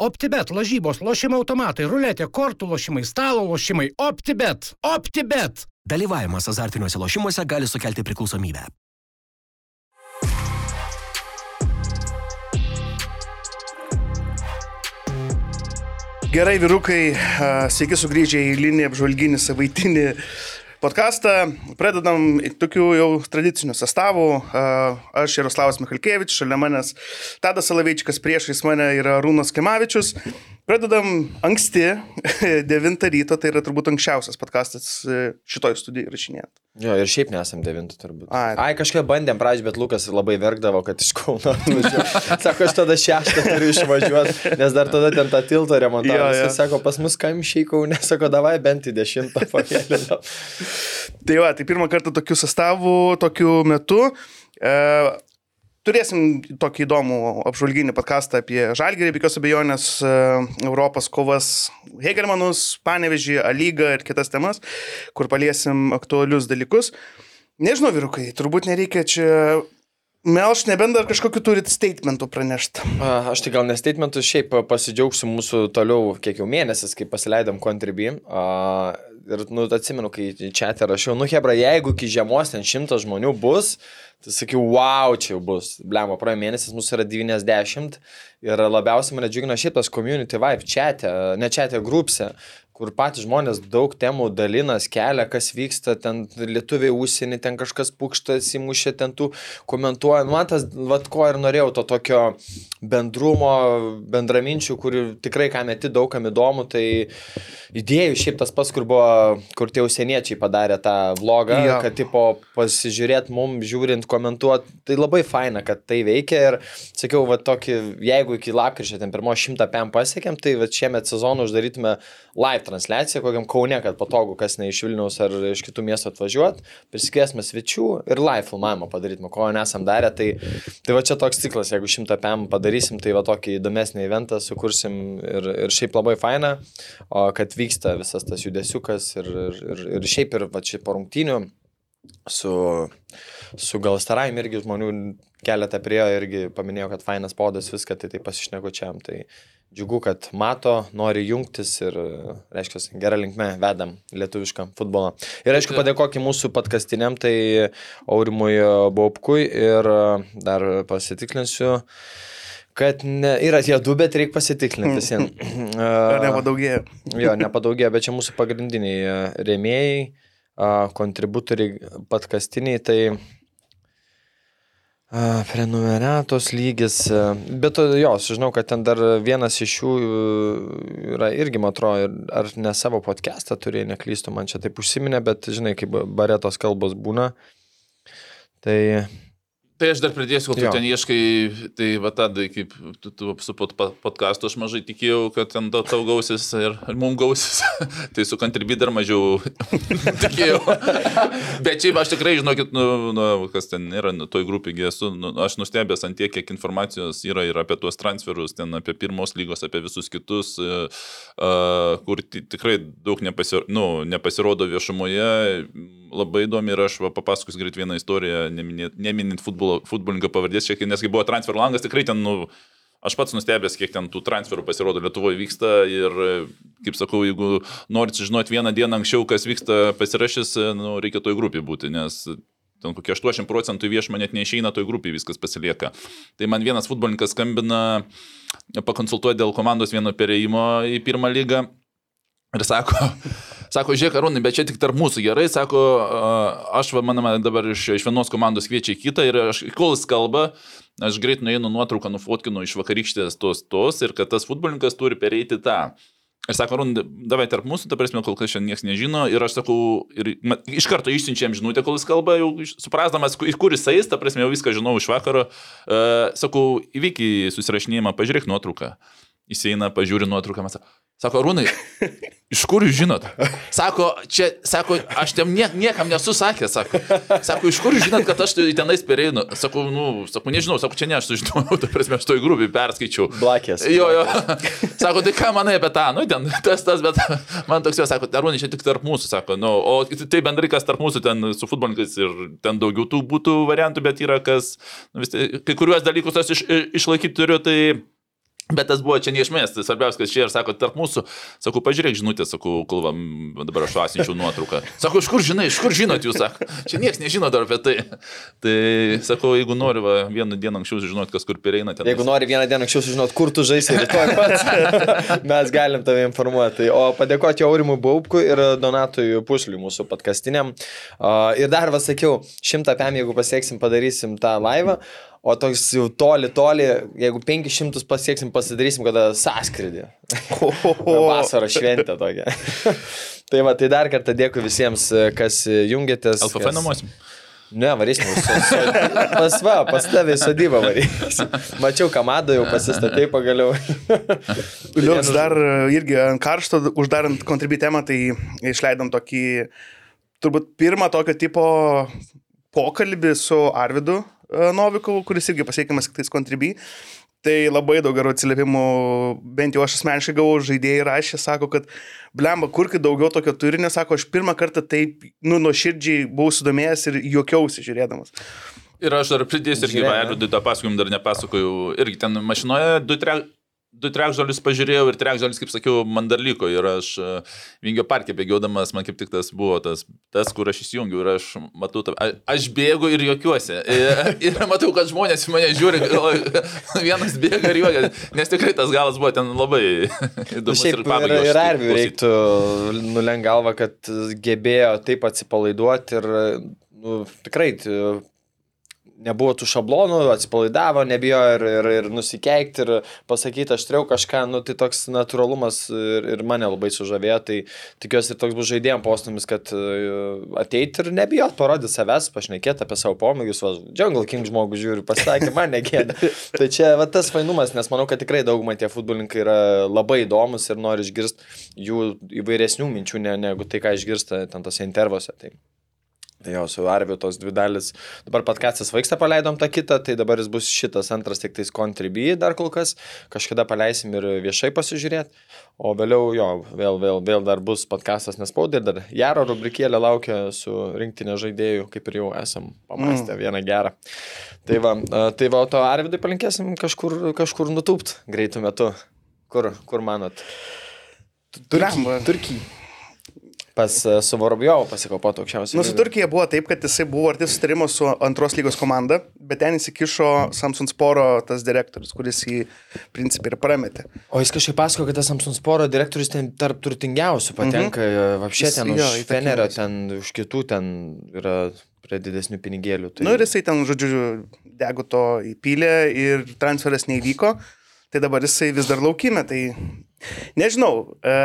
OptiBet, lažybos, lošimo automatai, ruletė, kortų lošimai, stalo lošimai. OptiBet. OptiBet. Dalyvavimas azartiniuose lošimuose gali sukelti priklausomybę. Gerai, vyrukai, a, sveiki sugrįžę į linį apžvalginį savaitinį podcastą. Pradedam tokių jau tradicinių sastavų. Aš Jaroslavas Michalkevičius, šalia manęs Tadas Salavičikas, priešais mane yra Rūnas Kemavičius. Pradedam anksti, 9 ryto, tai yra turbūt anksčiausias podcastas e, šitoj studijai rašinėjant. Jo, ir šiaip nesam devintų turbūt. Ai. Ai, kažką bandėm pradžią, bet Lukas labai verkdavo, kad iš Kauno atvažiuoju. Sako, aš tada šeštą turiu išvažiuoti, nes dar tada ten tą tiltą jo. Jis sako, pas mus kamščiai Kaune, sako, davai bent į dešimtą pakėlinam. Tai va, tai pirmą kartą tokiu sastavu, tokiu metu. E, turėsim tokį įdomų apžvalginį podcastą apie Žalgirį, be jokios abejonės, e, Europos kovas Hegelmanus, Panevežį, Alygą ir kitas temas, kur paliesim aktualius dalykus. Nežinau, vyrukai, turbūt nereikia čia melš, nebent dar kažkokiu turit statementų pranešti. Aš tai gal ne statementus, šiaip pasidžiaugsiu mūsų toliau kiek jau mėnesis, kai pasileidom Contribui. Ir, nu, atsimenu, kai čia te rašiau, nu, Hebra, jeigu iki žiemos ten šimtas žmonių bus, tai sakiau, wow, čia jau bus. Blemo, praėjo mėnesis mūsų yra 90 ir labiausiai mane džiugina šitas community vibe čia, ne čia, grupse, kur patys žmonės daug temų dalinas, kelia, kas vyksta, ten lietuviai užsienį, ten kažkas pukštas įmušė, ten tų komentuoja. Man tas, vad ko ir norėjau, to tokio bendrumo, bendraminčių, kur tikrai kam meti daug kam įdomu, tai idėjų šiaip tas pats, kur buvo, kur tie užsieniečiai padarė tą vlogą, Jo. kad tipo pasižiūrėt mum, žiūrint, komentuot, tai labai faina, kad tai veikia ir sakiau, va tokį, jeigu iki lapkričio ten pirmo šimtą PM pasiekėm, tai va šiemet sezoną uždarytume live transliaciją kokiam Kaune, kad patogu, kas ne iš Vilniaus ar iš kitų miestų atvažiuot, prisikviesime svečių ir live filmavimą padarytume, ko nesam darę, tai, tai va čia toks ciklas, jeigu šimtą PM padarysim, tai va tokį įdomesnį eventą sukursim ir, ir šiaip labai faina, o kad vyksta visas tas judesiukas ir, ir, ir, šiaip ir va čia po rungtynių su, su gal staraim irgi žmonių keletą priejo irgi paminėjo, kad fainas podas viską, tai tai pasišnekučiam. Tai džiugu, kad mato, nori jungtis ir, reiškia, gerą linkmę vedam lietuvišką futbolą. Ir aišku, padėkokim mūsų podkastiniam, tai Aurimui Baubkui ir dar pasitikslinsiu. Kad ne, yra tie du, bet reikia pasitikrinti visiems. Nepadaugėjo? Jo, nepadaugėjo, bet čia mūsų pagrindiniai e, rėmėjai, kontributoriai podkastiniai, tai prenumeratos lygis. a, Bet to, jo, aš žinau, kad ten dar vienas iš jų e, yra irgi, man atrodo, ar ne savo podcastą turėjo, neklystu, man čia taip užsiminė, bet žinai, kaip baretos kalbos būna. Tai Tai aš dar pridėsiu, kol tu ten ieškai, tai va tada, kaip tu, tu su pod, pod- podcastu aš mažai tikėjau, kad ten tau gausis ir, ir mum gausis. tai su kantribį dar mažiau tikėjau. Bet šiaip aš tikrai, žinokit, nu, nu, kas ten yra, nu, toj grupėje esu, nu, aš nustebęs ant tiek, kiek informacijos yra ir apie tuos transferus, ten apie pirmos lygos, apie visus kitus, uh, kur ti- tikrai daug nepasir, nu, nepasirodo viešumoje. Labai įdomi ir aš papasakosiu greit vieną istoriją, neminint, neminint futbolo, futbolininko pavardės, šiek tiek, nes kai buvo transfer langas, tikrai ten, nu, aš pats nustebęs, kiek ten tų transferų pasirodo Lietuvoje vyksta ir, kaip sakau, jeigu norit sužinoti vieną dieną anksčiau, kas vyksta pasirašys, nu, reikia toj grupiai būti, nes ten kokie 80 procentų į viešumą net neišeina toj grupiai, viskas pasilieka. Tai man vienas futbolininkas skambina, pakonsultuoja dėl komandos vieno perėjimo į pirmą lygą. Ir sako, sako, žiūrėk, Arūnai, bet čia tik tarp mūsų gerai, sako, aš, va, manama, dabar iš, iš vienos komandos kviečia į kitą ir aš, kol jis kalba, aš greit nueinu nuotrauką, nufotkinu iš vakarykštės tos tos ir kad tas futbolininkas turi pereiti tą. Ir sako, Arūnai, davai tarp mūsų, ta prasme, kol kas šiandien niekas nežino ir aš sakau, ir ma- iš karto išsiunčiam žinutę, kol jis kalba, jau suprasdamas, kur jis eis, ta prasme, jau viską žinau iš vakaro, uh, sakau, įvyki susirašinėjimą, pažiūrėk nuotrauką. Jis eina, pažiūri nuotrauką, man sako, Rūnai, iš kur jūs žinot? Sako, čia, sako, aš tam nie, niekam nesu sakęs, sako, sako, iš kur jūs žinot, kad aš tai tenais pereinu? Sako, nu, sako, nežinau, sako, čia ne aš sužinojau, ta prasme, aš toj grupiai perskaičiau. Blakės. Jo, jo. Sako, tai ką manai apie tą, nu, ten, tas, tas, bet man toks jau sako, Arūnai, čia tik tarp mūsų, sako, nu, o tai bendrai kas tarp mūsų, ten su futbolininkais ir ten daugiau tų būtų variantų, bet yra kas, nu, vis, tiek, kai kuriuos dalykus aš iš, išlaikyti turiu, tai Bet tas buvo čia neišmės, tai svarbiausia, kad čia ir sako, tarp mūsų, sakau, pažiūrėk žinutę, sakau, kol va, dabar aš asinčiau nuotrauką. Sako, iš kur žinai, iš kur žinot jūs, sako, čia niekas nežino dar apie tai. Tai sakau, jeigu nori va, vieną dieną anksčiau žinot, kas kur pereina ten. Jeigu nori vieną dieną anksčiau sužinoti, kur tu žaisi rytoj pats, mes galim tave informuoti. O padėkoti Aurimui Baubkui ir Donatui Pušliui mūsų podkastiniam. Uh, ir dar vas sakiau, šimtą pėm, jeigu pasieksim, padarysim tą laivą. O toks jau toli, toli, jeigu 500 pasieksim, pasidarysim, kada sąskridį. Vasaro šventė tokia. tai va, tai dar kartą dėkui visiems, kas jungiatės. LFF kas... namuose. Ne, varysim. Pas va, pas tavę į sodybą varysim. Mačiau, kamado jau pasistatė pagaliau. Liuks dar irgi ant karšto, uždarant kontribį temą, tai išleidom tokį, turbūt pirmą tokio tipo pokalbį su Arvidu e, Novikovu, kuris irgi pasiekiamas tik tais kontribį. Tai labai daug gerų atsiliepimų, bent jau aš asmeniškai gavau, žaidėjai rašė, sako, kad blemba, kurkit daugiau tokio turinio, sako, aš pirmą kartą taip, nu, nuoširdžiai buvau sudomėjęs ir juokiausi žiūrėdamas. Ir aš dar pridėsiu irgi Vairudui tą pasakojimą, dar nepasakojau. Irgi ten mašinoje du, tre, du trekžalius pažiūrėjau ir trekžalis, kaip sakiau, man dar liko. Ir aš e, Vingio parke bėgiodamas, man kaip tik tas buvo tas, tas kur aš įsijungiau ir aš matau, tą, a- aš bėgu ir juokiuosi. Ir, ir matau, kad žmonės į mane žiūri, vienas bėga ir juokia. Nes tikrai tas galas buvo ten labai įdomus. Šiaip ir, pabaigai ir Arviui reiktų nulenk galvą, kad gebėjo taip atsipalaiduoti ir nu, tikrai nebuvo tų šablonų, atsipalaidavo, nebijo ir, ir, ir nusikeikti ir pasakyti aštriau kažką, nu, tai toks natūralumas ir, ir mane labai sužavėjo, tai tikiuosi ir toks bus žaidėjim postumis, kad ateiti ir nebijot parodyti savęs, pašnekėti apie savo pomėgius, va, Jungle King žmogus žiūri, pasakė, man negėda. tai čia va, tas fainumas, nes manau, kad tikrai daugumai tie futbolininkai yra labai įdomus ir nori išgirsti jų įvairesnių minčių ne, negu tai, ką išgirsta ten tose intervuose. Tai. Jo, su Arviu tos dvi dalis. Dabar patkastas vaiksta, paleidom tą kitą, tai dabar jis bus šitas antras tik tais kontribį dar kol kas. Kažkada paleisim ir viešai pasižiūrėti. O vėliau jo, vėl, vėl, vėl dar bus podkastas nespaudė, dar Jaro rubrikėlė laukia su rinktinė žaidėjų, kaip ir jau esam pamastę mm. vieną gerą. Tai va, tai va, to Arvidui palinkėsim kažkur, kažkur nutūpt greitų metu. Kur, kur manot? Blemba. Turkijai. Pas uh, su Vorobjovu pasikopot aukščiausiai. Nu, su Turkija buvo taip, kad jisai buvo arti sustarimo su antros lygos komanda, bet ten įsikišo Samsung Sporo tas direktorius, kuris jį principį ir prametė. O jis kažkaip pasako, kad tas Samsung Sporo direktorius ten tarp turtingiausių patenka, mm -hmm. apšė Jis- ten jo, už. Fenerio, ten už kitų ten yra prie didesnių pinigėlių. Tai... Na nu, ir jisai ten, žodžiu, dego to įpylė ir transferas neįvyko, tai dabar jisai vis dar laukime. Tai nežinau, e,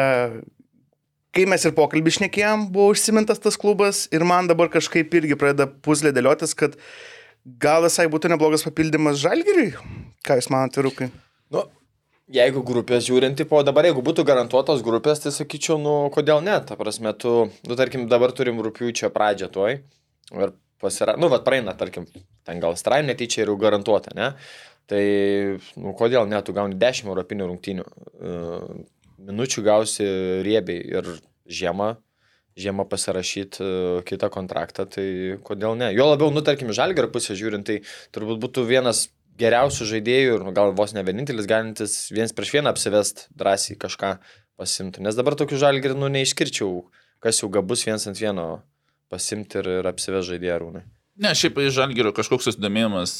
kai mes ir pokalbį išnekėjom, buvo užsimintas tas klubas ir man dabar kažkaip irgi pradeda puzlė dėliotis, kad gal visai būtų neblogas papildymas žalgiriui. Ką jūs man atvirukai? Nu, jeigu grupės žiūrint, po dabar jeigu būtų garantuotos grupės, tai sakyčiau, nu, kodėl ne? Ta prasme, tu, nu, tarkim, dabar turim rūpiučio pradžią tuoj. Ir pasira... Nu, vad praeina, tarkim, ten gal straim netyčia ir jau garantuota, ne? Tai, nu, kodėl ne, tu gauni 10 europinių rungtynių. Uh, minučių gausi riebiai ir žiemą, žiemą pasirašyti uh, kitą kontraktą, tai kodėl ne? Jo labiau, nu, tarkim, žalgerio pusę žiūrint, tai turbūt būtų vienas geriausių žaidėjų ir nu, gal vos ne vienintelis galintis viens prieš vieną apsivest drąsiai kažką pasimti. Nes dabar tokių žalgerį, nu, neišskirčiau, kas jau gabus viens ant vieno pasimti ir, ir apsivest žaidėjų rūnai. Ne, šiaip iš Žalgirio kažkoks susidomėjimas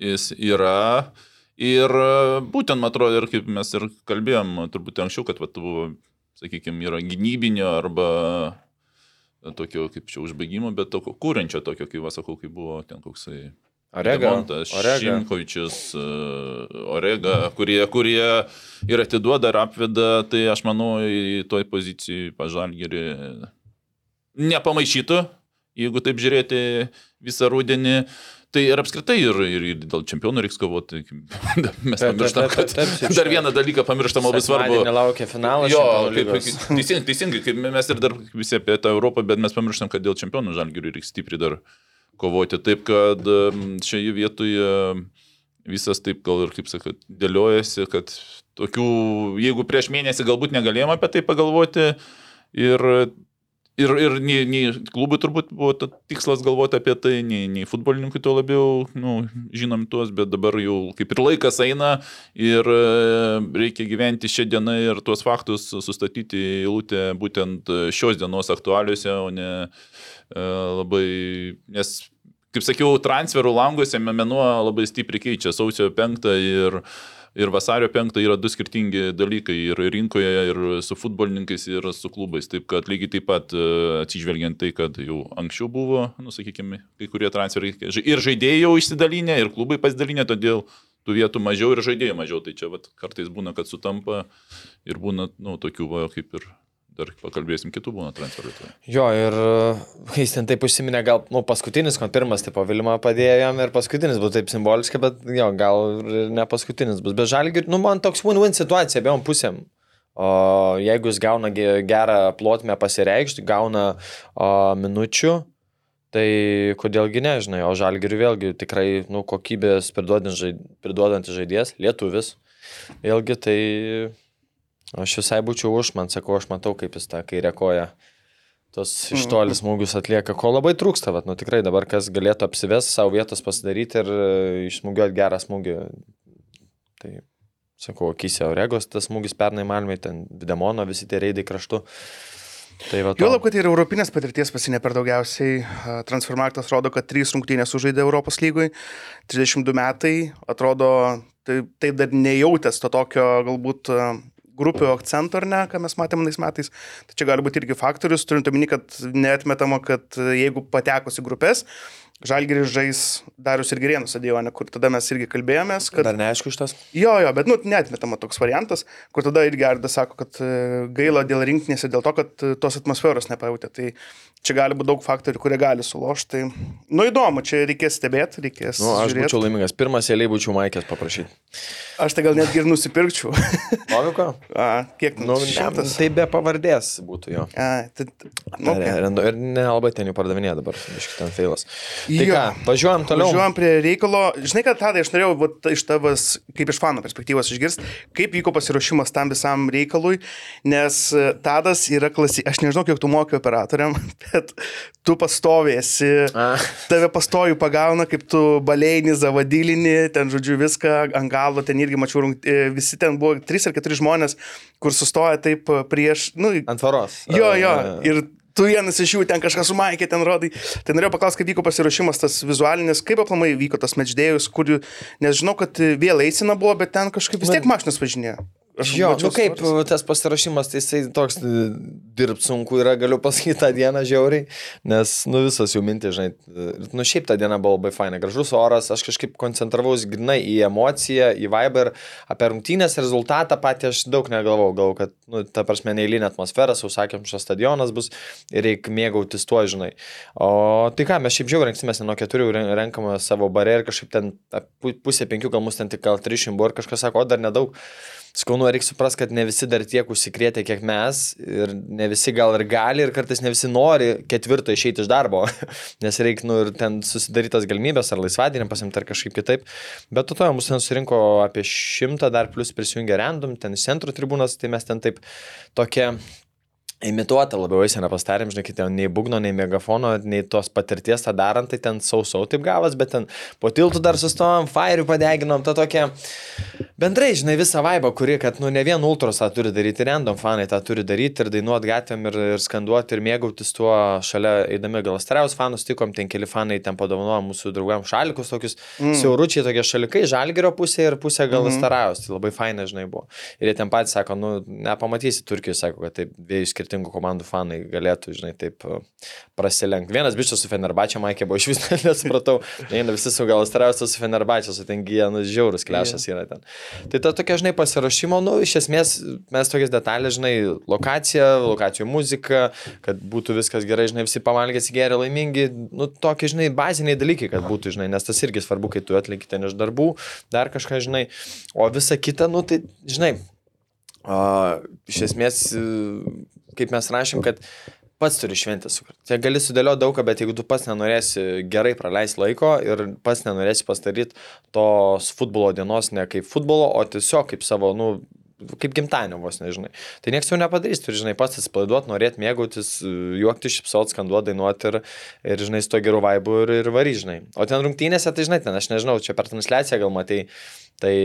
jis yra. Ir e, būtent, man atrodo, ir kaip mes ir kalbėjom turbūt anksčiau, kad vat, buvo, sakykime, yra gynybinio arba tokio, kaip čia užbaigimo, bet tokio kūrenčio tokio, kaip vasakau, kaip buvo ten koksai Orega. Demontas, Orega. Šimkovičius, e, Orega, kurie, kurie ir atiduoda ir apveda, tai aš manau, į toj pozicijai pažalgerį nepamaišytų, jeigu taip žiūrėti visą rudenį. Tai ir apskritai ir, ir, ir dėl čempionų reiks kovoti. Mes Taip, pamirštam, taip, taip, kad taip, taip, dar vieną dalyką pamirštam labai svarbu. Nelaukia finalas. Jo, kaip, teisingai, teisingai, kaip mes ir dar visi apie tą Europą, bet mes pamirštam, kad dėl čempionų žalgių reikia stipriai dar kovoti. Taip, kad šioje vietoje visas taip gal ir, kaip sakat, dėliojasi, kad tokių, jeigu prieš mėnesį galbūt negalėjom apie tai pagalvoti ir Ir, ir nei, nei klubui turbūt buvo tikslas galvoti apie tai, nei, nei futbolininkui to labiau, nu, žinom tuos, bet dabar jau kaip ir laikas eina ir e, reikia gyventi šią dieną ir tuos faktus sustatyti į eilutę būtent šios dienos aktualiuose, o ne e, labai, nes, kaip sakiau, transferų languose mėnuo labai stipriai keičia. Sausio 5 ir ir vasario 5 yra du skirtingi dalykai ir rinkoje, ir su futbolininkais, ir su klubais. Taip kad lygiai taip pat e, atsižvelgiant tai, kad jau anksčiau buvo, nu, sakykime, kai kurie transferai ir žaidėjai jau išsidalinę, ir klubai pasidalinę, todėl tų vietų mažiau ir žaidėjų mažiau. Tai čia vat, kartais būna, kad sutampa ir būna, nu, tokių, va, kaip ir dar pakalbėsim kitų būna transferų. Tai. Jo, ir kai jis ten taip užsiminė, gal, nu, paskutinis, man pirmas, tipo, Vilma padėjo jam ir paskutinis bus taip simboliškai, bet jo, gal ir ne paskutinis bus. Bet žalgi, nu, man toks win-win situacija abiejom pusėm. O jeigu jis gauna gerą plotmę pasireikšti, gauna o, minučių, tai kodėlgi nežinai, o žalgiriui vėlgi tikrai, nu, kokybės priduodantis žaidėjas, lietuvis, vėlgi tai Aš visai būčiau už, man sakau, aš matau, kaip jis tą kairę koją tos iš toli smūgius atlieka, ko labai trūksta, vat, nu tikrai dabar kas galėtų apsives savo vietos pasidaryti ir e, išsmūgiuoti gerą smūgį. Tai, sakau, akise Oregos tas smūgis pernai Malmai, ten Videmono, visi tie reidai kraštu. Tai. Juolab, kad ir europinės patirties pasinė per daugiausiai. Transfermarktas rodo, kad trys rungtynės sužaidė Europos lygui, 32 metai, atrodo, taip, taip dar nejautęs to tokio galbūt grupių akcentų ar ne, ką mes matėme tais metais. Tai čia gali būti irgi faktorius, turint omeny, kad netmetama, kad jeigu patekus į grupės, Žalgiris žais Darius ir Gerėnų stadionė, kur tada mes irgi kalbėjomės, kad... Dar neaišku iš tas? Jo, jo, bet, nu, netmetama toks variantas, kur tada irgi Ardas sako, kad e, gaila dėl rinkinės ir dėl to, kad e, tos atmosferos nepajutė. Tai čia gali būti daug faktorių, kurie gali sulošti. Tai, nu, įdomu, čia reikės stebėti, reikės... Nu, aš žiūrėti. būčiau laimingas. Pirmas eiliai būčiau Maikės paprašyti. Aš tai gal netgi ir nusipirkčiau. Noviko? A, kiek? Nu, ne, tai be pavardės būtų jo. A, tai, nu, okay. Ir nelabai ten jų pardavinė dabar, iš ten feilas. Tai jo. ką, važiuojam toliau. Važiuojam prie reikalo. Žinai, kad tada aš norėjau vat, iš tavas, kaip iš fano perspektyvos išgirsti, kaip vyko pasiruošimas tam visam reikalui, nes e, tadas yra klasi... Aš nežinau, kiek tu moki operatoriam, bet tu pastovėsi, tave pastojų pagauna, kaip tu balėjini, zavadylini, ten žodžiu viską ant galo, ten irgi mačiau, e, visi ten buvo trys ar keturi žmonės, kur sustoja taip prieš... Nu, ant tvaros. Jo, jo. Ir tu vienas iš jų ten kažką sumaikė, ten rodai. Tai norėjau paklausti, kaip vyko pasiruošimas tas vizualinis, kaip aplamai vyko tas medždėjus, kur, nes žinau, kad vėl eisina buvo, bet ten kažkaip vis tiek mašinas važinėjo. Aš jo, nu kaip svaras. tas pasirašymas, tai jisai toks e, dirbt sunku yra, galiu pasakyti tą dieną žiauriai, nes, nu visas jų mintis, žinai, e, nu šiaip ta diena buvo labai faina, gražus oras, aš kažkaip koncentravausi grinai į emociją, į vibe ir apie rungtynės rezultatą patį aš daug negalvau, gal, kad, nu, ta prasme, neįlinė atmosfera, sausakėm, šis stadionas bus ir reikia mėgautis tuo, žinai. O tai ką, mes šiaip žiauriai renksimės nuo keturių, renkame savo barę ir kažkaip ten pusė penkių, gal mus ten tik gal 300 buvo ir kažkas sako, o dar nedaug. Skaunu, reikia suprasti, kad ne visi dar tiek užsikrėtė, kiek mes, ir ne visi gal ir gali, ir kartais ne visi nori ketvirto išeiti iš darbo, nes reikia, nu, ir ten susidarytas galimybės, ar laisvadienį pasimti, ar kažkaip kitaip. Bet to, to mūsų ten surinko apie šimtą, dar plus prisijungė random, ten iš centro tribūnos, tai mes ten taip tokia imituota labiau eiseną pastarėm, žinai, ten nei būgno, nei megafono, nei tos patirties tą darant, tai ten sausau taip gavas, bet ten po tiltų dar sustojom, fire padeginom, tą tokią bendrai, žinai, visą vaibą, kuri, kad, nu, ne vien ultros tą turi daryti, random fanai tą turi daryti ir dainuoti gatvėm ir, ir skanduoti ir mėgautis tuo šalia eidami gal stariaus fanus, tikom, ten keli fanai ten padovanojo mūsų draugam šalikus, tokius mm. siauručiai, tokie šalikai, žalgerio pusė ir pusė gal mm -hmm. tai labai faina, žinai, buvo. Ir jie ten patys sako, nu, nepamatysi Turkijos, sako, kad taip dviejų skirtingų skirtingų komandų fanai galėtų, žinai, taip uh, prasilenkti. Vienas bičias su Fenerbačia, Maikė, buvo iš vis nesupratau. Eina visi su gal stariausias su Fenerbačia, su ten gyja, nu, žiaurus klešas yra ten. Tai ta tokia, žinai, pasirašymo, nu, iš esmės mes tokias detalės, žinai, lokacija, lokacijų muzika, kad būtų viskas gerai, žinai, visi pavalgėsi gerai, laimingi, nu, tokie, žinai, baziniai dalykai, kad būtų, žinai, nes tas irgi svarbu, kai tu atlieki ten iš darbų, dar kažką, žinai, o visa kita, nu, tai, žinai, Uh, iš esmės kaip mes rašėm, kad pats turi šventę sukurti. Tai gali sudėlioti daugą, bet jeigu tu pats nenorėsi gerai praleisti laiko ir pats nenorėsi pastaryti tos futbolo dienos ne kaip futbolo, o tiesiog kaip savo, nu, kaip gimtadienio vos nežinai. Tai niekas jau nepadarys, turi, žinai, pats atsipalaiduoti, norėti mėgautis, juokti, šipsot, skanduoti, dainuoti ir, ir, žinai, su to geru vaibu ir, ir varyžnai. O ten rungtynėse, tai, žinai, ten aš nežinau, čia per transliaciją gal matai, tai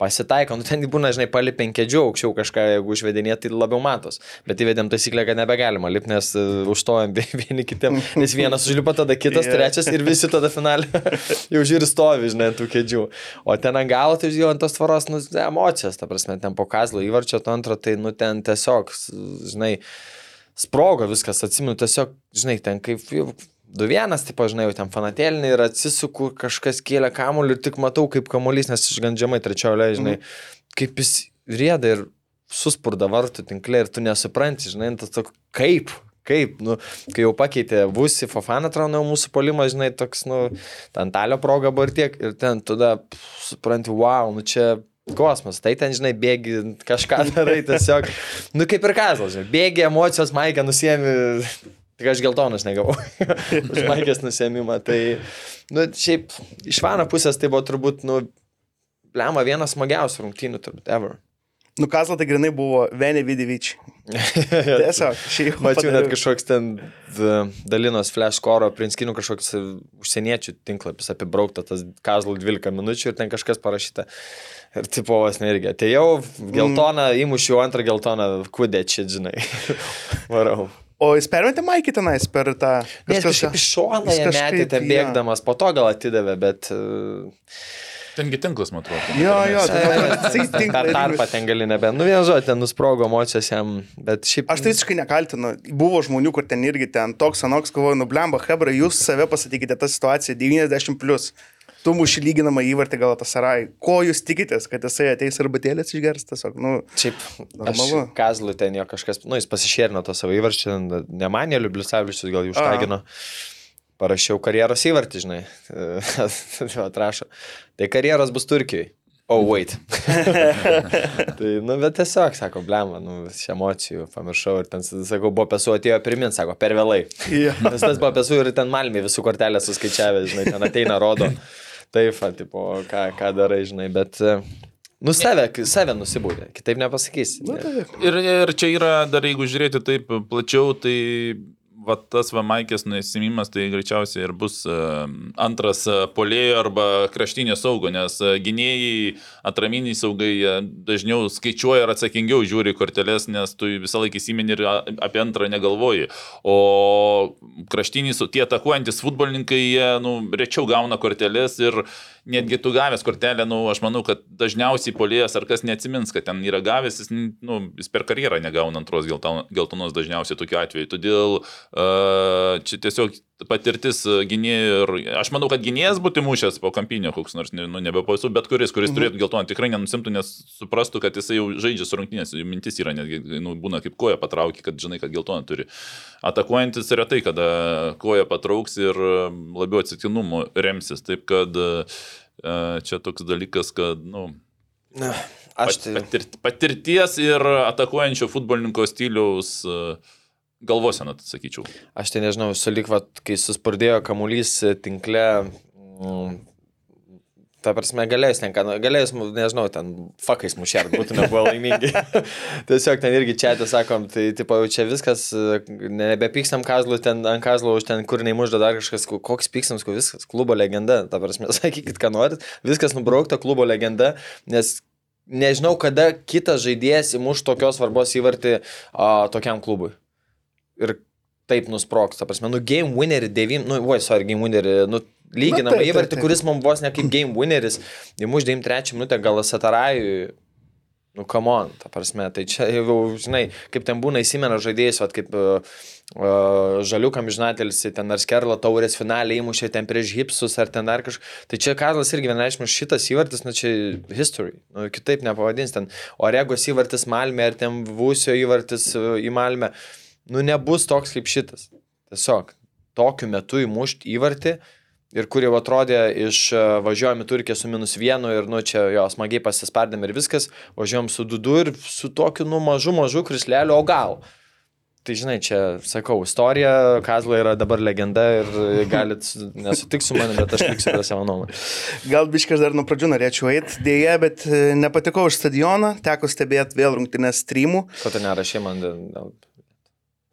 pasitaiko, nu ten būna, žinai, palipin kėdžių aukščiau kažką, jeigu užvedinė, tai labiau matos. Bet įvedėm taisyklę, kad nebegalima lipti, nes uh, užstojam vieni kitiem, nes vienas užlipa, tada kitas, yeah. trečias ir visi tada finale jau žiūri stovi, žinai, tų kėdžių. O ten ant galo, tai jau ant tos tvaros, nu, emocijos, ta prasme, ten po kazlo įvarčio, to antro, tai, nu, ten tiesiog, žinai, sprogo viskas, atsimenu, tiesiog, žinai, ten kaip 2-1, tai pažinai, jau ten fanatėlinį ir atsisuku, kažkas kėlė kamuolį ir tik matau, kaip kamuolys, nes iš gandžiamai trečiojo, žinai, mm. kaip jis rėda ir suspurda vartų tinklė ir tu nesupranti, žinai, tas toks kaip, kaip, nu, kai jau pakeitė Vusi, Fofana traunau mūsų polimą, žinai, toks, nu, ten talio proga buvo ir tiek, ir ten tada supranti, wow, nu čia kosmos, tai ten, žinai, bėgi, kažką darai tiesiog, nu kaip ir kazlas, žinai, bėgi emocijos, maikė nusiemi Tik aš geltonas negavau. Už maikės nusėmimą. Tai, nu, šiaip, iš vano pusės tai buvo turbūt, nu, lemą vienas smagiausių rungtynių, turbūt, ever. Nu, Kazla tai grinai buvo Venė Vidivič. Tiesiog, šiaip. Mačiau net kažkoks ten dalinos flash koro prinskinių kažkoks užsieniečių tinklapis apibraukta tas Kazlų 12 minučių ir ten kažkas parašyta. Ir tipovas neirgi. Atėjau, geltoną, mm. įmušiau antrą geltoną, kudė čia, žinai. Varau. O jis permetė Maikį tenais per tą... Nes kažkaip iš šoną jie metė ten bėgdamas, po to gal atidavė, bet... Uh... Tengi tinklas, man atrodo. Jo, jo, tai per tarpą ten gali nebe. Nu, vien žodžiu, ten nusprogo emocijos jam, bet šiaip... Aš tai visiškai nekaltinu. Buvo žmonių, kur ten irgi ten toks, anoks, kovoju, nublemba, Hebra, jūs save pasakykite tą situaciją 90 plus tu muši lyginamą įvartį gal tas sarai. Ko jūs tikitės, kad jisai ateis ir batėlės išgers tiesiog? Nu, Šiaip, normalu. Kazlų ten jo kažkas, nu, jis pasišėrino to savo įvarčį, ne manė, Liublisavičius gal jų užtagino. Parašiau karjeros įvartį, žinai. Atrašo. Tai karjeros bus Turkijai. Oh, wait. tai, nu, bet tiesiog, sako, blema, nu, iš emocijų pamiršau ir ten, sakau, buvo pesu atėjo pirmin, sako, per vėlai. Yeah. Nes tas buvo pesu ir ten malmė visų kortelę suskaičiavę, žinai, ten ateina, rodo. Taip, fa, tipo, ką, ką darai, žinai, bet... E, nu, save, save nusibūdė, kitaip nepasakysi. Nu, taip. Ir, ir čia yra, dar jeigu žiūrėti taip plačiau, tai va tas va Maikės nuėsimimas tai greičiausiai ir bus uh, antras uh, polėjo arba kraštinė saugo, nes uh, gynėjai, atraminiai saugai dažniau skaičiuoja ir atsakingiau žiūri korteles, nes tu visą laiką įsimeni ir apie antrą negalvoji. O kraštiniai, tie atakuojantis futbolininkai, jie nu, rečiau gauna korteles ir netgi tu gavęs kortelę, nu, aš manau, kad dažniausiai polėjas ar kas neatsimins, kad ten yra gavęs, jis, nu, jis per karjerą negauna antros geltonos dažniausiai tokiu atveju. Todėl uh, čia tiesiog patirtis gynėjų ir aš manau, kad gynėjas būtų mušęs po kampinio koks nors, nu, nebepaisu, bet kuris, kuris mhm. turėtų geltoną, tikrai nenusimtų, nes suprastų, kad jisai jau žaidžia su rungtynės, jų mintis yra netgi, nu, būna kaip koja patraukė, kad žinai, kad geltoną turi. Atakuojantis retai, kada koja patrauks ir labiau atsitiktinumu remsis, taip kad uh, čia toks dalykas, kad, nu, Na, aš tai... Patir, patirties ir atakuojančio futbolininko stiliaus uh, galvosena, sakyčiau. Aš tai nežinau, sulik, va, kai suspurdėjo kamuolys tinkle, mm, ta prasme, galėjus ten, galėjus, nežinau, ten fakais mušert, būtų nebuvo laimingi. Tiesiog ten irgi čia tai sakom, tai tipo, čia viskas, nebepykstam kazlų, ten ant kazlų už ten, kur neįmužda dar kažkas, koks pykstam, viskas, klubo legenda, ta prasme, sakykit, ką norit, viskas nubraukta, klubo legenda, nes nežinau, kada kitas žaidėjas įmuš tokios svarbos įvartį a, tokiam klubui ir taip nusproks. Ta prasme, nu, game winnerį 9, nu, oi, sorry, game winnerį, nu, lyginamą įvartį, kuris mums vos ne kaip game winneris, įmuš 93 minutę gal Satarajui. Nu, come on, ta prasme, tai čia jau, žinai, kaip ten būna įsimena žaidėjas, vat, kaip uh, uh, žaliukam žinatelis, ten ar skerla taurės finalį įmušė ten prieš hipsus ar ten dar kažką. Tai čia Karlas irgi vienareiškiai šitas įvartis, nu čia history, nu, kitaip nepavadins ten. O Regos įvartis Malmė ar ten Vūsio įvartis uh, į Malmę. Uh, nu nebus toks kaip šitas. Tiesiog tokiu metu įmušti įvartį ir kur jau atrodė iš e, važiuojami Turkija su minus vienu ir nu čia jo smagiai pasispardėm ir viskas, važiuojam su dudu ir su tokiu nu mažu mažu krisleliu, o gal. Tai žinai, čia sakau, istorija, Kazla yra dabar legenda ir galit nesutikti su manimi, bet aš liksiu prie savo nuomonę. Gal biškas dar nuo pradžių norėčiau eiti, dėja, bet e, nepatikau iš stadiono, teko stebėti vėl rungtynės streamų. Ko tu nerašai man dėl...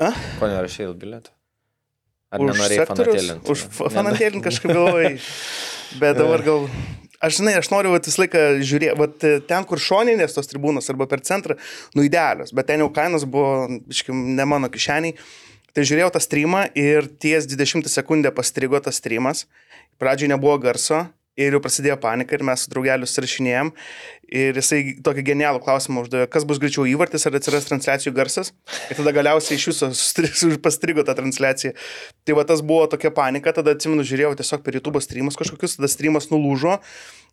A? Ko nerašai dėl bilietų? Ar Už nenorėjai fanatėlinti? Už fa- fanatėlinti kažkaip galvojai. Bet dabar gal... Aš žinai, aš noriu vat, visą laiką žiūrėti, vat, ten, kur šoninės tos tribūnos arba per centrą, nu idealios, bet ten jau kainos buvo, iškim, ne mano kišeniai. Tai žiūrėjau tą streamą ir ties 20 sekundę pastrigo tas streamas. Pradžiai nebuvo garso ir jau prasidėjo panika ir mes su draugeliu surašinėjom. Ir jisai tokį genialų klausimą uždavė, kas bus greičiau įvartis ar atsiras transliacijų garsas. Ir tada galiausiai iš sustri- pastrigo tą transliaciją. Tai va tas buvo tokia panika, tada atsimenu, žiūrėjau tiesiog per YouTube streamus kažkokius, tada streamas nulūžo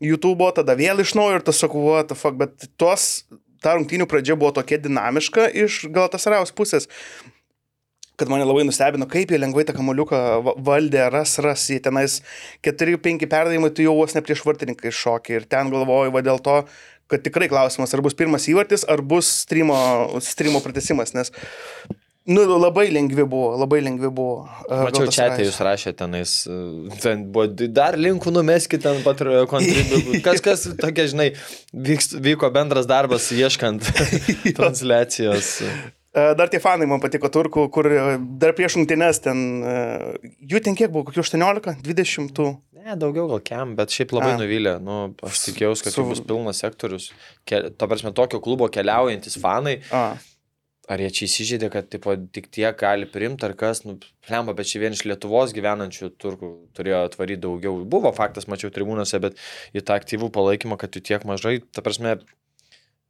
YouTube, tada vėl iš naujo ir tas sakau, what the fuck, bet tos, ta rungtynių pradžia buvo tokia dinamiška iš gal tas raus pusės kad mane labai nustebino, kaip jie lengvai tą kamoliuką va- valdė, ras, ras, jie tenais 4-5 perdavimai, tu jau vos ne prieš vartininkai šokį ir ten galvoju, va dėl to, kad tikrai klausimas, ar bus pirmas įvartis, ar bus streamo, streamo pratesimas, nes nu, labai lengvi buvo, labai lengvi buvo. uh, Mačiau čia, tai jūs rašėte tenais, e, ten buvo dar linkų numeskite ten pat kontribucijų. Kas, kas tokia, žinai, vyks, vyko bendras darbas ieškant transliacijos. E, Dar tie fanai man patiko turkų, kur e, dar prieš rungtynes ten, e, jų ten kiek buvo, kokių 18, 20 tų. Ne, daugiau gal kem, bet šiaip labai A. nuvylė. Nu, aš tikėjausi, kad Su- tai bus pilnas sektorius. Ke, to prasme, tokio klubo keliaujantis fanai. A, Ar jie čia įsižeidė, kad tipo, tik tiek gali priimti, ar kas, nu, plemba, bet čia vien iš Lietuvos gyvenančių turkų turėjo atvaryti daugiau. Buvo faktas, mačiau tribūnose, bet į tą aktyvų palaikymą, kad jų tiek mažai, ta prasme,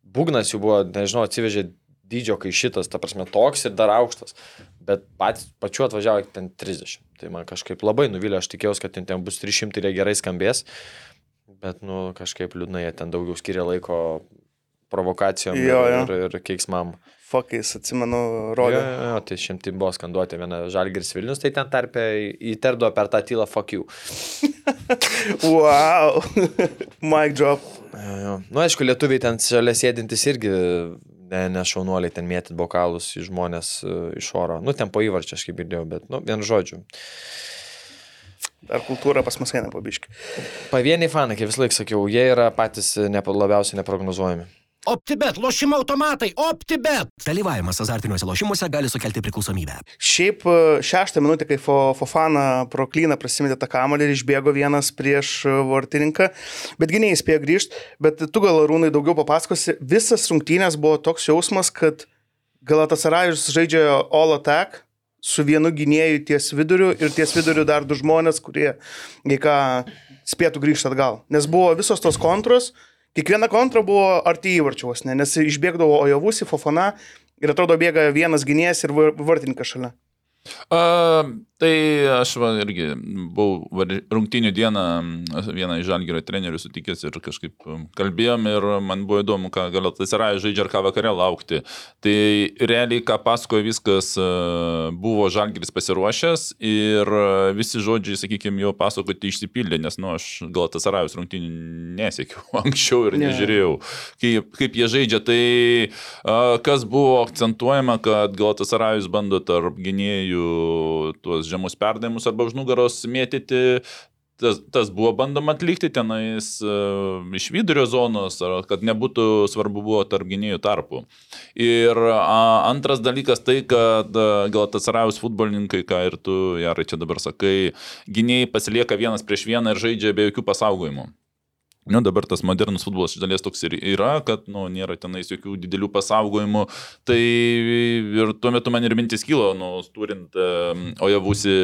būgnas jų buvo, nežinau, atsivežė dydžio kai šitas, ta prasme, toks ir dar aukštas. Bet pat, pačiu atvažiavo ten 30. Tai man kažkaip labai nuvylė, aš tikėjausi, kad ten, ten bus 300 ir jie gerai skambės. Bet, nu, kažkaip liūdnai, jie ten daugiau skiria laiko provokacijom Jo, jo. ir, ir, keiksmam. fakais, atsimenu, rodė. jo, jo, tai šimtai buvo skanduoti viena Žalgiris Vilnius, tai ten tarpe įterdo per tą tylą fuck you. Wow, mic drop. Jo, jo. Nu, aišku, lietuviai ten šalia sėdintis irgi ne, ne šaunuoliai ten mėtit bokalus į žmonės e, iš oro. Nu, ten po įvarčio aš kaip girdėjau, bet, nu, vien žodžiu. Ar kultūra pas mus eina pabiški. Pavieniai fanai, kaip vis laik sakiau, jie yra patys nepa, labiausiai neprognozuojami. OptiBet, lošimo automatai, OptiBet. Dalyvavimas azartiniuose lošimuose gali sukelti priklausomybę. Šiaip e, šeštą minutę, kai Fo- Fofana pro klyną prasimetė tą kamalį ir išbėgo vienas prieš e, vartininką, bet gynėjai spėjo grįžti, bet tu gal rūnai daugiau papasakosi, visas rungtynės buvo toks jausmas, kad Galatasarajus žaidžia all attack su vienu gynėju ties viduriu ir ties viduriu dar du žmonės, kurie, jei ką, spėtų grįžti atgal. Nes buvo visos tos kontros, kiekviena kontra buvo arti įvarčiaus, ne? nes išbėgdavo Ojavusi, Fofana ir atrodo bėga vienas gynėjas ir var- vartininkas šalia. A, tai aš va, irgi buvau rungtynių dieną vieną iš žalgerio trenerių sutikęs ir kažkaip um, kalbėjom ir man buvo įdomu, ką gal atsirai žaidžia ir ką vakare laukti. Tai realiai, ką pasakojo viskas, buvo žalgeris pasiruošęs ir visi žodžiai, sakykime, jo pasakoti išsipildė, nes, nu, aš gal atsirajus rungtynių nesiekiau anksčiau ir Ne. nežiūrėjau, kaip, kaip jie žaidžia. Tai kas buvo akcentuojama, kad Galatasarajus bando tarp gynėjų tuos žemus perdavimus arba už nugaros mėtyti. Tas, tas buvo bandoma atlikti tenais uh, iš vidurio zonos, ar kad nebūtų svarbu buvo tarp gynėjų tarpų. Ir a, antras dalykas tai, kad gal tas Rajus futbolininkai, ką ir tu, Jarai, čia dabar sakai, gynėjai pasilieka vienas prieš vieną ir žaidžia be jokių pasaugojimų. Nu, dabar tas modernus futbolas iš dalies toks ir yra, kad nu, nėra tenais jokių didelių pasaugojimų. Tai ir tuo metu man ir mintis kilo, nu, turint um, Ojavusi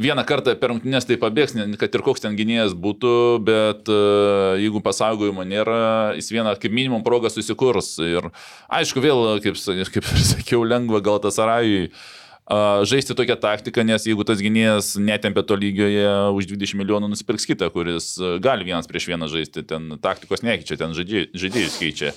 vieną kartą per rungtynės tai pabėgs, kad ir koks ten gynėjas būtų, bet uh, jeigu pasaugojimo nėra, jis vieną kaip minimum progą susikurs. Ir aišku, vėl, kaip, kaip ir sakiau, lengva gal tas arajui a, žaisti tokią taktiką, nes jeigu tas gynėjas netempia to lygioje, už 20 milijonų nusipirks kitą, kuris gali vienas prieš vieną žaisti, ten taktikos nekeičia, ten žaidėjus, keičia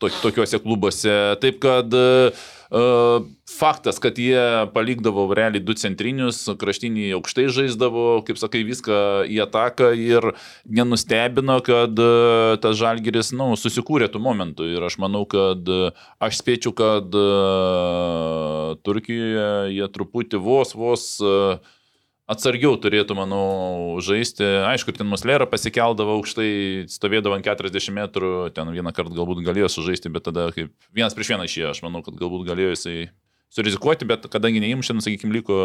tokiuose klubuose. Taip kad Uh, faktas, kad jie palikdavo realiai du centrinius, kraštinį aukštai žaisdavo, kaip sakai, viską į ataką ir nenustebino, kad uh, tas žalgeris, na, nu, susikūrė tų momentų. Ir aš manau, kad uh, aš spėčiau, kad uh, Turkijoje jie truputį vos, vos uh, atsargiau turėtų, manau, žaisti. Aišku, ten Muslera pasikeldavo aukštai, stovėdavo ant 40 metrų, ten vieną kartą galbūt galėjo sužaisti, bet tada kaip vienas prieš vieną išėjo, aš manau, kad galbūt galėjo jisai surizikuoti, bet kadangi neįmušė, nu, sakykime, liko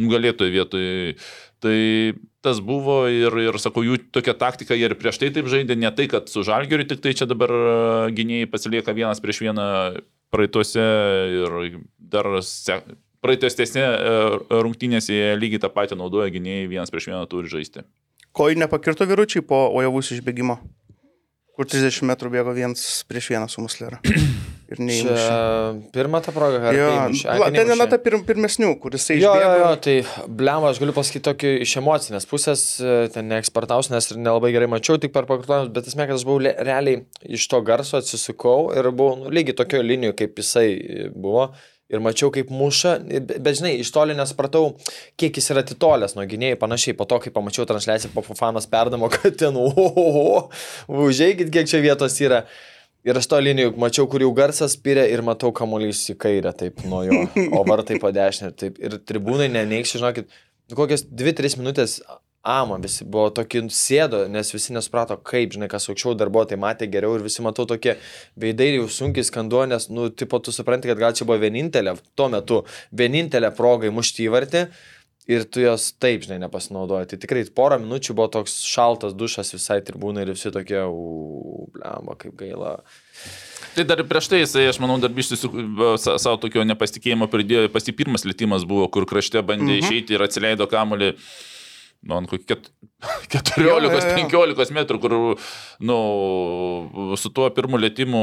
nugalėtojų vietoj, tai tas buvo ir, ir, sakau, jų tokia taktika, jie ir prieš tai taip žaidė, ne tai, kad su žalgeriu, tik tai čia dabar gynėjai pasilieka vienas prieš vieną praeituose ir dar praeitostesnė rungtynėse jie lygiai tą patį naudoja gynėjai, vienas prieš vieną turi žaisti. Ko jų nepakirto vyručiai po ojavus išbėgimo? Kur 30 metrų bėgo vienas prieš vieną su muslera. Ir neįmušė. Pirmą tą progą, kad ten viena ta pir, pirmesnių, kuris jisai Jo, jo, tai blem, aš galiu pasakyti tokį iš emocinės pusės, e, ten neekspertausiu, nes ir nelabai gerai mačiau, tik per pakartojimus, bet esmė, kad aš buvau realiai iš to garso atsisukau ir buvau nu, lygiai tokio linijų, kaip jisai e, buvo. Ir mačiau, kaip muša, bet, žinai, iš toli nesupratau, kiek jis yra atitolęs nuo gynėjų, panašiai, po to, kai pamačiau transliaciją po Fofanos perdamo, kad ten, ohoho, užėjkit, kiek čia vietos yra. Ir aš to linijų mačiau, kur jau garsas spyrė ir matau kamuolys į kairę, taip nuo jo, o vartai po dešinę. Taip. Ir tribūnai neneikščiai, žinokit, nu, kokias 2-3 minutės ama visi buvo tokie sėdo, nes visi nesuprato, kaip, žinai, kas aukščiau darbuotojai matė geriau ir visi matau tokie veidai jau sunkiai skanduoja, nes, nu, tipo, tu supranti, kad gal čia buvo vienintelė, tuo metu vienintelė proga įmušti įvartį. Ir tu jos taip, žinai, nepasinaudoji. Tai tikrai porą minučių buvo toks šaltas dušas visai tribūnai ir visi tokie, u, blemba, kaip gaila. Tai dar prieš tai jisai, aš manau, dar bištis savo tokio nepasitikėjimo pridėjo, pasi pirmas lėtimas buvo, kur krašte bandė mhm. išeiti ir atsileido kamuolį. Nu, ant ket- 14-15 metrų, kur, nu, su tuo pirmu lėtimu,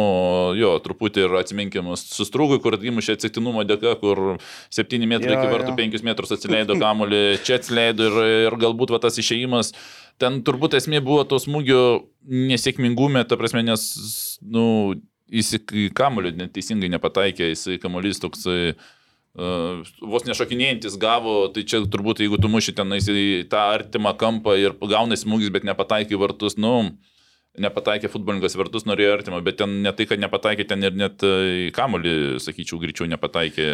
jo, truputį ir atsiminkim, sustrūgui, kur įmušė atsitiktinumo dėka, kur 7 metrai Jo, iki vartų 5 metrus atsileido kamuolį, čia atsileido ir, ir galbūt va, tas išėjimas, ten turbūt esmė buvo to smūgio nesėkmingume, ta prasme, nes, nu, jis į kamuolį neteisingai nepataikė, jis kamuolys toksai Uh, vos nešokinėjantis gavo, tai čia turbūt jeigu tu muši tenais į tą artimą kampą ir gauna smūgis, bet nepataikė į vartus, nu, nepataikė futbolininkas vartus, norėjo artimą, bet ten ne tai, kad nepataikė, ten ir net uh, į kamolį, sakyčiau, greičiau nepataikė,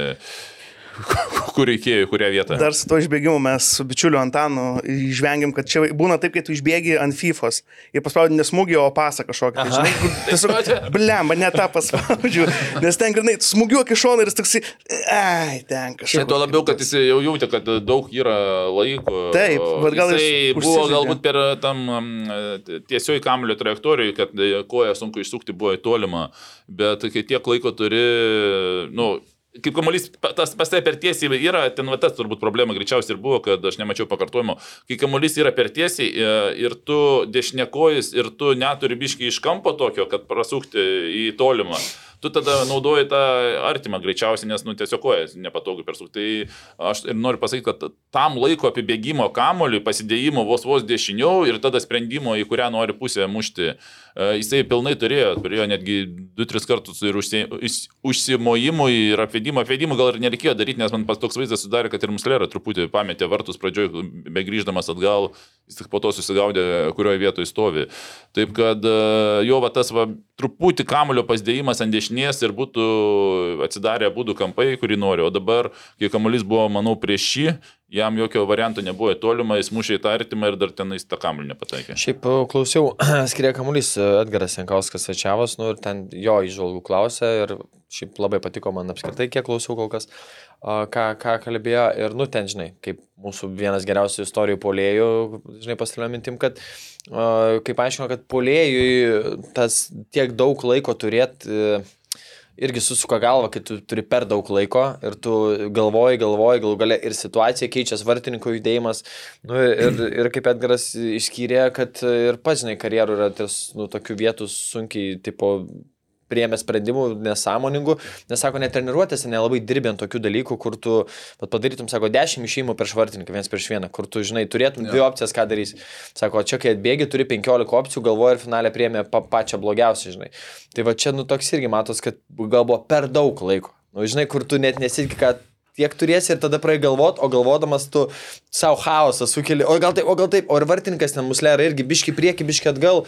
kur reikėjo, kurią vietą. Dar su to išbėgimu mes su bičiuliu Antanu išvengiam, kad čia būna taip, kad tu išbėgi ant FIFOS ir paspaudži nesmūgį, o pasą kažkokią. Tai, žinai, kur tiesiog, blemba, ne tą paspaudžiu. Nes ten, grinai, smūgiuok iš šono ir jis toksai, ai, ten Šiaip kažkaip. tuo labiau, kad jis jau jautė, kad daug yra laiko. Taip, bet gal jis buvo galbūt per tam tiesioji kamulio trajektorijoje, kad e, koją sunku išsukti buvo į tolimą, bet kai tiek laiko turi, nu, Kaip kamuolys tas pas tai per tiesiai yra, ten va tas turbūt problema greičiausiai ir buvo, kad aš nemačiau pakartojimo. Kai kamuolys yra per tiesiai e, ir tu dešinėkojas ir tu neturi biški iš kampo tokio, kad prasukti į tolimą, tu tada naudoji tą artimą greičiausiai, nes, nu, tiesiog kojas nepatogu persukti. Tai aš ir noriu pasakyti, kad tam laiko apibėgimo kamoliui, pasidėjimo vos vos dešiniau ir tada sprendimo, į kurią nori pusę mušti, e, jisai pilnai turėjo, turėjo netgi 2-3 kartus ir užsimojimui ir apvedimo, apvedimo gal ir nereikėjo daryti, nes man pas toks vaizdas sudarė, kad ir Muslera truputį pametė vartus pradžioj, be grįždamas atgal, jis tik po to susigaudė, kurioje vietoje stovi. Taip kad e, jo va tas va, truputį kamulio pasdėjimas ant dešinės ir būtų atsidarę būdų kampai, kurį nori. O dabar, kai kamuolys buvo, manau, prieš jį, jam jokio varianto nebuvo į tolimą, jis mušė į tą artimą ir dar tenais tą kamuolį nepataikė. Šiaip e, klausiau, skiria kamuolys e, Edgaras Jankauskas svečiavas, nu ir ten jo išvalgų klausė ir šiaip labai patiko man apskritai, kiek klausiau kol kas, ką, ką kalbėjo ir, nu, ten, žinai, kaip mūsų vienas geriausių istorijų polėjų, žinai, pasidalio mintim, kad, kaip aiškino, kad polėjui tas tiek daug laiko turėti irgi susuka galvą, kai tu turi per daug laiko ir tu galvoji, galvoji, galų gale ir situacija keičiasi, vartininko judėjimas. Nu, ir, ir kaip Edgaras išskyrė, kad ir pats, žinai, karjerų yra ties, nu, tokių vietų sunkiai, tipo, priemė sprendimų nesąmoningų, nes sako, net treniruotėse nelabai dirbi ant tokių dalykų, kur tu padarytum, sako, 10 išėjimų prieš vartininką, vienas prieš vieną, kur tu, žinai, turėtum dvi opcijas, ką darys. Sako, čia kai atbėgi, turi 15 opcijų, galvoji ir finalė priemė pa pačią blogiausią, žinai. Tai va čia, nu, toks irgi matos, kad gal buvo per daug laiko. Nu, žinai, kur tu net nesitiki, kad tiek turėsi ir tada pradėjai galvot, o galvodamas tu savo chaosą sukeli, o gal taip, o gal taip, o ir vartininkas ten muslera irgi biški prieki, biški atgal.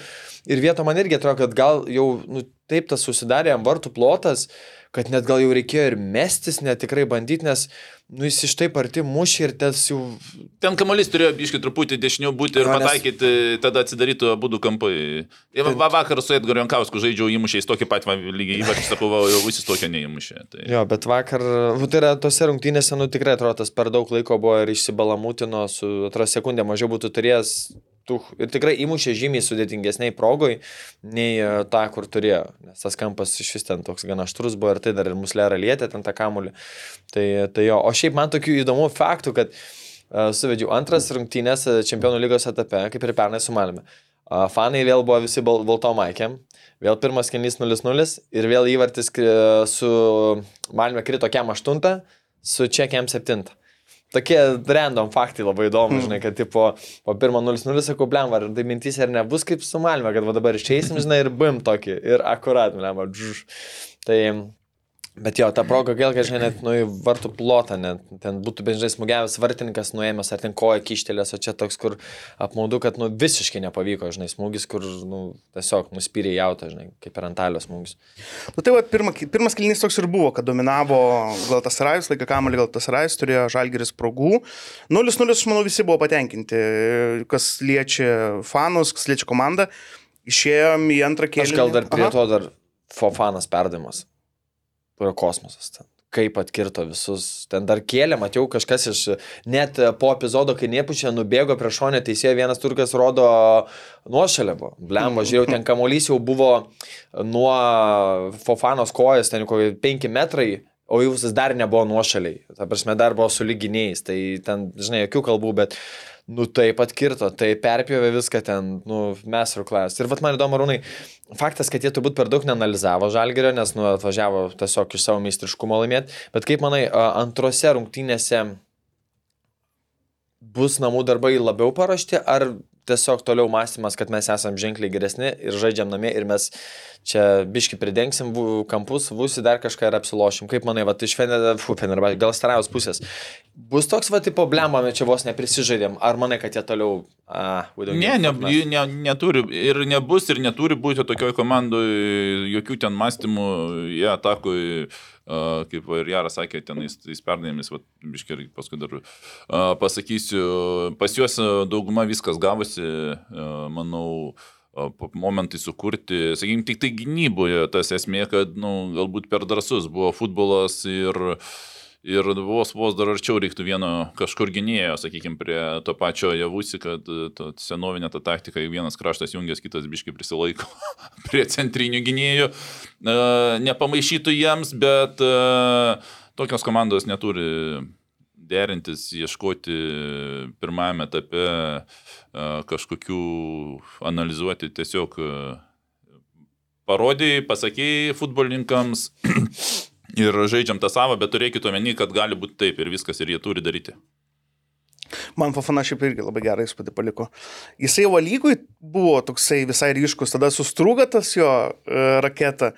Ir vieto man irgi atrodo, kad gal jau nu, taip tas susidarė ant vartų plotas, kad net gal jau reikėjo ir mestis, net tikrai bandyti, nes nu, jis iš taip arti mušė ir tas jau... Ten kamuolys turėjo biškai truputį dešiniau būti ir Jo, nes- pataikyti, tada atsidarytų abu du kampai. Ir va, vakar su Edgariu Jankausku žaidžiau įmušiais tokį patį va, lygiai įvartį, sakau, va, jau visi tokio neįmušė. Tai... Jo, bet vakar, nu, tai yra tose rungtynėse, nu tikrai atrodo, tas per daug laiko buvo ir išsibalamutino, su, atrodo, sekundę mažiau būtų turėjęs tų, ir tikrai įmušė žymiai sudėtingesniai progoj, nei e, tą, kur turėjo, nes tas kampas iš vis ten toks gana aštrus buvo ir tai dar ir muslera lietė ten tą kamulį. Tai, tai jo, o šiaip man tokių įdomių faktų, kad uh, suvedžiau antras rungtynės e, čempionų lygos etape, kaip ir pernai su Malmi. Uh, fanai vėl buvo visi bal baltom aikėm, vėl pirmas kelnys 0-0 ir vėl įvartis su Malmė krito kem 8, su kem 7. Tokie random faktai labai įdomu, žinai, kad tipo, po pirmo 0-0 sakau, blem, ar tai mintys ar nebus kaip su Malmė, kad va dabar išeisim, žinai, ir bim tokį, ir akurat, blem, džuž. Tai, bet jo, ta proga kad žinai, net nu į vartų plotą, net ten būtų bendrai smūgiavęs vartininkas nuėmęs, ar ten koja kištelės, o čia toks, kur apmaudu, kad nu visiškai nepavyko, žinai, smūgis, kur, nu, tiesiog nuspyrė jautą, žinai, kaip ir antalios smūgis. Nu, tai va, pirma, pirmas kilnys toks ir buvo, kad dominavo gal tas Rajus, laiką kamalį gal tas Rajus, turėjo žalgeris progų. 0-0, aš manau, visi buvo patenkinti, kas liečia fanus, kas liečia komandą. Išėjom į antrą kėlinį. Aš gal dar prie Aha. to dar Fofanas perdavimas. Puro kosmosas ten. Kaip atkirto visus. Ten dar kėlė, mačiau kažkas iš, net po epizodo, kai nepučia, nubėgo prie šonę teisėjo, vienas turkas rodo nuošalę. Blemba, žiūrėjau, ten kamuolys jau buvo nuo Fofanos kojas, ten kokie 5 metrai. O jau jis dar nebuvo nuošaliai. Ta prasme, dar buvo su lyginiais. Tai ten, žinai, jokių kalbų, bet, nu, taip atkirto, tai perpjovė viską ten, nu, master class. Ir vat man įdomu, Rūnai, faktas, kad jie turbūt per daug neanalizavo žalgerio, nes, nu, atvažiavo tiesiog iš savo meistriškumo laimėti. Bet kaip manai, antrose rungtynėse bus namų darbai labiau paruošti, ar tiesiog toliau mąstymas, kad mes esame ženkliai geresni ir žaidžiam namie ir mes čia biški pridengsim kampus, vusi dar kažką ir apsilošim. Kaip manai, va, iš Fenerbahčio, gal Starajos pusės. Bus toks, va, tipo, blemame, čia vos neprisižaidėm. Ar manai, kad jie toliau... A, Ne, ne, mes- ne, neturi ir nebus ir neturi būti tokioj komandai jokių ten mąstymų, jie atakui, uh, kaip ir Jaras sakė, ten tais perdavimais, biškai paskui dar uh, pasakysiu, pas juos uh, dauguma viskas gavosi, uh, manau, uh, momentai sukurti, sakykime, tik tai gynyboje tas esmė, kad, nu, galbūt per drasus buvo futbolas ir Ir vos vos dar arčiau reiktų vieno kažkur gynėjo, sakykime, prie to pačio javusi, kad e, senovinė ta taktika, vienas kraštas jungiasi, kitas biški prisilaiko prie centrinių gynėjų. E, Nepamaišytų jiems, bet e, tokios komandos neturi derintis, ieškoti pirmajame etape kažkokių analizuoti, tiesiog parodėjai, pasakėjai futbolininkams ir žaidžiam tą savo, bet turėkite omeny, kad gali būti taip ir viskas ir jie turi daryti. Man Fafana šiaip irgi labai gerai įspūdį paliko. Jisai jau lygui buvo toksai visai ryškus, tada sustrūga tas jo e, raketa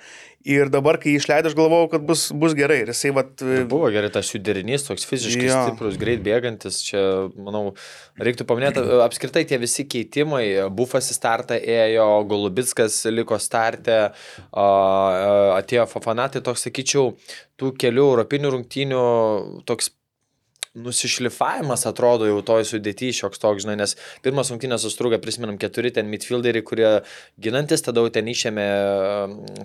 ir dabar, kai jį išleido, aš galvojau, kad bus, bus gerai. Ir jisai, vat, e, Buvo gerai tas jų derinys, toks fiziškai Jo. stiprus, greit bėgantis. Čia, manau, reiktų paminėti, apskritai tie visi keitimai. Bufas į startą ėjo, Golubitskas liko a, atėjo Fafanatai, toks, sakyčiau, tų kelių europinių rungtynių toks nusišlifavimas atrodo jau toj sudėti šioks toks, žinai, nes pirmas rungtynės sustrūga, prisimenam, keturi ten midfielderiai, kurie ginantis, tada jau ten išėmė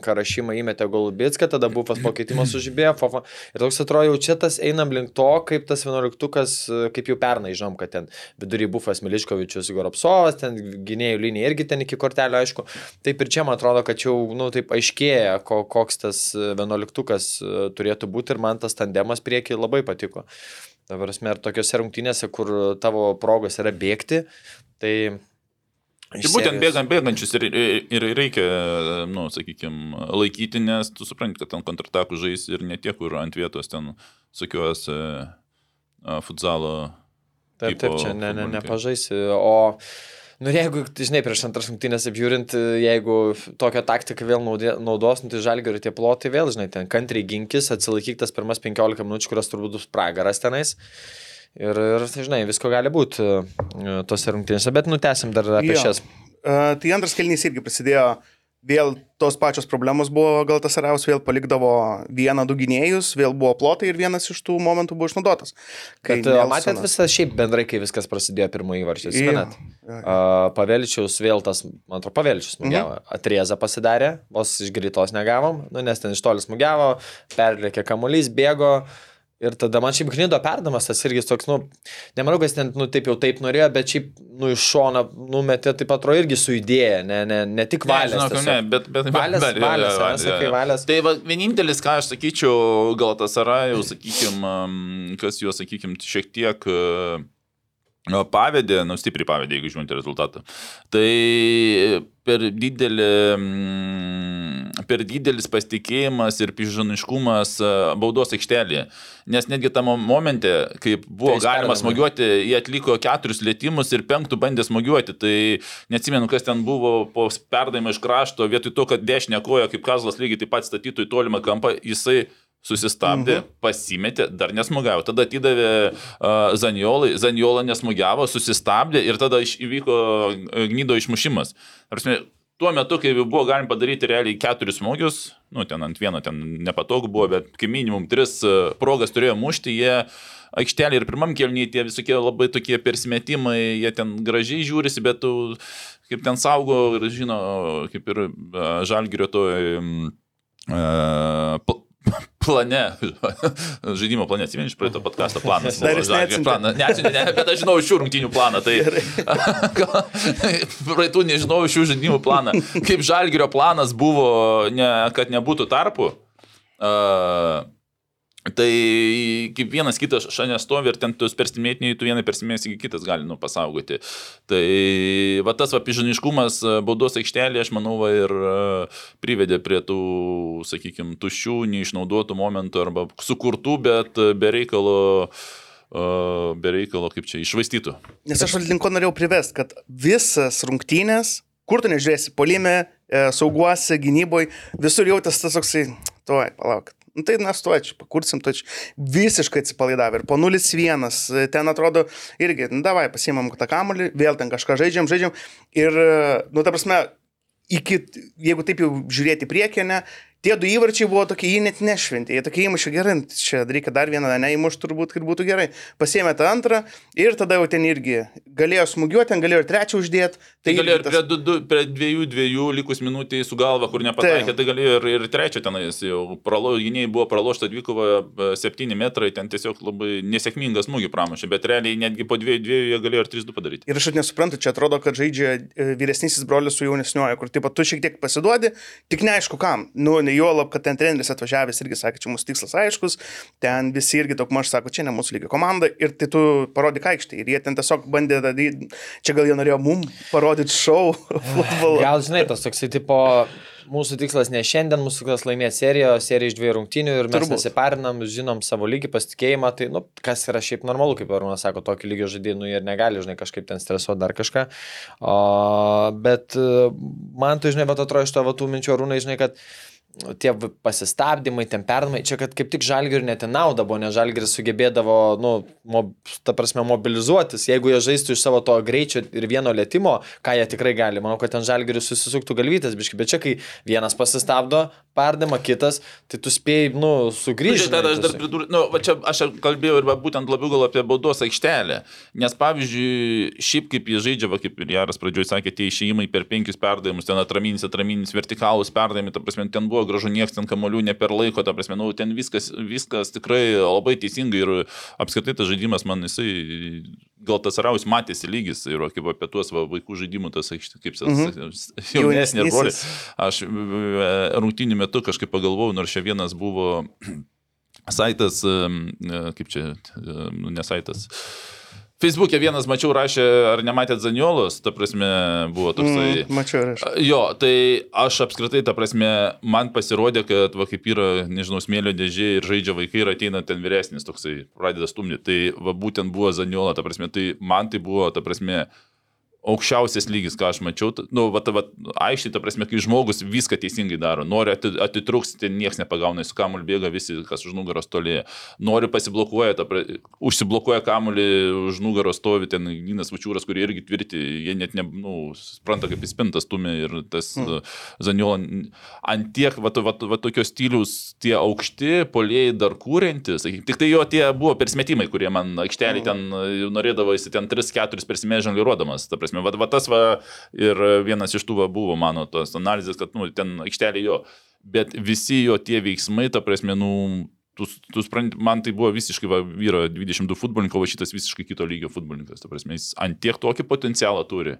karašymą, įmetė Golubitską, tada bufas po keitimo sužibėjo, Fafa. Ir toks atrodo, jau čia tas einam link to, kaip tas vienuoliktukas, kaip jau pernai žinom, kad ten vidury bufas Miliškovičius, Goropsovas, ten gynėjų linija irgi ten iki kortelio, aišku. Taip ir čia man atrodo, kad jau, nu, taip aiškėja, ko, koks tas vienuoliktukas e, turėtų būti ir man tas tandemas prieki labai patiko. Dabar esmė, ir tokiuose rungtynėse, kur tavo progos yra bėgti, tai... Tai iš būtent bėgant bėgančius ir, ir, ir reikia, nu, sakykime, laikyti, nes tu supranti, kad ten kontratakų žais ir ne tie, kur ant vietos ten sukiuos e, futzalo. Taip, taip, čia ne, ne, nepažaisi. O Nu jeigu, tai žinai, prieš antras rungtynės apžiūrint, jeigu tokią taktiką vėl naudos, nu, tai žalgerio tie plotai vėl, žinai, ten kantriai ginkis, atsilaikyk tas pirmas 15 minučių, kurios turbūt bus pragaras tenais. Ir, ir tai, žinai, visko gali būti uh, tose rungtynėse, bet nutęsim dar apie Jo. šias. Uh, tai antras kelnys irgi prasidėjo, vėl tos pačios problemos buvo, gal tas Araus vėl palikdavo vieną du gynėjus, vėl buvo plotai ir vienas iš tų momentų buvo išnaudotas. Kai Bet uh, Nelsonas- matėt visą šiaip bendrai, kai viskas prasidėjo pirmąjį varčią, jo. Uh, Paveličiaus vėl tas, man atrodo, Paveličius smūgiavo. Mhm. Atrieza pasidarė, vos iš greitos negavom, nu, nes ten iš toli smūgiavo, perlėkė kamuolys, bėgo. Ir tada man šiaip gnydo perdamas, tas irgi toks, nu, nemanau, kad jis ten, nu, taip jau taip norėjo, bet šiaip, nu, iš šono numetė, taip atrodo, irgi su idėja, ne, ne, ne tik valės. Ne, žinok, tiesiog. ne, bet, bet, Valės, bet, valės, ane, sakai, valės. Tai va, vienintelis, ką aš sakyčiau, gal tas yra jau, sakykime, kas juos, sakykime, šiek tiek pavedė, nu stipriai pavedė, jeigu žiūrint rezultatą. Tai per didelį, mm, per didelis pasitikėjimas ir pižaniškumas e, baudos aikštelėje. Nes netgi tame momente, kai buvo Tai galima perdavė. smūgiuoti, jie atliko keturis lėtimus ir penktų bandė smūgiuoti. Tai neatsimenu, kas ten buvo po perdavimo iš krašto, vietoj to, kad dešinė koja, kaip Kazlas lygiai taip pat statytų į tolimą kampą, jisai susistabdė, mhm. pasimetė, dar nesmūgiavo. Tada atidavė uh, Zaniolai, Zaniola nesmūgiavo, susistabdė ir tada iš, įvyko gnydo išmušimas. Prasme, tuo metu, kai buvo galima padaryti realiai keturis smūgius, nu ten ant vieno ten nepatogu buvo, bet kaip minimum tris uh, progas turėjo mušti, jie aikštelė ir pirmam kelnyje tie visokie labai tokie persimetimai, jie ten gražiai žiūrisi, bet tu kaip ten saugo ir žino, kaip ir uh, žalgirio to uh, plane, žaidimo plane, atsimeni iš praeito podcast'o planas. Dar jis neatsiuntė. planą. Neatsiuntė, ne, bet aš žinau šių rungtynių planą, tai praeitų nežinau šių žaidimų planą. Kaip žalgirio planas buvo, ne, kad nebūtų tarpų. Uh, Tai kaip vienas kitas šalia stovi ir ten tuos persimėtiniai, tu vieną persimėsi, kitas gali nu, pasaugoti. Tai va tas va pižaniškumas e, baudos aikštelėje, aš manau, va, ir e, privedė prie tų, sakykime, tuščių, neišnaudotų momentų arba sukurtų, bet be reikalo, e, be reikalo kaip čia, išvaistytų. Nes aš link ko norėjau privesti, kad visas rungtynės, kur tu nežiūrėsi, polime, e, sauguosi, gynyboje, visur jautės tas toksai, tuoj, palauk. Nu, tai mes tuo čia pakursim, tu čia visiškai atsipalaidavę. Ir po 0-1, e, ten atrodo irgi, nu davai, pasiimam tą kamuolį, vėl ten kažką žaidžiam, žaidžiam. Ir, nu, ta prasme, iki, jeigu taip jau žiūrėti ne, tie du įvarčiai buvo tokie, jie net nešventė, jie tokie įmušė gerai, nu, čia reikia dar vieną, ne, įmušti turbūt, kad būtų gerai. Pasėmė tą antrą ir tada jau ten irgi galėjo smūgiuoti, ten galėjo ir trečią uždėti. Tai galėjo ir irgi prie, du, du, prie dviejų, dviejų likus minutį su galva, kur nepataikė, Taip. tai galėjo ir, ir trečią tenais jau. Pralo, gynėjai buvo pralošta dvikova 7 metrai, ten tiesiog labai nesėkmingas smūgį pramušė, bet realiai netgi po dviejų, dviejų jie galėjo ir 3-2 padaryti. Ir aš net nesuprantu, čia atrodo, kad žaidžia e, vyresnysis brolis su jaunesniuoju, kur taip pat tu šiek tiek pasiduodi, tik neaišku kam. Nu, ne juolab, kad ten treneris atvažiavęs irgi sakė, čia mūsų tikslas aiškus, ten visi irgi daug maž sako, čia ne mūsų lygio komanda ir tai tu parodyk aikštį. Ir jie ten tiesiog bandė čia gal jie norėjo mum parodyti šou futbolo. Gal žinai, tas toksai tipo, mūsų tikslas ne šiandien, mūsų tikslas laimėti seriją, seriją iš dviejų rungtynių ir mes Turbūt. nesiparinam, žinom savo lygį, pasitikėjimą, tai, nu, kas yra šiaip normalu, kaip Arūnas sako, tokio lygio žaidėjai, nu, ir negali, žinai, kažkaip ten stresuoti dar kažką. O, bet man tai, žinai, bet atrodo iš tavo tų minčių, Arūnai, žinai, kad tie pasistabdymai, ten perdamai, čia kad kaip tik žalgirių net į naudą buvo, nes žalgiris sugebėdavo, nu, mob, ta prasme, mobilizuotis, jeigu jie žaistų iš savo to greičio ir vieno lėtimo, ką jie tikrai gali, manau, kad ten žalgiris susisuktų galvytės, biškai, bet čia kai vienas pasistabdo, perdama kitas, tai tu spėjai, nu, Grįžti, sugrįžti. tada aš dar pridursiu, nu, va čia aš kalbėjau ir va, būtent labiau gal apie baudos aikštelę, nes pavyzdžiui, šiaip kaip jie žaidžia, va, kaip ir Jaras pradžioje sakė, tie išėjimai per penkis perdavimus, ten atraminis, atraminis, vertikalus perdavimai, ta prasme, ten buvo gražu, niekas ten kamolių ne per laiko, ta prasme, nu, ten viskas, viskas tikrai labai teisingai ir apskritai tas žaidimas man jisai, gal tas raus matėsi lygis ir kaip apie tuos va, vaikų žaidimų, tas kaip Mhm. tas jaunesnė. Jaunesnysis. Aš e, rungtynių metu kažkaip pagalvojau, nors čia vienas buvo saitas, e, kaip čia, e, nu, ne saitas. Facebook'e vienas mačiau rašė, ar nematėt Zaniolos, ta prasme, buvo toksai. Mm, mačiau ir aš. Jo, tai aš apskritai, ta prasme, man pasirodė, kad va kaip yra, nežinau, smėlio dėžė ir žaidžia vaikai ir ateina ten vyresnis toksai, pradeda stumdyti. Tai va būtent buvo Zaniola, ta prasme, tai man tai buvo, ta prasme, aukščiausias lygis, ką aš mačiau. Nu, va, va, aiškiai, ta prasme, kai žmogus viską teisingai daro, nori ati- atitrūks, ten niekas nepagauna, su kamuoliu bėga visi, kas už nugaros toli, nori pasiblokuoja, pra- užsiblokuoja kamuolį, už nugaros stovi ten Ginas Vačiūras, kurie irgi tvirti, jie net, ne, nu, supranta, kaip įspintas stumė ir tas mm. Zaniola ant tiek, va, va, va tokios stilius, tie aukšti, polėjai dar kūrenti, sakykim, tik tai jo tie buvo persmetimai, kurie man aikštelį ten e, norėdavo, jis ten 3-4 persimė žongliruodamas, ta prasme, va, va tas va ir vienas iš tų va buvo mano tos analizės, kad, nu, ten aikštelė jo, bet visi jo tie veiksmai, ta prasme, nu, tu, tu supranti, man tai buvo visiškai, va, vyro 22 futbolininko, o šitas visiškai kito lygio futbolininkas, ta prasme, jis ant tiek tokį potencialą turi.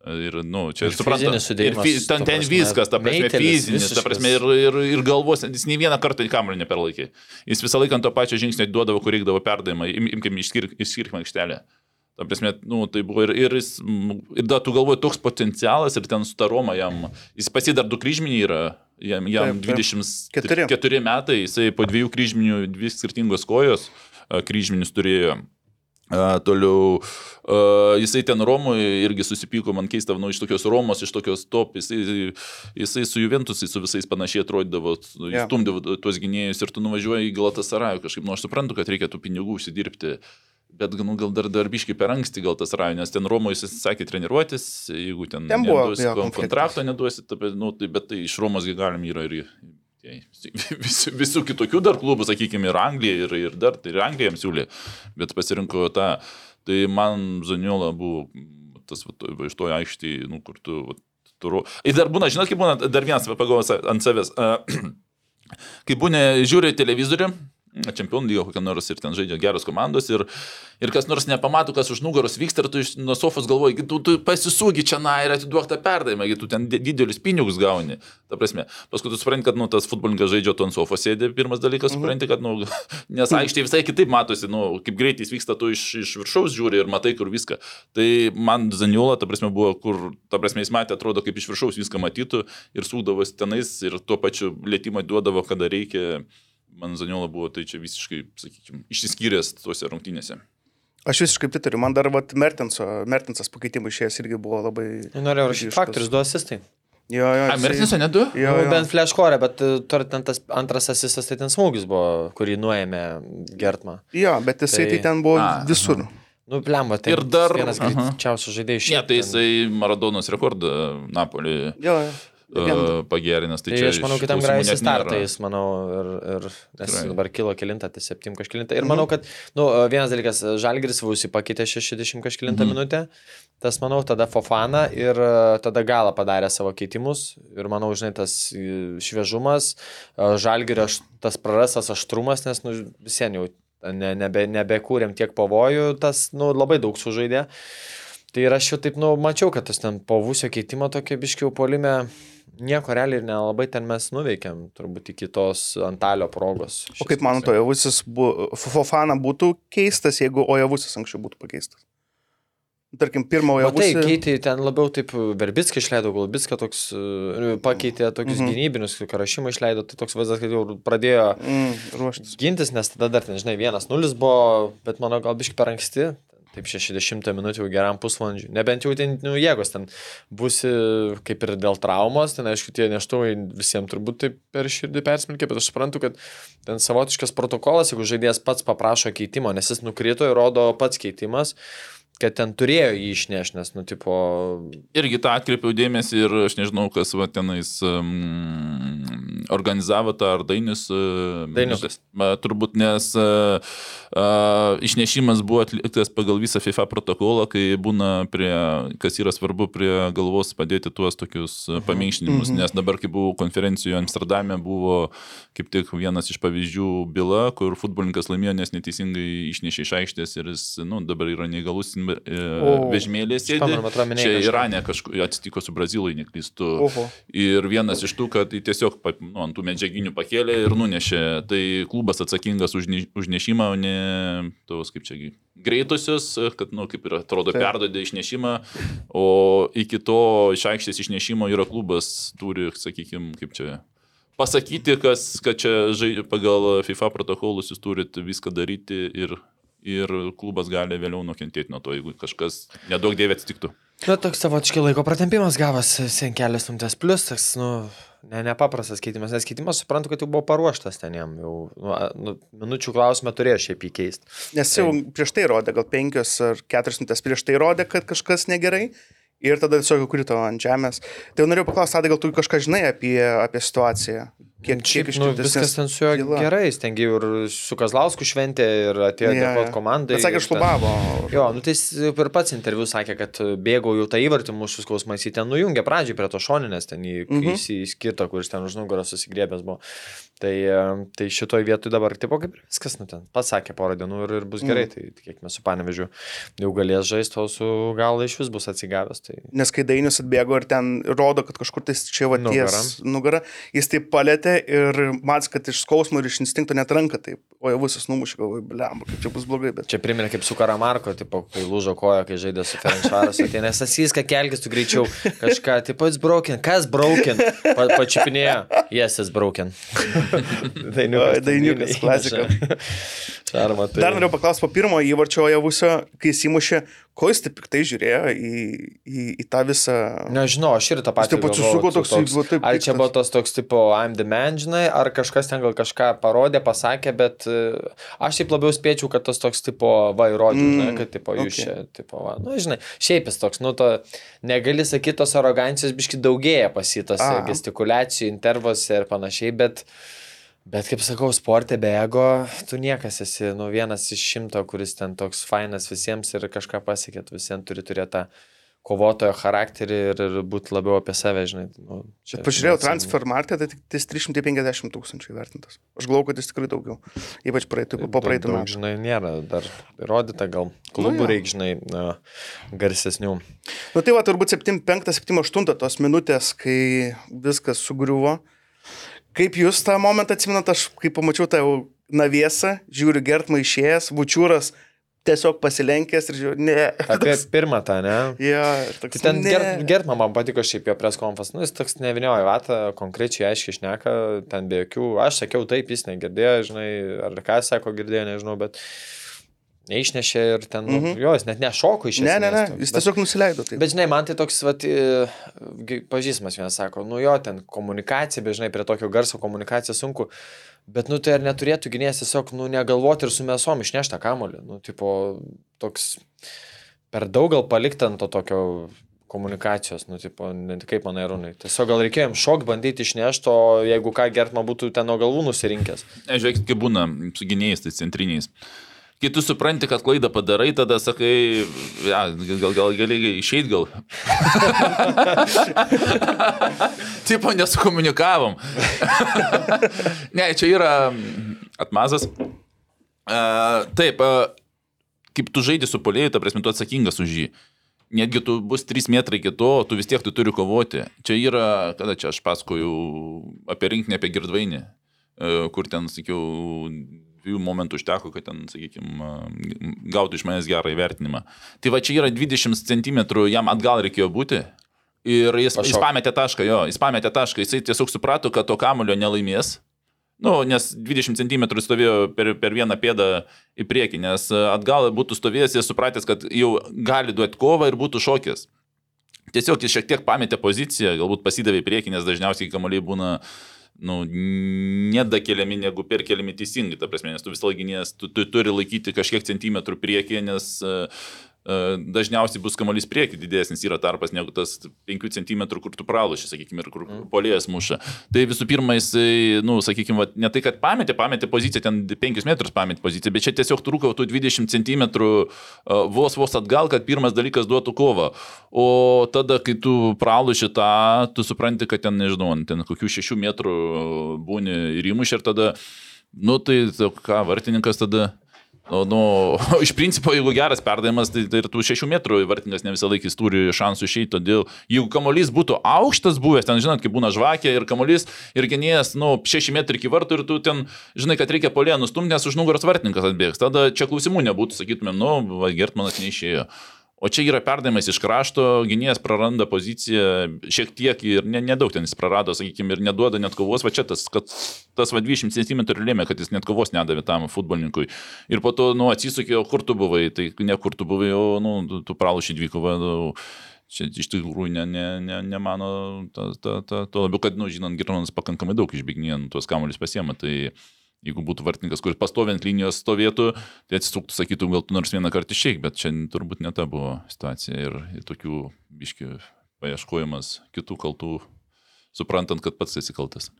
Ir, nu, čia Ir fizinis sudėjimas, fi- ten, ta ten prasme, viskas, ta prasme, meitelis fizinis, ta visiškas. prasme, ir, ir, ir galvos, jis nei vieną kartą į kamuolį neperlaikė. Jis visą laiką ant to pačio žingsnio duodavo, kur reikdavo perdavimą, Im, imkim, išskirk, išskirkime aikštelę. Ta prasme, nu, tai buvo ir, ir, jis, ir da, tu galvoji, toks potencialas ir ten su ta Roma jam, jis pasi dar du kryžminiai yra, jam, jam Taip, taip. 24 Keturi. metai, jisai po dviejų kryžminių, dvi skirtingos kojos a, kryžminius turėjo. A, toliau, a, jisai ten Romoje irgi susipyko, man keista, nu, iš tokios Romos, iš tokios top, jisai, jisai su Juventusai su visais panašiai atrodydavo, Jo. yeah. stumdavo tuos gynėjus ir tu nuvažiuoji į Galatasarajų kažkaip, nu, aš suprantu, kad reikia tų pinigų užsidirbti, bet nu, gal dar darbiškai per anksti gal tas Rajų, nes ten Romoje jis sakė treniruotis, jeigu ten, Ten buvo, neduosi jo, kontrakto neduosi, ta, bet, nu, tai, bet tai iš Romos galim yra ir visų, visų kitokių dar klubų, sakykime, ir Anglija, ir, ir dar, tai ir Anglija jam siūlė, bet pasirinko tą, tai man Zaniola buvo tas va, iš to aikštėje, nu, kur tu... Va, turu. Ir dar būna, žinot, kaip būna, dar vienas pagalvos ant savęs. Kai būna, žiūri televizorių, čempionų lygo kokią nors ir ten žaidžia geros komandos ir, ir kas nors nepamato, kas už nugaros vyksta ir tu iš nuo sofos galvoji, "Gi tu, tu pasisūgi čia na ir atiduok tą perdavimą, tu ten di- didelius pinigus gauni. Ta prasme, paskui tu supranti, kad nu, tas futbolininkas žaidžia, tu ant sofos sėdė, pirmas dalykas, supranti, kad, nu, nes aikštėje visai kitaip matosi, nu, kaip greitai jis vyksta, tu iš, iš viršaus žiūri ir matai, kur viską. Tai man Zaniola, ta prasme, buvo, kur, ta prasme, jis matė, atrodo, kaip iš viršaus viską matytų ir sūkdavosi tenais ir tuo pačiu lėtymą duodavo, kada reikia. Man Zaniola buvo tai čia visiškai, sakykime, išsiskyręs tuose rungtynėse. Aš visiškai pritariu, man dar vat, Mertenso, Mertensas pakeitimai išėjęs irgi buvo labai... Norėjau rašyti faktorius, du asistai. Jo, jo. A, Mertinsą ne du? Jo, Nu, jo. bent flashcore, bet tur ten tas antras asistas, tai ten smūgis buvo, kurį nuėmė Gertma. Jo, bet jisai tai, Tai- ten buvo A, visur. Nu, plemba, tai Ir dar- vienas aha. greičiausių žaidėjų Ne, tai jisai Maradonos rekordą Napolį Jo, jo. Uh, pagerinęs. Tai, Tai, čia aš manau, kitam net nėra. startais, manau, ir, ir nes Tikrai. dabar kilo kilintą, tai septim kažkilintą. Ir manau, kad, nu, vienas dalykas, Žalgris Vusi pakeitė 60 kažkilintą Mhm. minutę, tas, manau, tada Fofana ir e, tada galą padarė savo keitimus. Ir manau, žinai, tas e, šviežumas, e, Žalgirio tas prarastas aštrumas, nes, nu, jau ne, nebe, nebekūrėm tiek pavojų, tas, nu, labai daug sužaidė. Tai ir aš jau taip, nu, mačiau, kad tas ten po Vusio keitimo tokia biškiau polime, nieko realiai ir nelabai ten mes nuveikėm, turbūt iki tos Antalio progos. O kaip manote, Ojavusis, bu- Fofana būtų keistas, jeigu Ojavusis anksčiau būtų pakeistas? Tarkim, pirmą O tai keitė ten labiau taip Verbitskį išleido, Galbitskį toks e, pakeitė tokius Mhm. gynybinius, kai Karašymą išleido, tai toks vaizdas, kad jau pradėjo Mm, ruoštis. gintis, nes tada dar ten, žinai, vienas nulis buvo, bet mano gal biški per anksti. Taip 60 minučių jau geram pusvalandžiui. Nebent jau ten, nu, jėgos ten būsi kaip ir dėl traumos, ten aišku, tie neštuvai visiems turbūt taip per širdį persmelkė, bet aš suprantu, kad ten savotiškas protokolas, jeigu žaidėjas pats paprašo keitimo, nes jis nukrito ir rodo pats keitimas, kad ten turėjo jį išnešti, nes, nu, tipo, Irgi tą atkreipiau dėmesį ir aš nežinau, kas va tenais um, organizavo tą ar Dainis. Dainiukas. Ma, turbūt, nes uh, uh, išnešimas buvo atliktas pagal visą FIFA protokolą, kai būna prie, kas yra svarbu, prie galvos padėti tuos tokius uh, paminkštinimus, Mhm. nes dabar, kai buvau konferencijoje Amsterdame, buvo kaip tik vienas iš pavyzdžių byla, kur futbolininkas laimėjo, nes neteisingai išnešė iš aikštės ir jis, nu, dabar yra neįgalus Uh, vežimėlė sėdi. Čia. Irane kažkur atsitiko su Brazilai, neklystu. Oho. Ir vienas iš tų, kad tiesiog nu, ant tų medžiaginių pakėlė ir nunešė. Tai klubas atsakingas už, ne, už nešimą, o ne tos, kaip čia, greitusius, kad, nu, kaip ir atrodo, Taip. perdodė išnešimą, o iki to iš aikštės išnešimo yra klubas, turi, sakykime, kaip čia. Pasakyti, kas, kad čia žai, pagal FIFA protokolus jūs turit viską daryti ir, ir klubas gali vėliau nukentėti nuo to, jeigu kažkas nedaug dėvė atsitiktų. Na, toks savotiškai laiko pratempimas gavas, sen kelias minutės plus, toks, nu, ne, nepaprastas keitimas, nes keitimas suprantu, kad jau buvo paruoštas ten jam, jau, nu, nu, minučių klausimą turėjo šiaip įkeisti. Nes jau prieš tai rodė, gal penkios ar keturios minutės prieš tai rodė, kad kažkas negerai. Ir tada tiesiog krito ant žemės. Tai jau norėjau paklausti, tada gal tu kažką žinai apie, apie situaciją? Kiek, kiek iš nu, tikrųjų viskas ten su juo byla? gerai, jis ten gi ir su Kazlausku šventė ir atėjo jo. dėkot komandai. Bet sakė, šlubavo. Jo, nu tai jis ir pats interviu sakė, kad bėgau jau tą įvartį mūsų skausmais, jį ten nujungė pradžiai prie to šoninės, ten į, Mhm. įskirto, kuris ten už nugaros susigrėbęs buvo. Tai, e, tai šitoj vietoj dabar, tipo kaip ir viskas, nu ten, pats sakė porą dienų ir, ir bus gerai, Mhm. tai tikėkime su panevežiu, jau galės žaisti, o su gal iš vis bus atsigavęs. Tai... Nes kai Dainius atbėgo ir ten rodo, kad kažkur tais čia va ties nugarą, jis taip palėtė ir mats, kad iš skausmo ir iš instinkto net ranką taip, o jau visas numušė, galvoju, blem, kaip čia bus blogai, bet... Čia priminė kaip su Karamarko, tipo, kai lūžo koja, kai žaidė su Ferenčvaras, tai nes asyską kelkis tu greičiau, kažką, tipo, it's broken, kas broken, pa, pačiupinėjo, yes, it's broken. Oi, Dainiukas, klasika. Šarma, tai. Dar norėjau paklausti po pirmo įvarčio Javusio, kai jis įmušė, ko jis taip piktai žiūrėjo į, į, į tą visą... Nežinau, aš ir tą patį. taip atsisuko toks, toks va, taip Ar čia buvo tas toks tipo I'm the man, žinai, ar kažkas ten gal kažką parodė, pasakė, bet e, aš taip labiau spėčiau, kad tas toks tipo va įrodė, Mm, žinai, kad tipo jūs okay. čia, tipo, va, nu, žinai, šiaip jis toks, nu, to negali sakyti, tos arogancijos biški daugėja pasitos A. gestikulacijų, intervose ir panašiai, bet... Bet kaip sakau, sportė be ego, tu niekas esi, nu, vienas iš šimto, kuris ten toks fainas visiems ir kažką pasiekėt, visiems turi turėti tą kovotojo charakterį ir, ir būti labiau apie save, žinai. Nu, čia- Pažiūrėjau transfer marketą, tai tik tais 350 tūkstančių įvertintas. Aš galvoju, kad jis tikrai daugiau. Ypač praeitų, po praeitų metų. Žinai, nėra dar įrodyta, gal klubų jo. reikia, žinai, na, garsesnių. Nu tai va, turbūt 7-5-7-8 tos minutės, kai viskas sugriuvo. Kaip jūs tą momentą atsimenat, aš kai pamačiau tą jau naviesą, žiūriu Gertmą išėjęs, Vučiūras tiesiog pasilenkęs ir žiūriu, ne. Apie pirmą tą, ne? Ja, ir toks, Tai ten ne. gert, gert man patiko šiaip jo preskonfas, nu jis toks nevinioja vatą, konkrečiai aiškiai šneka, ten be jokių, aš sakiau taip, jis negirdėjo, žinai, ar ką sako girdėjo, nežinau, bet neišnešė ir ten, nu, Mhm. jo, jis net nešoko iš Ne, ne, ne, toks, jis bet- tiesiog nusileido. Taip. Bet žinai, man tai toks, vat, e, pažįstamas vienas sako, nu jo, ten komunikacija, bet žinai, prie tokio garso komunikacija sunku. Bet, nu, tai ar neturėtų gynėjas tiesiog, nu, negalvoti ir su mėsom išnešti tą kamolį. Nu, tipo, toks per daug gal palikti ant to tokio komunikacijos, nu, tipo, ne tik kaip manai, Rūnai. Tiesiog gal reikėjo jam šok bandyti išnešti, o jeigu ką, Gertma būtų ten nuo galvų nusirinkęs. Ne, žiūrėkit, kaip būna su gynėjais, tai centriniais. Kai tu supranti, kad klaidą padarai, tada sakai, ja, gal, gal gali išeiti gal. Tipo, nesukomunikavom. ne, čia yra atmazas. Uh, taip, uh, kaip tu žaidži su polėjui, ta prasme, tu atsakingas už jį. Netgi tu bus 3 metrai kito, tu vis tiek tu turi kovoti. Čia yra, kada čia aš pasakoju apie rinkinį, apie girdvainį, e, kur ten, sakiau, dviejų momentų užteko, kad ten, sakykime, gautų iš manęs gerą įvertinimą. Tai va čia yra 20 cm, jam atgal reikėjo būti. Ir jis, jis Pašok. pametė tašką, jo, jis pametė tašką, jisai tiesiog suprato, kad to kamulio nelaimės. Nu, nes 20 cm stovėjo per, per vieną pėdą į priekį, nes atgal būtų stovėjęs ir supratęs, kad jau gali duoti kovą ir būtų šokęs. Tiesiog jis šiek tiek pametė poziciją, galbūt pasidavė į priekį, nes dažniausiai kamuoliai būna nu, nedakeliami negu perkeliami teisingai, ta prasme, nes tu vis laikinės, tu, tu turi laikyti kažkiek centimetrų priekyje, nes uh, dažniausiai bus kamuolys prieki didesnis yra tarpas negu tas 5 cm, kur tu praloši, sakykime, ir kur mm. polėjas muša. Tai visų pirma, jisai, nu, sakykime, va, ne tai, kad pametė, pametė poziciją, ten 5 metrus pametė poziciją, bet čia tiesiog trūko tų 20 cm uh, vos vos atgal, kad pirmas dalykas duotų kovą. O tada, kai tu praloši tą, tu supranti, kad ten, nežinau, ten kokių 6 metrų būni ir įmuš ir tada, nu tai ką, vartininkas tada nu, iš principo, jeigu geras perdavimas, tai, tai ir tų šešių metrų vartininkas ne visą laiką jis turi šansų išeiti, todėl jeigu kamolys būtų aukštas buvęs, ten žinot, kaip būna žvakė ir kamolys ir genėjas, nu, šeši metrai iki vartų ir tu ten, žinai, kad reikia polė nustumti, nes už nugaros vartininkas atbėgs, tada čia klausimų nebūtų, sakytumėm, nu, Gertmanas neišėjo. O čia yra perdavimas iš krašto, gynėjas praranda poziciją šiek tiek ir ne- nedaug ten jis prarado, sakykime, ir neduoda net kovos, va čia tas, kad tas va 20 cm lėmė, kad jis net kovos nedavė tam futbolininkui. Ir po to, nu, atsisukė, o kur tu buvai, tai ne kur tu buvai, o, nu, tu, pralašy dvikovą. Nu, čia iš tikrųjų ne, ne, ne, ne mano, ta, ta, ta, tuo labiau, kad, nu, žinant, Germanas pakankamai daug išbėginė, tuos kamuolius pasiema, tai jeigu būtų vartininkas, kuris pastovint linijos stovėtų, tai atsisuktų, sakytų, gal tu nors vieną kartą išeik, bet čia turbūt ne ta buvo situacija ir, ir tokių biškių paieškojimas kitų kaltų, suprantant, kad pats esi kaltas.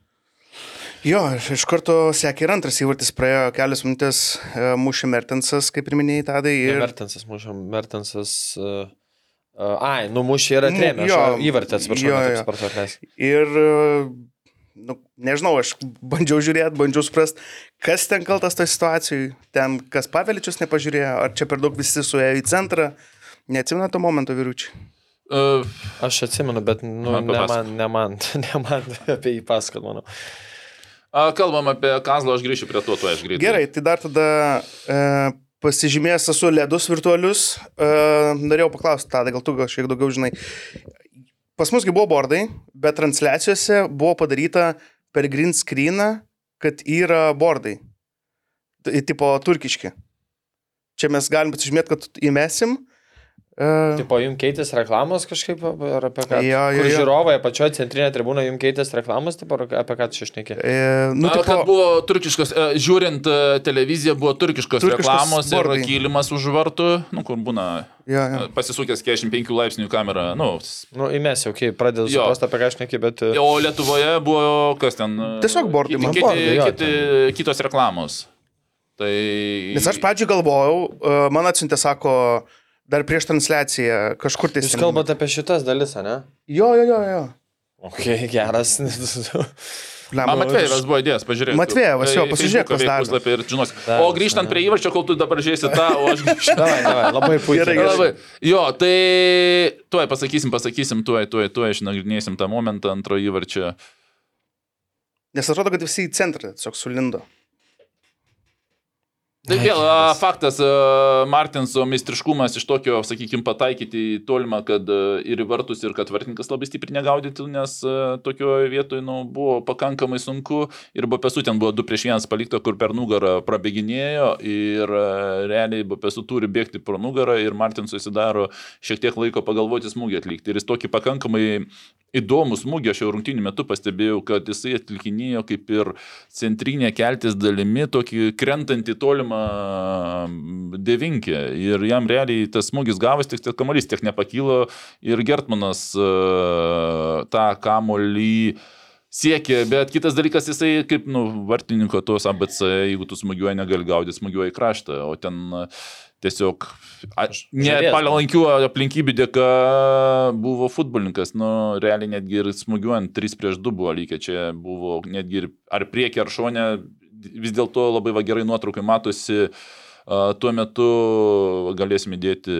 Jo, iš karto sekė ir antras įvartis, praėjo kelias minutės, e, mušė Mertensas, kaip ir minėjai, tadai. Ir... Ir... Mertensas, mušo, Mertensas. Uh, ai, numušė ir Mu- atrėmė. jo, Įvartį, atsiprašau, jo, ne jo. spartu atleisk. Ir, nu, nežinau, aš bandžiau žiūrėti, bandžiau suprasti, kas ten kaltas toje situacijoje, ten kas paveličius nepažiūrėjo, ar čia per daug visi suėjo į centrą. Neatsimena to momento vyručiai. Uh, Aš atsimenu, bet nu, Man ne, man, ne, man, ne man apie jį pasakot, manau. kalbam apie Kazlą, aš grįšiu prie to, tuo aš greitai. Gerai, tai dar tada e, pasižymėjęs esu ledus virtualius. E, norėjau paklausti, tada gal tu gal šiek tiek daugiau žinai. Pas musgi buvo bordai, bet transliacijose buvo padaryta per green screeną, kad yra bordai. Tipo turkiški. Čia mes galim pasižymėti, kad įmesim. E, Tipo, jums keitės reklamos kažkaip, ar apie ką? Jo, jo, Kur jo. žiūrovai apačioje centrinėje tribūnoje jums keitės reklamos, tipo, ar apie ką čia išnekė? e, nu, Nu, tipo, kad buvo turkiškas, e, žiūrint e, televiziją, buvo turkiškos, Turkiškos reklamos ir bordai. kylimas už vartų, nu, kur būna jo, jo. e, pasisukęs 45 laipsnių kamera. Nu, s- Nu, įmės jau, kai pradedu Jo. suprasti, apie ką aš nekė, bet... o Lietuvoje buvo kas ten? Tiesiog bordai, man kiti, kitos reklamos. Tai... Nes aš pradžioje galvojau, man atsiuntė, sako, dar prieš transliaciją kažkur tai. Jūs kalbate apie šitas dalis, ne? Jo, jo, jo, jo. Ok, geras. Blemba, Man Matvėjevas buvo įdėjęs, pažiūrėk. Matvejevas, jo, Į pasižiūrėk, kas puslapį Ir žinos. O grįžtant prie įvarčio, kol tu dabar žiūrėsi tą, o aš grįžtu. davai, davai, labai puikiai. Gerai, Labai. Jo, tai tuoj pasakysim, pasakysim, tuoj, tuoj, tuoj išnagrinėsim tą momentą antrojo įvarčio. Nes atrodo, kad visi į centrą tiesiog sulindo. Tai vėl faktas, Martinso meistriškumas iš tokio, sakykime, pataikyti į tolimą, kad ir į vartus, ir kad vartininkas labai stipriai negaudytų, nes tokioje vietoje nu, buvo pakankamai sunku. Ir Bapesu ten buvo 2 prieš 1 palikta, kur per nugarą prabėginėjo. Ir realiai Bapesu turi bėgti pro nugarą ir Martinsui susidaro šiek tiek laiko pagalvoti smūgį atlikti. Ir jis tokį pakankamai įdomų smūgį aš jau rungtynių metu pastebėjau, kad jisai atlikinėjo kaip ir centrinė keltis dalimi, tokį krentantį tolimą devinkę. Ir jam realiai tas smūgis gavus, tik kamuolys tiek nepakylo ir Gertmanas e, tą kamuolį siekė, bet kitas dalykas, jisai kaip, nu, vartininko tos ABC, jeigu tu smūgiuoji, negali gaudyti, smūgiuoji kraštą, o ten tiesiog a, ne Žavės, palankių aplinkybių dėka buvo futbolininkas, nu, realiai netgi ir smūgiuojant 3 prieš 2 buvo lygiai, čia buvo netgi ir ar priekį ar šonę, vis dėlto labai va, gerai nuotraukai matosi, tuo metu galėsime dėti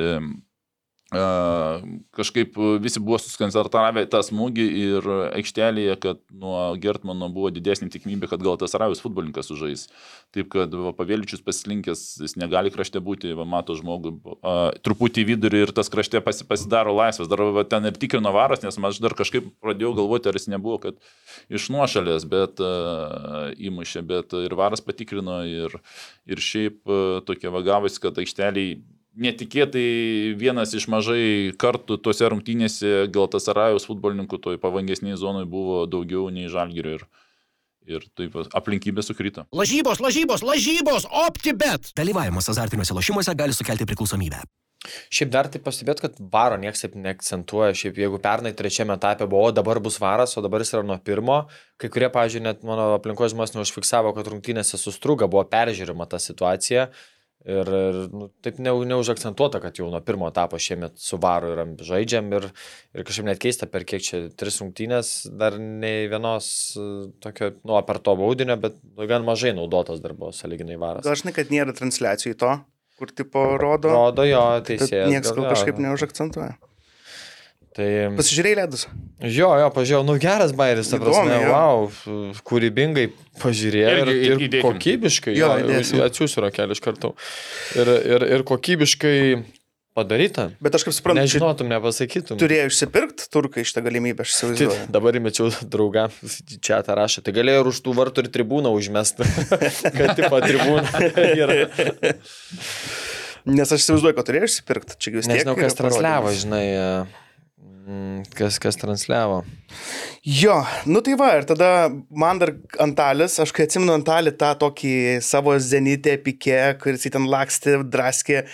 kažkaip visi buvo susikoncentravę į tą smūgį ir aikštelėje, kad nuo Gertmano buvo didesnė tikimybė, kad gal tas Rajus futbolininkas sužais. Taip kad va, pavėličius pasilinkęs, jis negali krašte būti, va, mato žmogų a, truputį į vidurį ir tas krašte pasi, pasidaro laisvas. Dar va, ten ir tikrino varas, nes aš dar kažkaip pradėjau galvoti, ar jis nebuvo, kad iš nuošalės, bet a, įmušė, bet ir varas patikrino ir, ir šiaip a, tokia vagavosi, kad aikšteliai netikėtai vienas iš mažai kartų tose rungtynėse Galtasarajos futbolininkų toj pavangesniai zonai buvo daugiau nei Žalgirio ir, ir taip aplinkybė sukrito. Lažybos, lažybos, lažybos, optibet. Dalyvavimas azartiniuose lošimuose gali sukelti priklausomybę. Šiaip dar tai pastebėt, kad varo niekas taip neakcentuoja. Šiaip jeigu pernai trečiame etape buvo, dabar bus varas, o dabar jis yra nuo pirmo, kai kurie, pažiūrėjau, net mano aplinkos žmonės neužfiksavo, kad rungtynėse sustruga, buvo peržiūrima ta situacija. Ir, ir nu, taip ne, neužakcentuota, kad jau nuo pirmo etapo šiemet su varu yra žaidžiam ir, ir kažkaip net keista, per kiek čia tris rungtynės, dar nei vienos e, tokio, nu, per to baudinio, bet nu, gan mažai naudotas dar buvo saliginai varas. Gal žinai, kad nėra transliacijų to, kur tipo rodo. Rodo jo teisėjas. niekas gal kažkaip neužakcentuoja. Tai... Pasižiūrėjai ledus. Jo, jo, pažiūrėjau, nu geras bairis, ta prasme, Įdomu, jo. wow, kūrybingai pažiūrėjau ir, ir įdėkim. kokybiškai, Jo, jo, atsiųsiu rokelį iš karto. Ir, ir, ir kokybiškai padaryta. Bet aš kaip suprantu, Nežinotum, nepasakytum. turėjo išsipirkti turkai šitą galimybę, aš Tai įsivaizduoju. dabar įmečiau draugam, čia tą rašė. Tai galėjo ir už tų vartų ir tribūną užmesti. kad tipo tribūna yra. Nes aš įsivaizduoju, kad turėjo išsipirkti. Čia vis tiek. Nežinau, kas transliavo, žinai. Mm, kas, kas transliavo. Jo, nu tai va, ir tada man dar Antalis, aš kai atsimenu Antalį tą tokį savo zenitę pikė, kuris ten lakstė, draskė.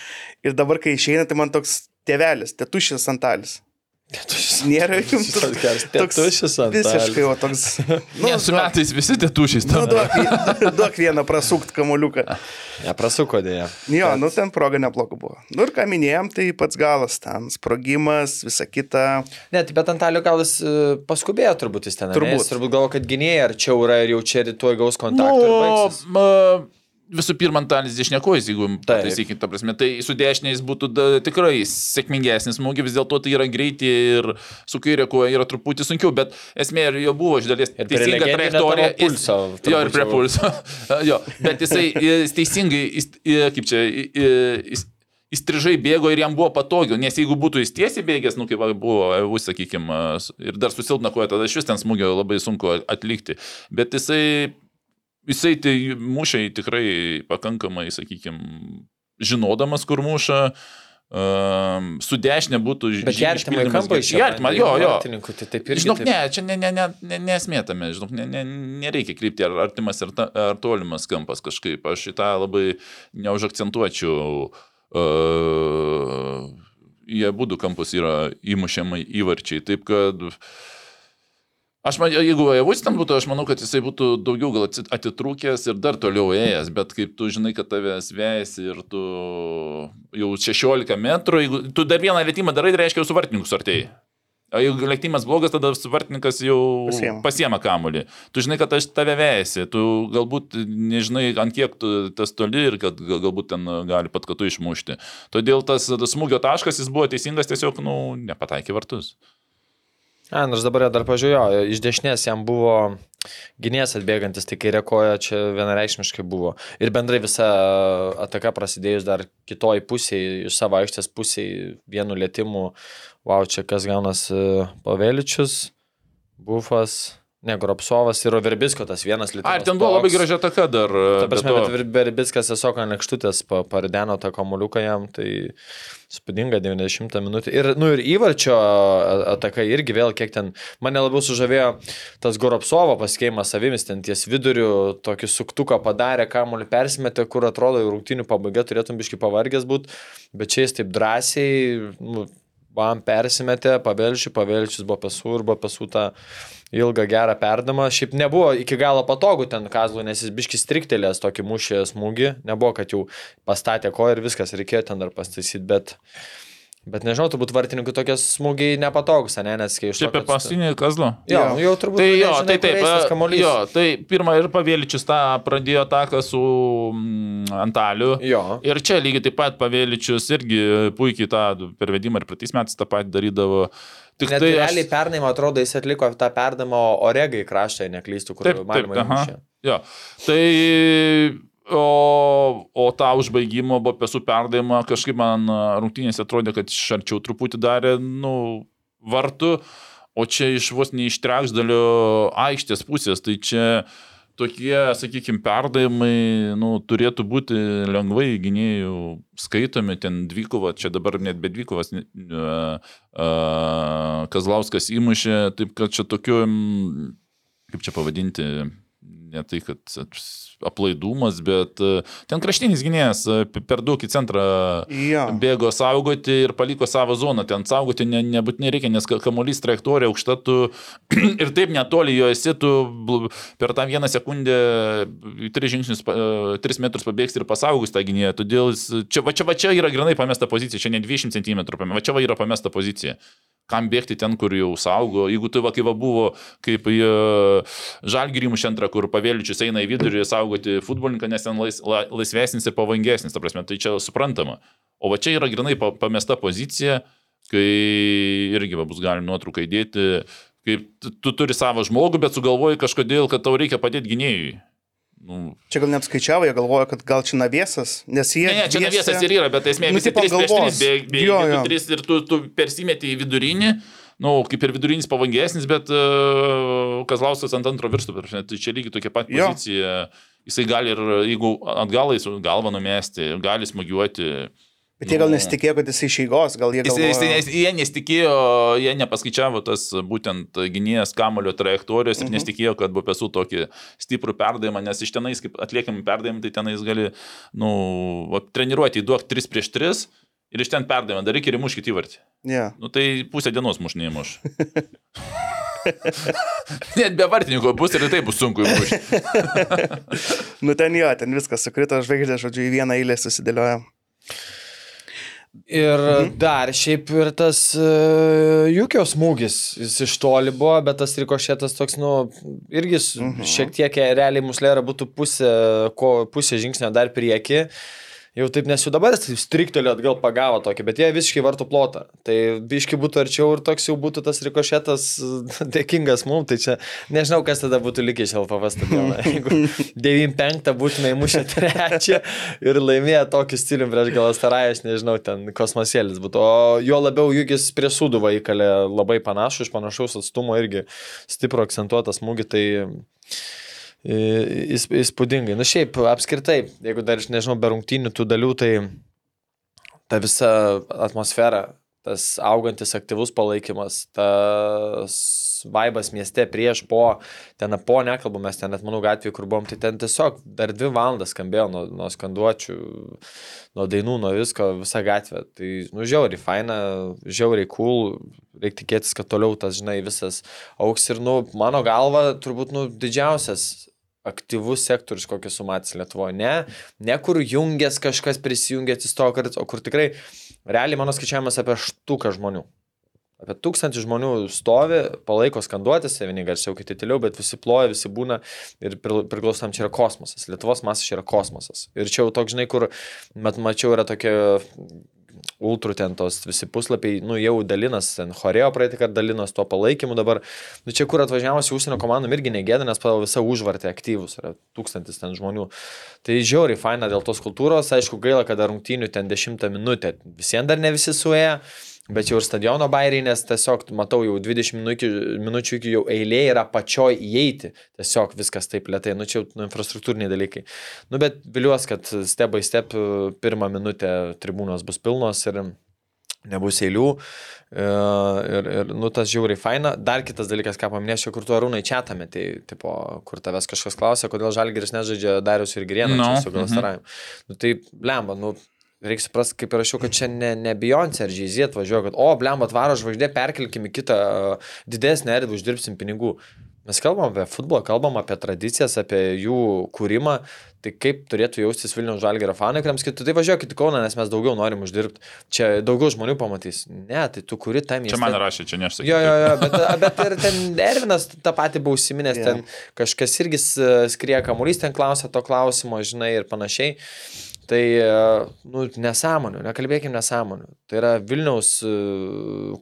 Ir dabar, kai išeina, tai man toks tėvelis, tėtušis Antalis. Nėra jums Toks Antalis. Visiškai, o toks... Nu, su duok- metais visi tėtušiais. Nu, Nu, duok, duok vieną prasukt kamuoliuką. Neprasuko dėja. Jo, nu ten proga nebloga buvo. Nu ir ką minėjom, tai pats galas ten, sprogimas, visa kita. Net, bet Antalio gal jis e, paskubėjo turbūt jis ten. Turbūt. Turbūt. Jis turbūt galvo, kad gynėjai arčiau yra ir jau čia rytoj gaus kontaktą. Nu, visų pirma, Antalis dešinėkojas, jeigu Taip. pataisykit, ta prasme, tai su dešiniais būtų da, tikrai sėkmingesnis smūgis, vis dėlto tai yra greitį ir su kairė koja yra truputį sunkiau, bet esmė ir jo buvo iš dalies teisinga trajektorija. pulso Jo, ir prie pulso. jo, bet jisai jis teisingai, jis, kaip čia, jis, įstrižai bėgo ir jam buvo patogiau, nes jeigu būtų jis tiesiai bėgęs, nu kaip buvo, jūs sakykime, ir dar susilpna koja, tada iš vis ten smūgio labai sunku atlikti. Bet jisai, jisai tai mušė tikrai pakankamai, sakykime, žinodamas, kur muša. Um, su dešinė būtų Bet žymiai artimai išpildymas kampai geresnis. Į artimą, jo, jo. Tai taip ir Žinok, ne, čia ne, ne, ne, ne, nesmėtame, žinok, ne, ne, nereikia krypti ar artimas ar, ta, ar tolimas kampas kažkaip. Aš šitą labai neužakcentuočiau. Uh, jie būdų kampus yra įmušiamai įvarčiai. Taip kad Aš man, jeigu Evus ten būtų, aš manau, kad jisai būtų daugiau gal atitrūkęs ir dar toliau ėjęs, bet kaip tu žinai, kad tavęs vėjasi ir tu jau 16 metrų, jeigu tu dar vieną lėtymą darai, tai reiškia, jau su vartininku sartėjai. O jeigu lėktymas blogas, tada vartininkas jau Pasiema. pasiema kamuolį. Tu žinai, kad aš tave vėjasi, tu galbūt nežinai, ant kiek tu tas toli ir kad gal- galbūt ten gali pat katu išmušti. Todėl tas, tas smūgio taškas jis buvo teisingas, tiesiog, nu, nepataikė vartus. A, nors dabar dar pažiūrėjau, iš dešinės jam buvo gynėjas atbėgantis, tai kairė koja čia vienareikšmiškai buvo. Ir bendrai visa ataka prasidėjus dar kitoj pusėje, iš savo aikštės pusėje, vienu lėtimu, wow, čia kas gaunas Paveličius, Bufas, ne, Gropsovas ir Overbisko tas vienas lėtimas. Ar ten buvo labai toks. graži ataka dar. Ta prasme, to- bet Verbiskas tiesiog pa- parideno tą kamuoliuką jam, tai spūdinga 90 minutė. Ir, nu, ir įvarčio ataka irgi vėl kiek ten, mane labiau sužavėjo tas Goropsovo pasikeimas savimis, ten ties viduriu tokį suktuką padarė, kamuolį persimetė, kur atrodo jau rungtinių pabaiga turėtum biški pavargęs būti, bet čia jis taip drąsiai, nu, bam persimetė, pavelčiui, pavelčius buvo pesų ir buvo pesų tą ilgą gerą perdamą. Šiaip nebuvo iki galo patogu ten Kazlui, nes jis biški striktelės tokį mušę smūgį. Nebuvo, kad jau pastatė koją ir viskas, reikėjo ten dar pastaisyti, bet... Bet nežinau, turbūt vartininkų tokie smūgiai nepatogus, ne, nes kai iš Čia apie paskutinį kazlo. Jo, Jo. nu jau turbūt. Tai jo, nežinai, tai taip, kamuolys. jo, tai pirmą ir Pavėličius tą pradėjo taką su mm, Antaliu. Jo. Ir čia lygiai taip pat Pavėličius irgi puikiai tą pervedimą ir praeis metais tą patį darydavo. Tik Net tai aš- realiai pernai, man atrodo, jis atliko tą perdamą Oregai kraštą, neklystų, kur Taip, taip, mušė. Jo. Tai o, o tą užbaigimo, buvo pesų perdavimą, kažkaip man rungtynėse atrodė, kad iš arčiau truputį darė, nu, vartų, o čia iš vos ne iš trečdalio aikštės pusės, tai čia tokie, sakykime, perdavimai, nu, turėtų būti lengvai gynėjų skaitomi, ten dvikova, čia dabar net be dvikovas, a, a, Kazlauskas įmušė, taip kad čia tokiu, kaip čia pavadinti, ne tai, kad aplaidumas, bet e, ten kraštinis gynėjas e, per daug į centrą Jo. bėgo saugoti ir paliko savo zoną. Ten saugoti ne, nebūtinai reikia, nes ka- kamuolys trajektorija aukšta, tu ir taip netoli jo esi, tu per tą vieną sekundę tris žingsnius, e, tris metrus pabėgsi ir pasaugus tą gynėją. Todėl čia, va, čia, va čia yra grinai pamesta pozicija, čia ne 20 cm, va čia va yra pamesta pozicija. Kam bėgti ten, kur jau saugo? Jeigu tu va, kai va buvo, kaip žalgirimų šiandien, kur pavėličius eina į vidurį saugoti futbolininką, nes ten lais, la, laisvesnis ir pavojingesnis, ta prasme, tai čia suprantama. O va čia yra grinai pa- pamesta pozicija, kai irgi va, bus galima nuotrauką įdėti, kaip tu, tu turi savo žmogų, bet sugalvoji kažkodėl, kad tau reikia padėti gynėjui. Nu, Čia gal net skaičiavo, jie galvoja, kad gal čia naviesas, nes jie... Ne, ne, čia dviese- viesas ir yra, bet esmė, Nu, visi trys prieš galvos. trys bėgi, bėgi, Jo, jo. trys ir tu, tu persimeti į vidurinį, nu, kaip ir vidurinis pavojingesnis, bet uh, Kazlauskas ant antro prasme, tai čia lygiai tokia pat Jo. pozicija. Jisai gali ir, jeigu atgalai su galva numesti, gali smūgiuoti. Bet jie gal nesitikėjo, kad jis išeigos, gal jie galvojo... jis, jis, jie nesitikėjo, jie nepaskaičiavo tas būtent gynėjas kamulio trajektorijos ir nesitikėjo, kad buvo pesų tokį stiprų perdavimą, nes iš tenais, kaip atliekami perdavimai, tai tenais gali, nu, va, treniruoti, duok 3 prieš 3 ir iš ten perdavimą daryk ir įmuškit įvartį. Yeah. Nu tai pusę dienos muš neįmuš. Net be vartininko bus ir tai bus sunku įmušti. Nu ten jo, ten viskas sukrito žvaigždė, žodžiu, į vieną eilę susidėlioja. Ir mhm. dar šiaip ir tas uh, Jukio smūgis, jis iš toli buvo, bet tas rikošėtas toks, nu, irgi mhm. šiek tiek realiai muslera būtų pusė, ko, pusė žingsnio dar prieki. Uh, jau taip nes jau dabar striktelio atgal pagavo tokį, bet jie visiškai vartų plotą. Tai biški būtų arčiau ir toks jau būtų tas rikošėtas dėkingas mums, tai čia nežinau, kas tada būtų likęs LFV stadioną. Jeigu 9-5 būtume įmušę trečią ir laimėję tokį stilių prieš Galastarąją, aš nežinau, ten kosmosėlis būtų. O jo labiau Jugis prie Suduvą įkalė labai panašų, iš panašaus atstumo irgi stipro akcentuotas smūgį. Tai įspūdingai. Na šiaip, apskritai, jeigu dar, nežinau, be rungtynių tų dalių, tai ta visa atmosfera, tas augantis aktyvus palaikymas, tas vaibas mieste prieš, po, ten po nekalbu, mes ten net manau gatvėje, kur buvom, tai ten tiesiog dar dvi valandas skambėjo nuo, nuo skanduočių, nuo dainų, nuo visko, visa gatvė. Tai, nu, žiauriai, faina, žiauriai cool, reikia tikėtis, kad toliau tas, žinai, visas auks ir, nu, mano galva, turbūt, nu, didžiausias aktyvus sektorius, kokį sumatys Lietuvoje. Ne, ne kur jungės kažkas prisijungė atsistojo kartais, o kur tikrai realiai mano skaičiavimas apie štuką žmonių. Apie tūkstantį žmonių stovi, palaiko skanduotis, vieni garsiau, kiti tyliau, bet visi ploja, visi būna ir priklausom, čia yra kosmosas. Lietuvos masas čia yra kosmosas. Ir čia jau toks, žinai, kur, mat, mačiau, yra tokia ultrų ten tos visi puslapiai, nu jau dalinas, ten Horėjo praeitį kartą dalinas tuo palaikymu dabar. Nu čia kur atvažiavusi užsienio komandom irgi negėda, nes pagal visą užvartę aktyvus, yra tūkstantis ten žmonių. Tai žiauriai faina dėl tos kultūros, aišku gaila, kad rungtynių ten dešimtą minutę, visiems dar ne visi suėję. Bet jau ir stadiono bairiai, nes tiesiog matau jau 20 minučių, minučių iki jau eilė yra pačioj įeiti. Tiesiog viskas taip lietai, nu čia nu, infrastruktūriniai dalykai. Nu bet viliuosi, kad step by step pirmą minutę tribūnos bus pilnos ir nebus eilių. E, ir, ir nu, tas žiauriai faina. Dar kitas dalykas, ką paminėsiu, kur tu arūnai čia tame, tai, tipo, kur tavęs kažkas klausė, kodėl Žalgiris nežaidžia Darius ir Grienų no. su Galastaravimu. Mm -hmm. Nu, tai, lemba, nu, Reikia suprasti, kaip ir rašiau, kad čia ne, ne Beyoncé ar Jay-Z atvažiuoja, kad, o, blem, atvaro žvaigždė, perkelkim į kitą uh, didesnę erdvę, uždirbsim pinigų. Mes kalbam apie futbolą, kalbam apie tradicijas, apie jų kūrimą, tai kaip turėtų jaustis Vilniaus žalgerio fanai, kuriems kitų, tai važiuokit į Kauną, nes mes daugiau norim uždirbti. Čia daugiau žmonių pamatys. Ne, tai tu kuri tam įsivaizduoji. Čia man rašė, čia nesakysiu. Jo, jo, jo, bet, bet ir ten Ervinas tą patį buvo užsiminęs, yeah. ten kažkas irgi skrieja kamuolys, ten klausė to klausimo, žinai, ir panašiai. Tai, nu, nesąmonių, nekalbėkime nesąmonių. Tai yra Vilniaus e,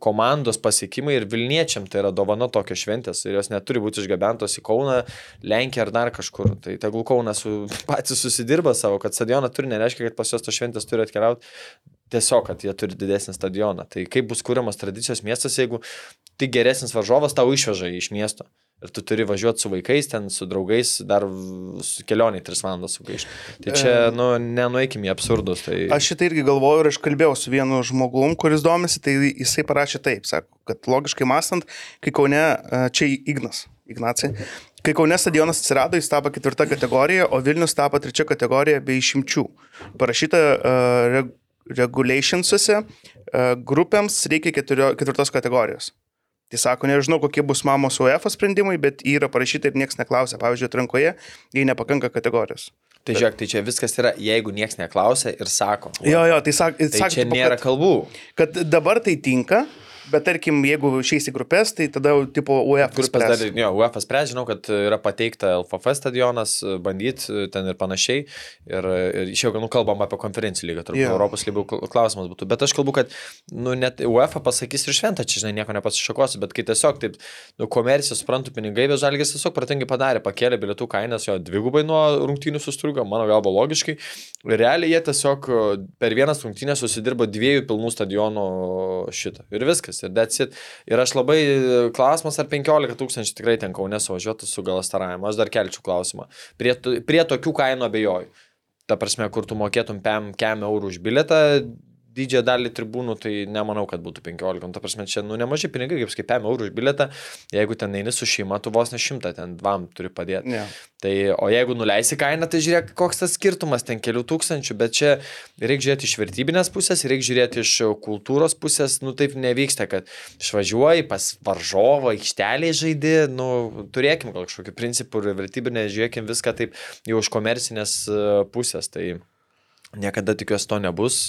komandos pasiekimai ir Vilniečiam tai yra dovana tokios šventės ir jos neturi būti išgabentos į Kauną, Lenkiją ar dar kažkur. Tai tegul Kaunas su, patys susidirba savo, kad stadioną turi, nereiškia, kad pas juos tos šventės turi atkeliauti. Tiesiog, kad jie turi didesnį stadioną. Tai kaip bus kūriamas tradicijos miestas, jeigu tik geresnis varžovas tau išveža iš miesto. Ir tu turi važiuoti su vaikais, ten su draugais, dar kelionį 3 valandas sugaišti. Tai čia, nu, nenueikime į absurdus. Tai... Aš šitą irgi galvoju ir aš kalbėjau su vienu žmogum, kuris domisi, tai jisai parašė taip, sako, kad logiškai mąstant, kai Kaune, čia Ignas, Ignacija, kai Kaune stadionas atsirado, jis tapo ketvirta kategorija, o Vilnius tapo trečia kategorija be išimčių. Parašyta uh, reg regulationsuose, uh, grupėms reikia keturios, ketvirtos kategorijos. Tai sako, nežinau, kokie bus mamos UEFA sprendimai, bet yra parašyta ir niekas neklausia. Pavyzdžiui, atrankoje, jei nepakanka kategorijos. Tai bet... žiūrėk, tai čia viskas yra, jeigu niekas neklausia ir sako. Jo, jo, tai, sak, tai sak, čia nėra kad, kalbų. Kad dabar tai tinka, Bet tarkim, jeigu išeis į grupės, tai tada jau tipo UEFA. Grupės dar, jo, UEFA spręs, žinau, kad yra pateikta LFF stadionas, bandyti ten ir panašiai. Ir, ir iš jau, nu, kalbam apie konferencijų lygą, turbūt yeah. Europos lygų klausimas būtų. Bet aš kalbu, kad, nu, net UEFA pasakys ir šventą, čia, žinai, nieko nepasišakosiu, bet kai tiesiog taip, nu, komercija, suprantu, pinigai, bet žalgis tiesiog pratingai padarė, pakėlė bilietų kainas, jo dvigubai nuo rungtynių sustrugo, mano galva logiškai. Realiai jie tiesiog per vienas rungtynės susidirbo dviejų pilnų stadionų šitą. Ir viskas viskas. Ir that's it. Ir aš labai, klausimas, ar 15 tūkstančių tikrai ten kaunė suvažiuotų su galastaravimu. Aš dar kelčiau klausimą. Prie, prie tokių kainų abejoju. Ta prasme, kur tu mokėtum 5 eurų už bilietą, didžiąją dalį tribūnų, tai nemanau, kad būtų 15. Nu, ta prasme, čia, nu, nemažai pinigai, kaip kaip 5 eurų už bilietą, jeigu ten eini su šeima, tu vos ne šimtą, ten dvam turi padėti. Ne. Tai, o jeigu nuleisi kainą, tai žiūrėk, koks tas skirtumas, ten kelių tūkstančių, bet čia reikia žiūrėti iš vertybinės pusės, reikia žiūrėti iš kultūros pusės, nu taip nevyksta, kad išvažiuoji pas varžovą, aikšteliai žaidži, nu turėkim gal kažkokių principų ir vertybinę, žiūrėkim viską taip jau iš komercinės e, pusės. Tai niekada tikiuosi to nebus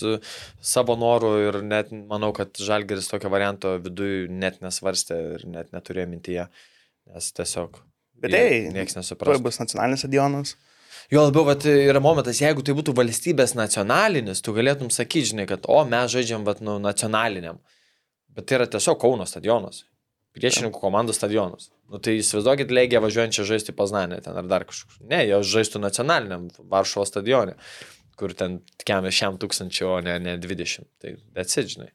savo norų ir net manau, kad Žalgeris tokio varianto viduje net nesvarstė ir net neturėjo mintyje, nes tiesiog Bet tai, nieks tuoj nesupras. bus nacionalinis stadionas. Jo labiau, vat, yra momentas, jeigu tai būtų valstybės nacionalinis, tu galėtum sakyti, žinai, kad o mes žaidžiam vat, nu, nacionaliniam. Bet tai yra tiesiog Kauno stadionas. Priešininkų komandų stadionas. Nu, tai įsivaizduokit Legiją važiuojančią žaisti Poznanė ten ar dar kažkur. Ne, jie žaistų nacionaliniam Varšuvos stadione, kur ten kiam šiam tūkstančiu, o ne, ne 20. Tai atsižinai.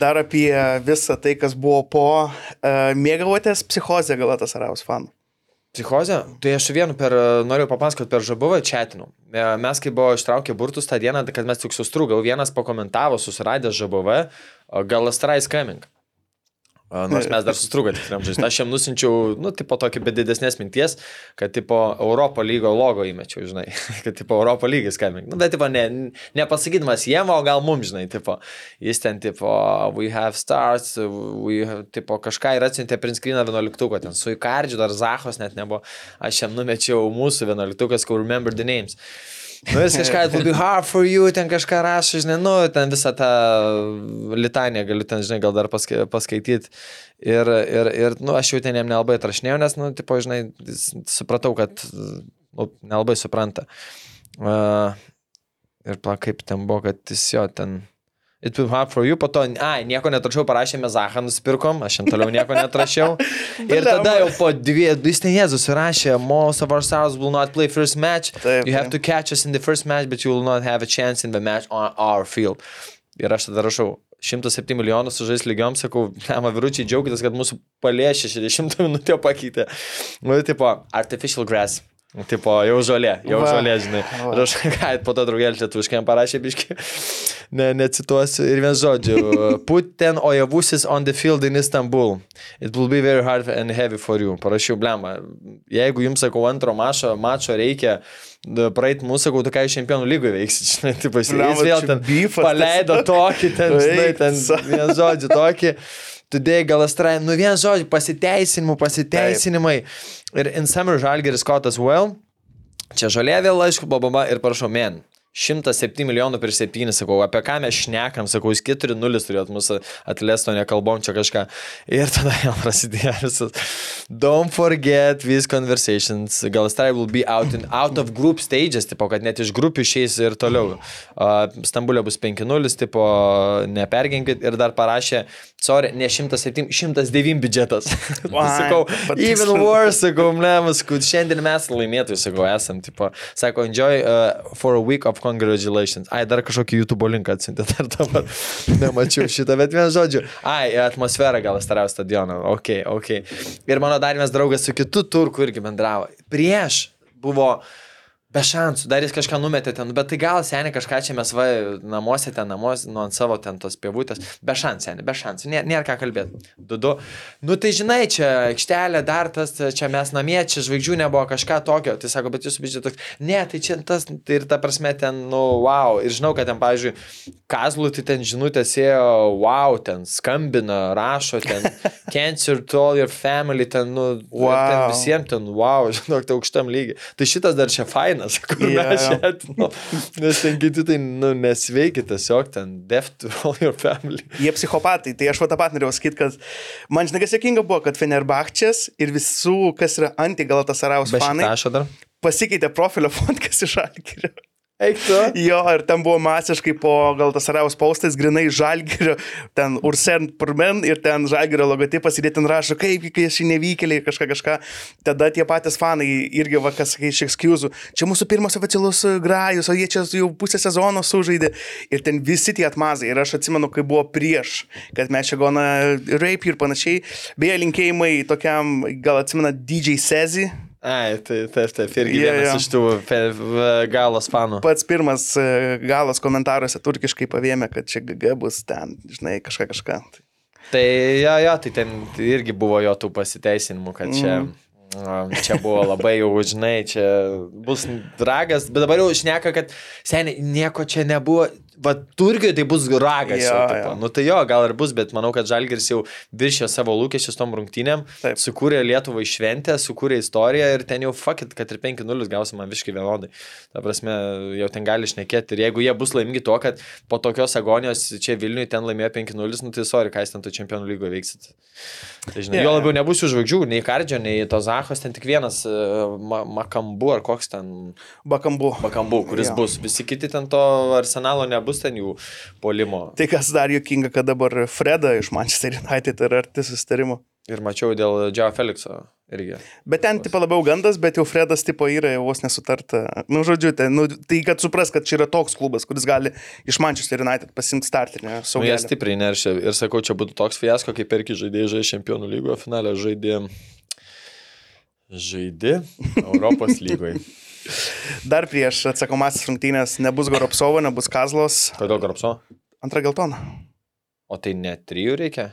Dar apie visą tai, kas buvo po uh, mėgavotės psichozę Galatas Araus fanų. Psichozė? Tai aš vienu per, noriu papasakoti per žabuvą čiatinau. E, Mes, kai buvo ištraukę burtus tą dieną, kad mes tik sustrūgau, vienas pakomentavo, susiradė žabuvą, gal Astrais coming. Nors mes dar sustrūgą tikram žaisti. Aš jam nusinčiau, nu, tipo tokį be didesnės minties, kad, tipo, Europo lygo logo įmečiau, žinai, kad, tipo, Europo lygis coming. Nu, bet, tipo, ne, nepasakydamas jiem, o gal mums, žinai, tipo, jis ten, tipo, we have stars, we have, tipo, kažką ir atsiuntė prinskryną 11, ten su įkardžiu, dar Zahos net nebuvo. Aš jam numečiau mūsų 11, kur remember the names. Nu, jis kažką, it will be hard for you, ten kažką rašo, žinai, nu, ten visą tą litaniją galiu ten, žinai, gal dar paska, paskaityti. Ir, ir, ir, nu, aš jau ten jam nelabai atrašinėjau, nes, nu, tipo, žinai, supratau, kad, nu, nelabai supranta. Uh, ir pla, kaip ten buvo, kad jis jo ten... It will hard for you, po to, ai, nieko netrašiau, parašėme Zahą, nusipirkom, aš jam toliau nieko netrašiau. ir tada jau po dviejų, jis ten Jėzus rašė, most of our stars will not play first match, Taip, you have taip. to catch us in the first match, but you will not have a chance in the match on our field. Ir aš tada rašau, 107 milijonų sužais lygiom, sakau, nema vyručiai, džiaugitės, kad mūsų palėšė 60 minutę pakeitė. Nu, tipo, artificial grass. Tipo, jau žolė, jau Va. žolė, žinai. Va. Ir aš, ką, po to draugelį lietuviškai jam parašė, biški, ne, necituosiu. Ir vien žodžiu, put ten ojavusis on the field in Istanbul. It will be very hard and heavy for you. Parašiau, blema, jeigu jums, sakau, antro mačo, mačo reikia praeit mūsų, sakau, tu ką iš čempionų lygų veiksit, žinai, taip jis Blemba, jis vėl ten beefas paleido tokį, ten, žinai, ten, vien žodžiu, tokį. Today Galastrai, nu vien žodžiu, pasiteisinimų, pasiteisinimai. Ir in summer Žalgeris caught as well. Čia žalė vėl, aišku, bababa ir prašau, men. 107 milijonų per 7, sakau, apie ką mes šnekam, sakau, jūs 4-0 turėt mūsų atlesto, nekalbom čia kažką. Ir tada jau prasidėjo visas. Don't forget these conversations. Galastrai will be out, in, out of group stages, tipo, kad net iš grupių išeis ir toliau. Uh, Stambulė bus 5-0, tipo, neperginkit ir dar parašė, sorry, ne 107, 109 biudžetas. Sakau, even worse, sakau, blemas, kad šiandien mes laimėtojai, sakau, esam, tipo, sako, enjoy uh, for a week of congratulations. Ai, dar kažkokį YouTube linką atsintė, dar dabar nemačiau šitą, bet vien žodžiu. Ai, atmosfera gal stariau stadioną, ok, ok. Ir mano dar vienas draugas su kitu turku irgi bendravo. Prieš buvo Be šansų, dar jis kažką numetė ten, bet tai gal seniai kažką čia mes va namuose ten, namuose, nu ant savo ten tos pievutės. Be šansų, seniai, be šansų, nėra, nėra ką kalbėti. Du, du. Nu tai žinai, čia aikštelė, dar tas, čia mes namie, čia žvaigždžių nebuvo kažką tokio. Tai sako, bet jūsų bičias toks, ne, tai čia tas, tai ir ta prasme ten, nu, wow. Ir žinau, kad ten, pavyzdžiui, Kazlų, tai ten žinutės ėjo, wow, ten skambina, rašo, ten cancer to all your family, ten, nu, wow. ten visiems ten, wow, žinok, tai aukštam lygiai. Tai šitas dar čia fainas, kur Jo, mes čia, nu, nes ten kiti tai, nu, nesveiki tiesiog ten, death to all your family. Jie psichopatai, tai aš va tą pat norėjau sakyti, kad man žinai, kas jokinga buvo, kad Fenerbahčės ir visų, kas yra anti-Galatasaraus Be fanai, pasikeitė profilio fotkas iš Alkirio. Eik tu. Jo, ir ten buvo masiškai po Galatasaraus postais, grinai Žalgirio, ten Ursen Purmen ir ten Žalgirio logotipas ir jie ten rašo, kaip kai šį nevykėlį, kažką kažką. Tada tie patys fanai irgi, va, kas kai iš ekskuzų, čia mūsų pirmas oficialus grajus, o jie čia jau pusę sezono sužaidė. Ir ten visi tie atmazai. Ir aš atsimenu, kai buvo prieš, kad mes čia gona rape ir panašiai. Beje, linkėjimai tokiam, gal atsimena DJ Sezi. Ai, tai taip, taip, irgi Jo, vienas jo. iš tų galos fanų. Pats pirmas e, galas komentaruose turkiškai pavėmė, kad čia GG bus ten, žinai, kažką kažką. Tai jo, jo, tai ten irgi buvo jo tų pasiteisinimų, kad čia, mm. čia buvo labai jau, žinai, čia bus dragas, bet dabar jau šneka, kad seniai nieko čia nebuvo. Va, Turkijoje tai bus ragas. Jo, jau, jo. nu tai jo, gal ir bus, bet manau, kad Žalgiris jau viršė savo lūkesčius tom rungtynėm, Taip. sukūrė Lietuvą šventę, sukūrė istoriją ir ten jau fakit, kad ir 5-0 gausim man viškai vienodai. Ta prasme, jau ten gali šnekėti. Ir jeigu jie bus laimingi tuo, kad po tokios agonijos čia Vilniui ten laimėjo 5-0, nu tai sorry, ką jūs ten to čempionų lygoje veiksit. Tai, žinai, Jo, jo labiau nebus jų žvaigždžių, nei Kardžio, nei to Zahos, ten tik vienas uh, ma Makambu ar koks ten Bakambu. Makambu, kuris Jo. bus. Visi kiti ten to arsenalo nebus ten jų polimo. Tai kas dar juokinga, kad dabar Freda iš Manchester United yra arti susitarimo. Ir mačiau dėl Džio Felixo irgi. Bet ten tipo labiau gandas, bet jau Fredas tipo yra jau vos nesutarta. Nu, žodžiu, tai, nu, tai kad supras, kad čia yra toks klubas, kuris gali iš Manchester United pasimti startinę Nu, jie stipriai neršia. Ir sakau, čia būtų toks fiasko, kaip perki žaidėjai žaidė čempionų lygoje finale, žaidė. Žaidė Europos lygoje. Dar prieš atsakomasis rungtynės nebus Goropsovo, nebus Kazlos. Kodėl Garpso? Antra geltona. O tai net trijų reikia?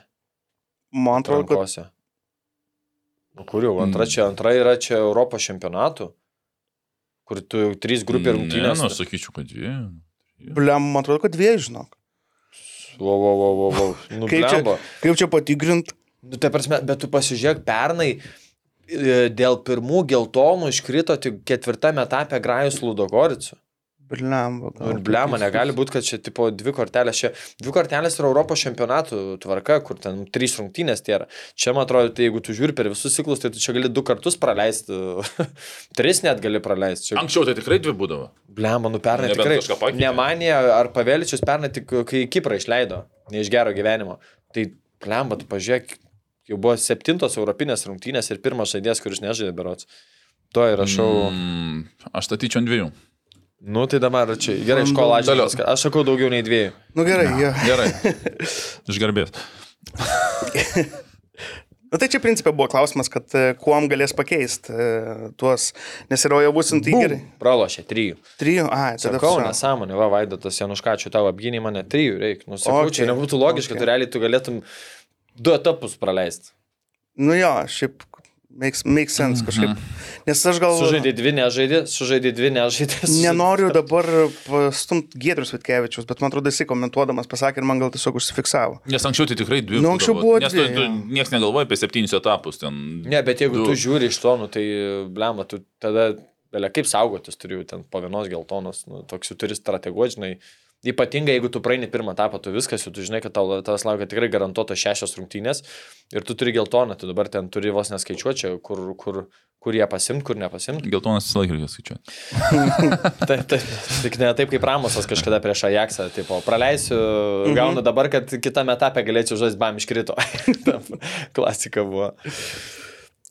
Man atrodo, kad Rankose. Nu, kur jau? Antra, čia, antra yra čia Europos čempionatų. Kur tu jau trys grupė Ne, rungtynės. nu, aš sakyčiau, kad dvi. blem, man atrodo, kad dviejų, žinok. Vo, vo, vo, vo. Nu, Kaip čia, kaip čia patikrint? Nu, tai prasme, bet tu pasižiūrėk, pernai e, dėl pirmų geltonų iškrito tik ketvirtame etape Grajus Ludogoricų. Blem, Nu, ir blema, negali būti, kad čia tipo dvi kortelės. Čia dvi kortelės yra Europos čempionatų tvarka, kur ten trys rungtynės tie yra. Čia, man atrodo, tai jeigu tu žiūri per visus ciklus, tai tu čia gali du kartus praleisti. Tris net gali praleisti. Čia... Anksčiau tai tikrai dvi būdavo. Blema, nu pernai Nebent tikrai. Nemanė ar Paveličius pernai tik kai Kiprą išleido, ne iš gero gyvenimo. Tai blema, tu pažiūrėk, jau buvo septintos europinės rungtynės ir pirmas žaidėjas, kuris nežaidė berots. To įrašau. Mm. Mm, aš statyčiau ant dviejų. Nu tai dabar čia gerai, iš ko lažintis. Aš sakau daugiau nei dviejų. Nu gerai, jo. Gerai. Iš garbės. Nu, tai čia principė buvo klausimas, kad e, kuom galės pakeisti e, tuos, nes yra jau būsim tai gerai. Pralošė trijų. Trijų, ai, tada Sakau, nesąmonė, va, Vaidotas Januškačių tavo apgynė mane trijų reikia. Nu, sakau, Okay, čia nebūtų logiška, okay. tu realiai tu galėtum du etapus praleisti. Nu jo, šiaip makes, makes sense kažkaip. Nes aš gal... Sužaidė dvi, nežaidė, sužaidė dvi, nežaidė. sužaidė- Nenoriu dabar pastumti Gedrius Vitkevičius, bet man atrodo jisai komentuodamas pasakė ir man gal tiesiog užsifiksavo. Nes anksčiau tai tikrai dvi. Nu, anksčiau buvo Nes tu, dvi, tu niekas negalvoja apie septynis etapus ten. Ne, bet jeigu Du. tu žiūri iš to, nu, tai, blema, tu tada, belia, kaip saugotis turiu ten po vienos geltonos, nu, toks jau turi strateguoti, žinai. Ypatingai, jeigu tu praeini pirmą etapą, tu viskas, jau tu žinai, kad tau, tavas laukia tikrai garantuotos šešios rungtynės ir tu turi geltoną, tu dabar ten turi vos neskaičiuoti, čia, kur, kur, kur jie pasimt, kur nepasimt. Geltonas visą laiką reikia skaičiuoti. Taip, taip, tik ne taip kaip Ramosas kažkada prieš Ajaxą, tipo, praleisiu, Mhm. gaunu dabar, kad kitame etape galėčiau žaisti, bam, iškrito. Klasika buvo.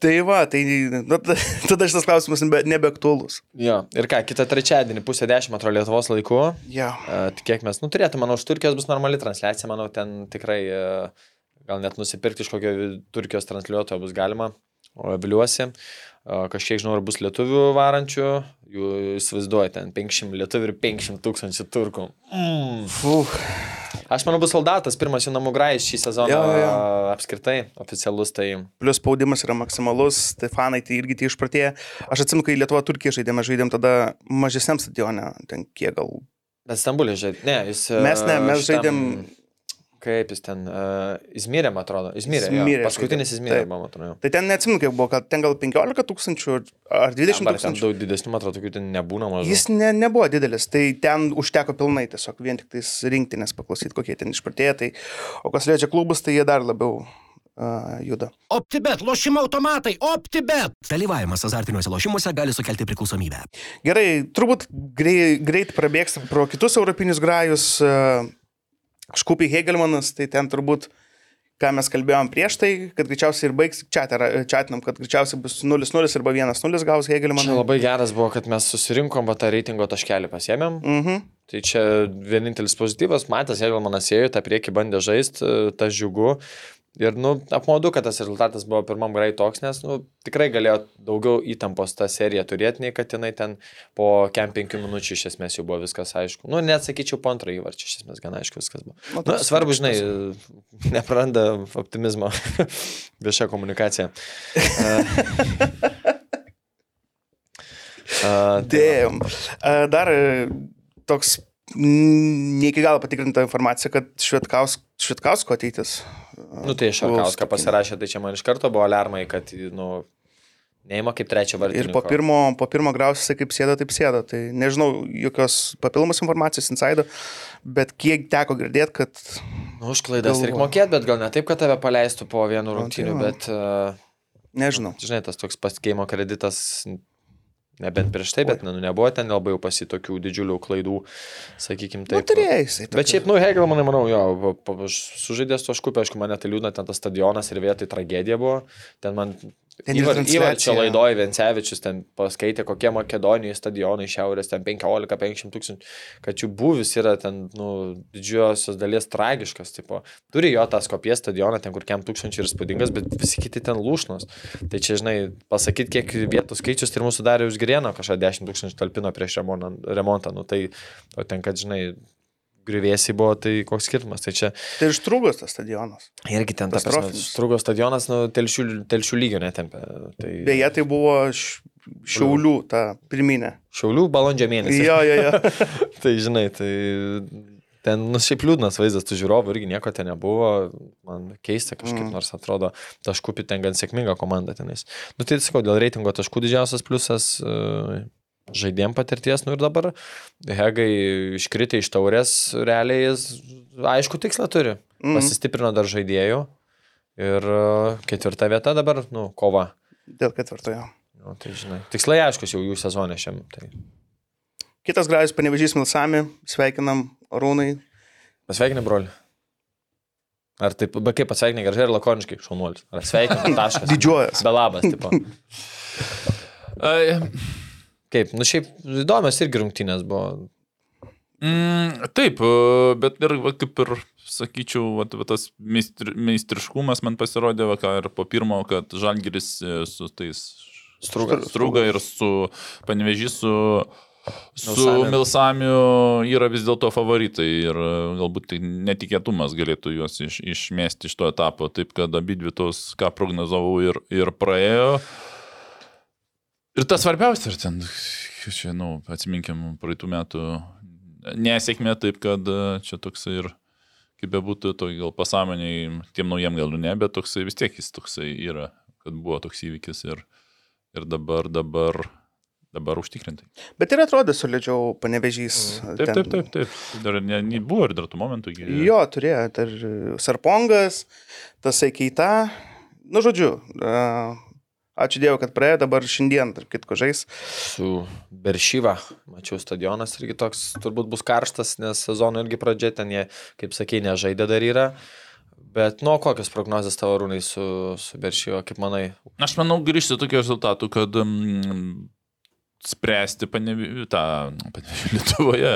Tai va, tai nu, ta- tada šitas klausimas nebe, nebeaktuolus. Jo, ir ką, kitą trečiadienį, pusę dešimt, atrodo, Lietuvos laiku. Ja. Uh, Kiek mes, nu, turėtų, manau, iš Turkijos bus normali transliacija, manau, ten tikrai uh, gal net nusipirkti iš kokio Turkijos transliuotojo bus galima. O viliuosi. Uh, kažkiek žinau, ar bus lietuvių varančių. Jų įsivaizduoju, ten 500 lietuvių ir 500 tūkstančių turkų. Mm. Uf, Aš manau, bus soldatas, pirmas jų namų grajus šį sezoną Jo, jo, apskritai, oficialus. Tai plus spaudimas yra maksimalus, tai fanai tai irgi tie išpratėję. Aš atsimenu, kai Lietuva Turkija žaidėme, žaidėm tada mažesniam stadione, ten kiek gal. Bet Stambulė žaidė. Ne, jis. Mes ne, mes šitam- žaidėm- Kaip jis ten. Uh, Izmyrė, man atrodo. Izmyrė jo. Paskutinis žaidė. Izmyrė, Taip. man atrodo. Tai ten neatsimenu, kiek buvo, kad ten gal 15 tūkstančių ar 20 Dabar ten tūkstančių. daug didesnių, man atrodo, tokių ten nebūna mažų. Jis ne, nebuvo didelis, tai ten užteko pilnai tiesiog vien tik tais rinktinės paklausyti, kokie ten išpratėję. Tai, o kas liečia klubus, tai jie dar labiau uh, juda. OptiBet, lošimo automatai, OptiBet. Dalyvavimas azartiniuose lošimuose gali sukelti priklausomybę. Gerai, turbūt grei, greit prabėgsim pro kitus europinius grajus. Uh, Škupiai Hegelmanas, tai ten turbūt, ką mes kalbėjom prieš tai, kad greičiausiai ir baigs, čia atinam, kad greičiausiai bus 0-0 arba 1-0 gaus Čia Hegelmanas. labai geras buvo, kad mes susirinkom, va tą reitingo taškelį pasiemėm. Mhm. Tai čia vienintelis pozityvas, Matas Hegelmanas ėjo, tą priekį bandė žaisti, tas džiugu. Ir, nu, apmaudu, kad tas rezultatas buvo pirmam gerai toks, nes, nu, tikrai galėjo daugiau įtampos tą seriją turėti, nei kad jinai ten po kem penkių minučių iš esmės jau buvo viskas aišku. Nu, net sakyčiau, po antrą įvarčią iš esmės gan aišku viskas buvo. Nu, Nu, toks svarbu, žinai, nepraranda optimizmo vieša komunikacija. Uh, Dėjom. Dar e, toks ne iki galo patikrinta informacija, kad Švetkaus, Švetkausko ateitis. Nu tai Šarkauską pasirašė, tai čia man iš karto buvo alarmai, kad, nu, neima kaip trečio vardą. Ir po pirmo, po pirmo grausiu jisai kaip sėdo, taip sėdo. Tai nežinau jokios papildomos informacijos insaido, bet kiek teko girdėti, kad... Nu, už klaidas reikia Galvoju. mokėti, bet gal ne taip, kad tave paleistų po vienų Nu, tai rungtynių, va. bet, uh, Nežinau. žinai, tas toks pasikeimo kreditas, nebent prieš tai, bet nu, nebuvo ten labai jau pasi tokių didžiulių klaidų, sakykime Nu, taip. turėjai. Bet šiaip, nu, Hegel, manai, manau, jo, sužaidęs to škupę, aišku, mane tai liūdna, ten tas stadionas ir vietoj tragedija buvo. Ten man Įvarčio laidoje Vencevičius ten paskaitė, kokie Makedonijos stadionai šiaurės, ten 15-50 tūkstančių, kad jų būvis yra ten, nu, didžiosios dalies tragiškas, tipo. Turi jo tą skopės stadioną, ten kur kem tūkstančių ir spūdingas, bet visi kiti ten lūšnos. Tai čia, žinai, pasakyti, kiek vietų skaičius ir mūsų darė užgrieno, kažką 10 tūkstančių talpino prieš remontą, nu tai, o ten, kad, žinai, grįvėsiai buvo, tai koks skirtumas. Tai čia Tai ir strūgas tas stadionas. irgi ten tas. Strugo stadionas, nu, telšių, telšių lygio netempė. Tai Beje, tai buvo š- šiaulių ta pirminė. Šiaulių balandžio mėnesį. Jo, jo, jo. tai žinai, tai ten, nu, šiaip liūdnas vaizdas, tu žiūrovų irgi nieko ten nebuvo, man keista kažkaip, Mm. nors atrodo, taškų ten gan sėkminga komanda tenais. Nu, tai sakau, dėl reitingo taškų didžiausias pliusas. Uh, Žaidėm patirties, nu ir dabar Hegai iškritė iš taurės, realiai jis aišku tikslą turi. Mhm. Pasistiprino dar žaidėjų ir e, ketvirta vieta dabar, nu, kova. Dėl ketvirtojo. Nu, tai žinai, tikslai aiškus jau jų sezonė šiam. Tai Kitas gražus panevežys Milsami, sveikinam Rūnai. pasveikinai, broli. Ar taip, bet kaip pasveikinai gražiai ir lakoniškai, šaunuolis. Ar sveikinai, taškas. Didžiuojas. Belabas, tipo. Ai, Kaip, nu šiaip įdomios irgi rungtynės buvo. Mm, taip, e, bet ir kaip ir sakyčiau, va, va, tas meistri, meistriškumas man pasirodė, va, ką ir po pirmo, kad Žalgiris e, su tais Struga. struga ir su panevežys su, su Milsamiu. Milsamiu yra vis dėlto favoritai ir e, galbūt tai netikėtumas galėtų juos iš, išmesti iš to etapo, taip kad abi dvi tos, ką prognozavau ir, ir praėjo. Ir tas svarbiausia, ir ten, čia, nu, atsiminkim, praeitų metų nesėkmė, taip kad e, čia toksai ir, kaip bebūtų, to gal pasąmoniai, tiem naujiem gal ne, bet toksai vis tiek jis toksai yra, kad buvo toks įvykis ir, ir dabar, dabar, dabar užtikrintai. Bet ir atrodė solidžiau panevežys. Taip, taip, taip, taip. Dar ne, ne, buvo ir dar tų momentų. Jo, turėjo. Ir Sarpongas, tas Eikeita. Nu, žodžiu, a, ačiū Dievui, kad praėjo, dabar šiandien, tarp kitko, žais. Su Beršyva, mačiau stadionas irgi toks turbūt bus karštas, nes sezono irgi pradžia ten jie, kaip sakei, nežaidė dar yra. Bet, nu, kokios prognozijas tavo rūnai su, su Beršyva, kaip manai? Aš manau, grįžti tokiu rezultatu, kad mm, spręsti panevi, tą panevi, Lietuvoje.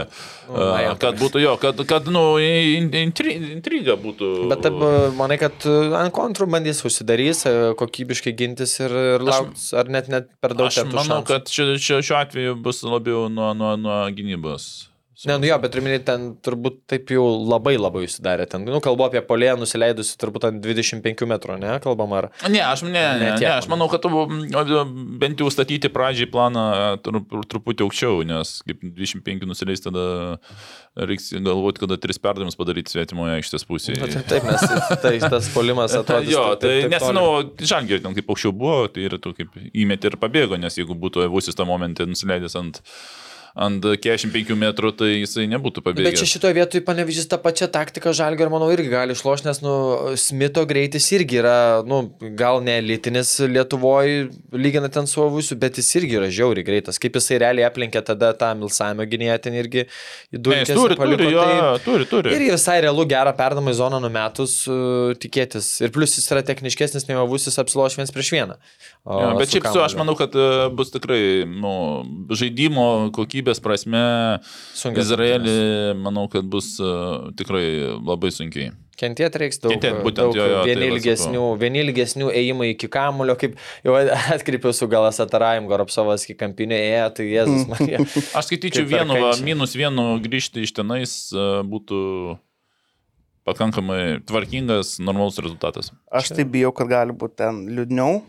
Nu, A, Majampolė. kad būtų jo, kad, kad nu, in- intri, intriga būtų. Bet taip, manai, kad e, ant kontrų bandys užsidarys, e, kokybiškai gintis ir, ir lauks, ar net, net per daug Aš manau, šansų? kad čia, čia, šiuo atveju bus labiau nuo, nuo, nuo gynybos. Ne, nu jo, bet turiu minėti, ten turbūt taip jau labai labai užsidarė. Ten, nu, kalbu apie polėją nusileidusi turbūt ant 25 metrų, ne, kalbam ar. Ne, aš, ne, Ne ne, ne, aš manau, kad tu bent jau statyti pradžiai planą trup, truputį aukščiau, nes kaip 25 nusileis, tada reiks galvoti, kada tris perdavimus padaryti svetimoje aikštės pusėje. Na, taip, taip, nes tai, tas polimas atrodo. Jo, tai nes, nu, žalgiai ten kaip aukščiau buvo, tai ir tu kaip įmeti ir pabėgo, nes jeigu būtų Evusis tą momentą nusileidęs ant, ant 45 metrų, tai jisai nebūtų Bet čia pabėgęs. šitoje vietoje panevižys tą pačią taktiką žalgio ir manau irgi gali išlošti, nes, nu, Smito greitis irgi yra, nu, gal ne elitinis Lietuvoje, lyginant ten su avusiu, bet jis irgi yra žiauriai greitas. Kaip jisai realiai aplenkė tada tą Milsamio gynėją ten irgi į du Ne, jis turi, turi, jo, turi, turi. Ir visai realu gerą perdamą į zoną numetus uh, tikėtis. Ir plus jis yra techniškesnis nei avusis apsiloš viens prieš vieną. O Jo, bet šiaip su, aš manau, kad e, bus tikrai nu, žaidimo kokybė kokybės prasme Sunkios Izraelį, manau, kad bus uh, tikrai labai sunkiai. Kentėti reiks daug, Kentėt, būtent, daug jo, jo, tai vieni, va ilgesnių, vieni ilgesnių ėjimų iki kamulio, kaip jau atkreipiau su galas atarajim, Goropsovas iki kampinio ėjo, tai Jėzus Marija. Aš skaityčiau vienu, va, minus vienu grįžti iš tenais uh, būtų pakankamai tvarkingas, normalus rezultatas. Aš tai bijau, kad gali būti ten liūdniau.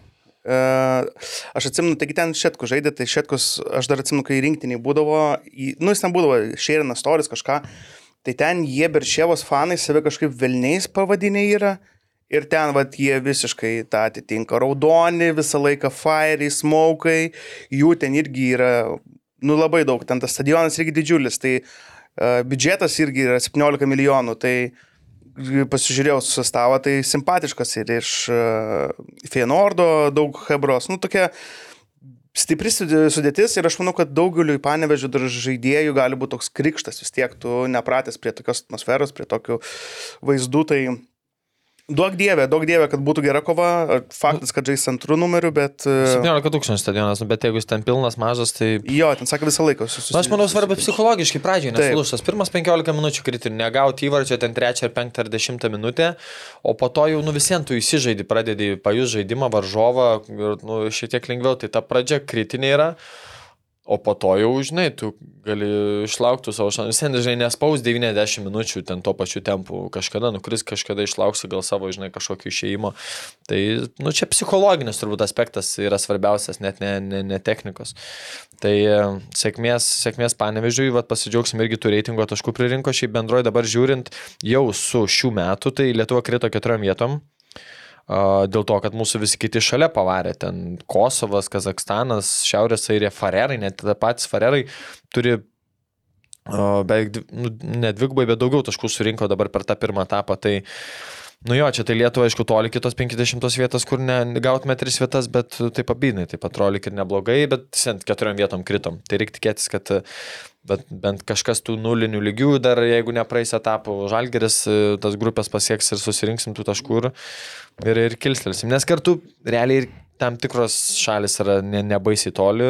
Aš atsimenu, taigi ten Šetkus žaidė, tai Šetkus, aš dar atsimenu, kai rinktiniai būdavo, nu jis ten būdavo, Šerinas Toris kažką, tai ten jie Beršėvos fanai save kažkaip Vilniais pavadinę yra. Ir ten, vat, jie visiškai tą atitinka. Raudoni, visą laiką fire, smokai, jų ten irgi yra, nu labai daug, ten tas stadionas irgi didžiulis, tai uh, biudžetas irgi yra 17 milijonų, tai pasižiūrėjau su sastavą, tai simpatiškas ir iš uh, Feyenoordo daug Hebros, nu tokia stipri sudė- sudėtis ir aš manau, kad daugeliu į panevežį dar žaidėjų gali būti toks krikštas, vis tiek tu nepratęs prie tokios atmosferos, prie tokių vaizdų, tai duok dievę, duok dievę, kad būtų gera kova, faktas, kad žais antrų numerių, bet... uh, 17 tūkstančių stadionas, nu, bet jeigu jis ten pilnas, mažas, tai... Jo, ten sakė visą laiką. Sus, Na, aš manau, svarbu psichologiškai pradžiai, nes lūšas. Pirmas 15 minučių kriti, negauti įvarčio ten 3 ar 5 ar 10 minutę, o po to jau, nu visiems tu įsižaidi, pradedi pajus žaidimą, varžovą ir, nu, šiek tiek lengviau, tai ta pradžia kritinė yra. O po to jau, žinai, tu gali išlaukti savo šansą. Vis vien, žinai, nespaus 90 minučių ten tuo pačiu tempu. Kažkada nukris, kažkada išlauksi gal savo, žinai, kažkokio išėjimo. Tai, nu, čia psichologinis turbūt aspektas yra svarbiausias, net ne, ne, ne technikos. Tai e, sėkmės, sėkmės panevežiui, vad pasidžiaugsim irgi tų reitingo taškų pririnko, šiaip bendroji dabar žiūrint jau su šių metų, tai Lietuva krito keturiom vietom. Dėl to, kad mūsų visi kiti šalia pavarė, ten Kosovas, Kazakstanas, Šiaurės Airija, Farerai, net patys Farerai turi beveik, nu, ne dvigubai, bet daugiau taškų surinko dabar per tą pirmą etapą. Tai, nu jo, čia tai Lietuva, aišku, toli kitos 50 vietos, kur ne, gautume tris vietas, bet tai pabydinai, taip atrodo ir neblogai, bet sent keturiom vietom kritom. Tai reikia tikėtis, kad bet bent kažkas tų nulinių lygių dar, jeigu nepraeis etapų, žalgeris tas grupės pasieks ir susirinksim tų taškų ir, ir, ir kilstelsim. Nes kartu realiai ir tam tikros šalis yra ne, nebaisiai toli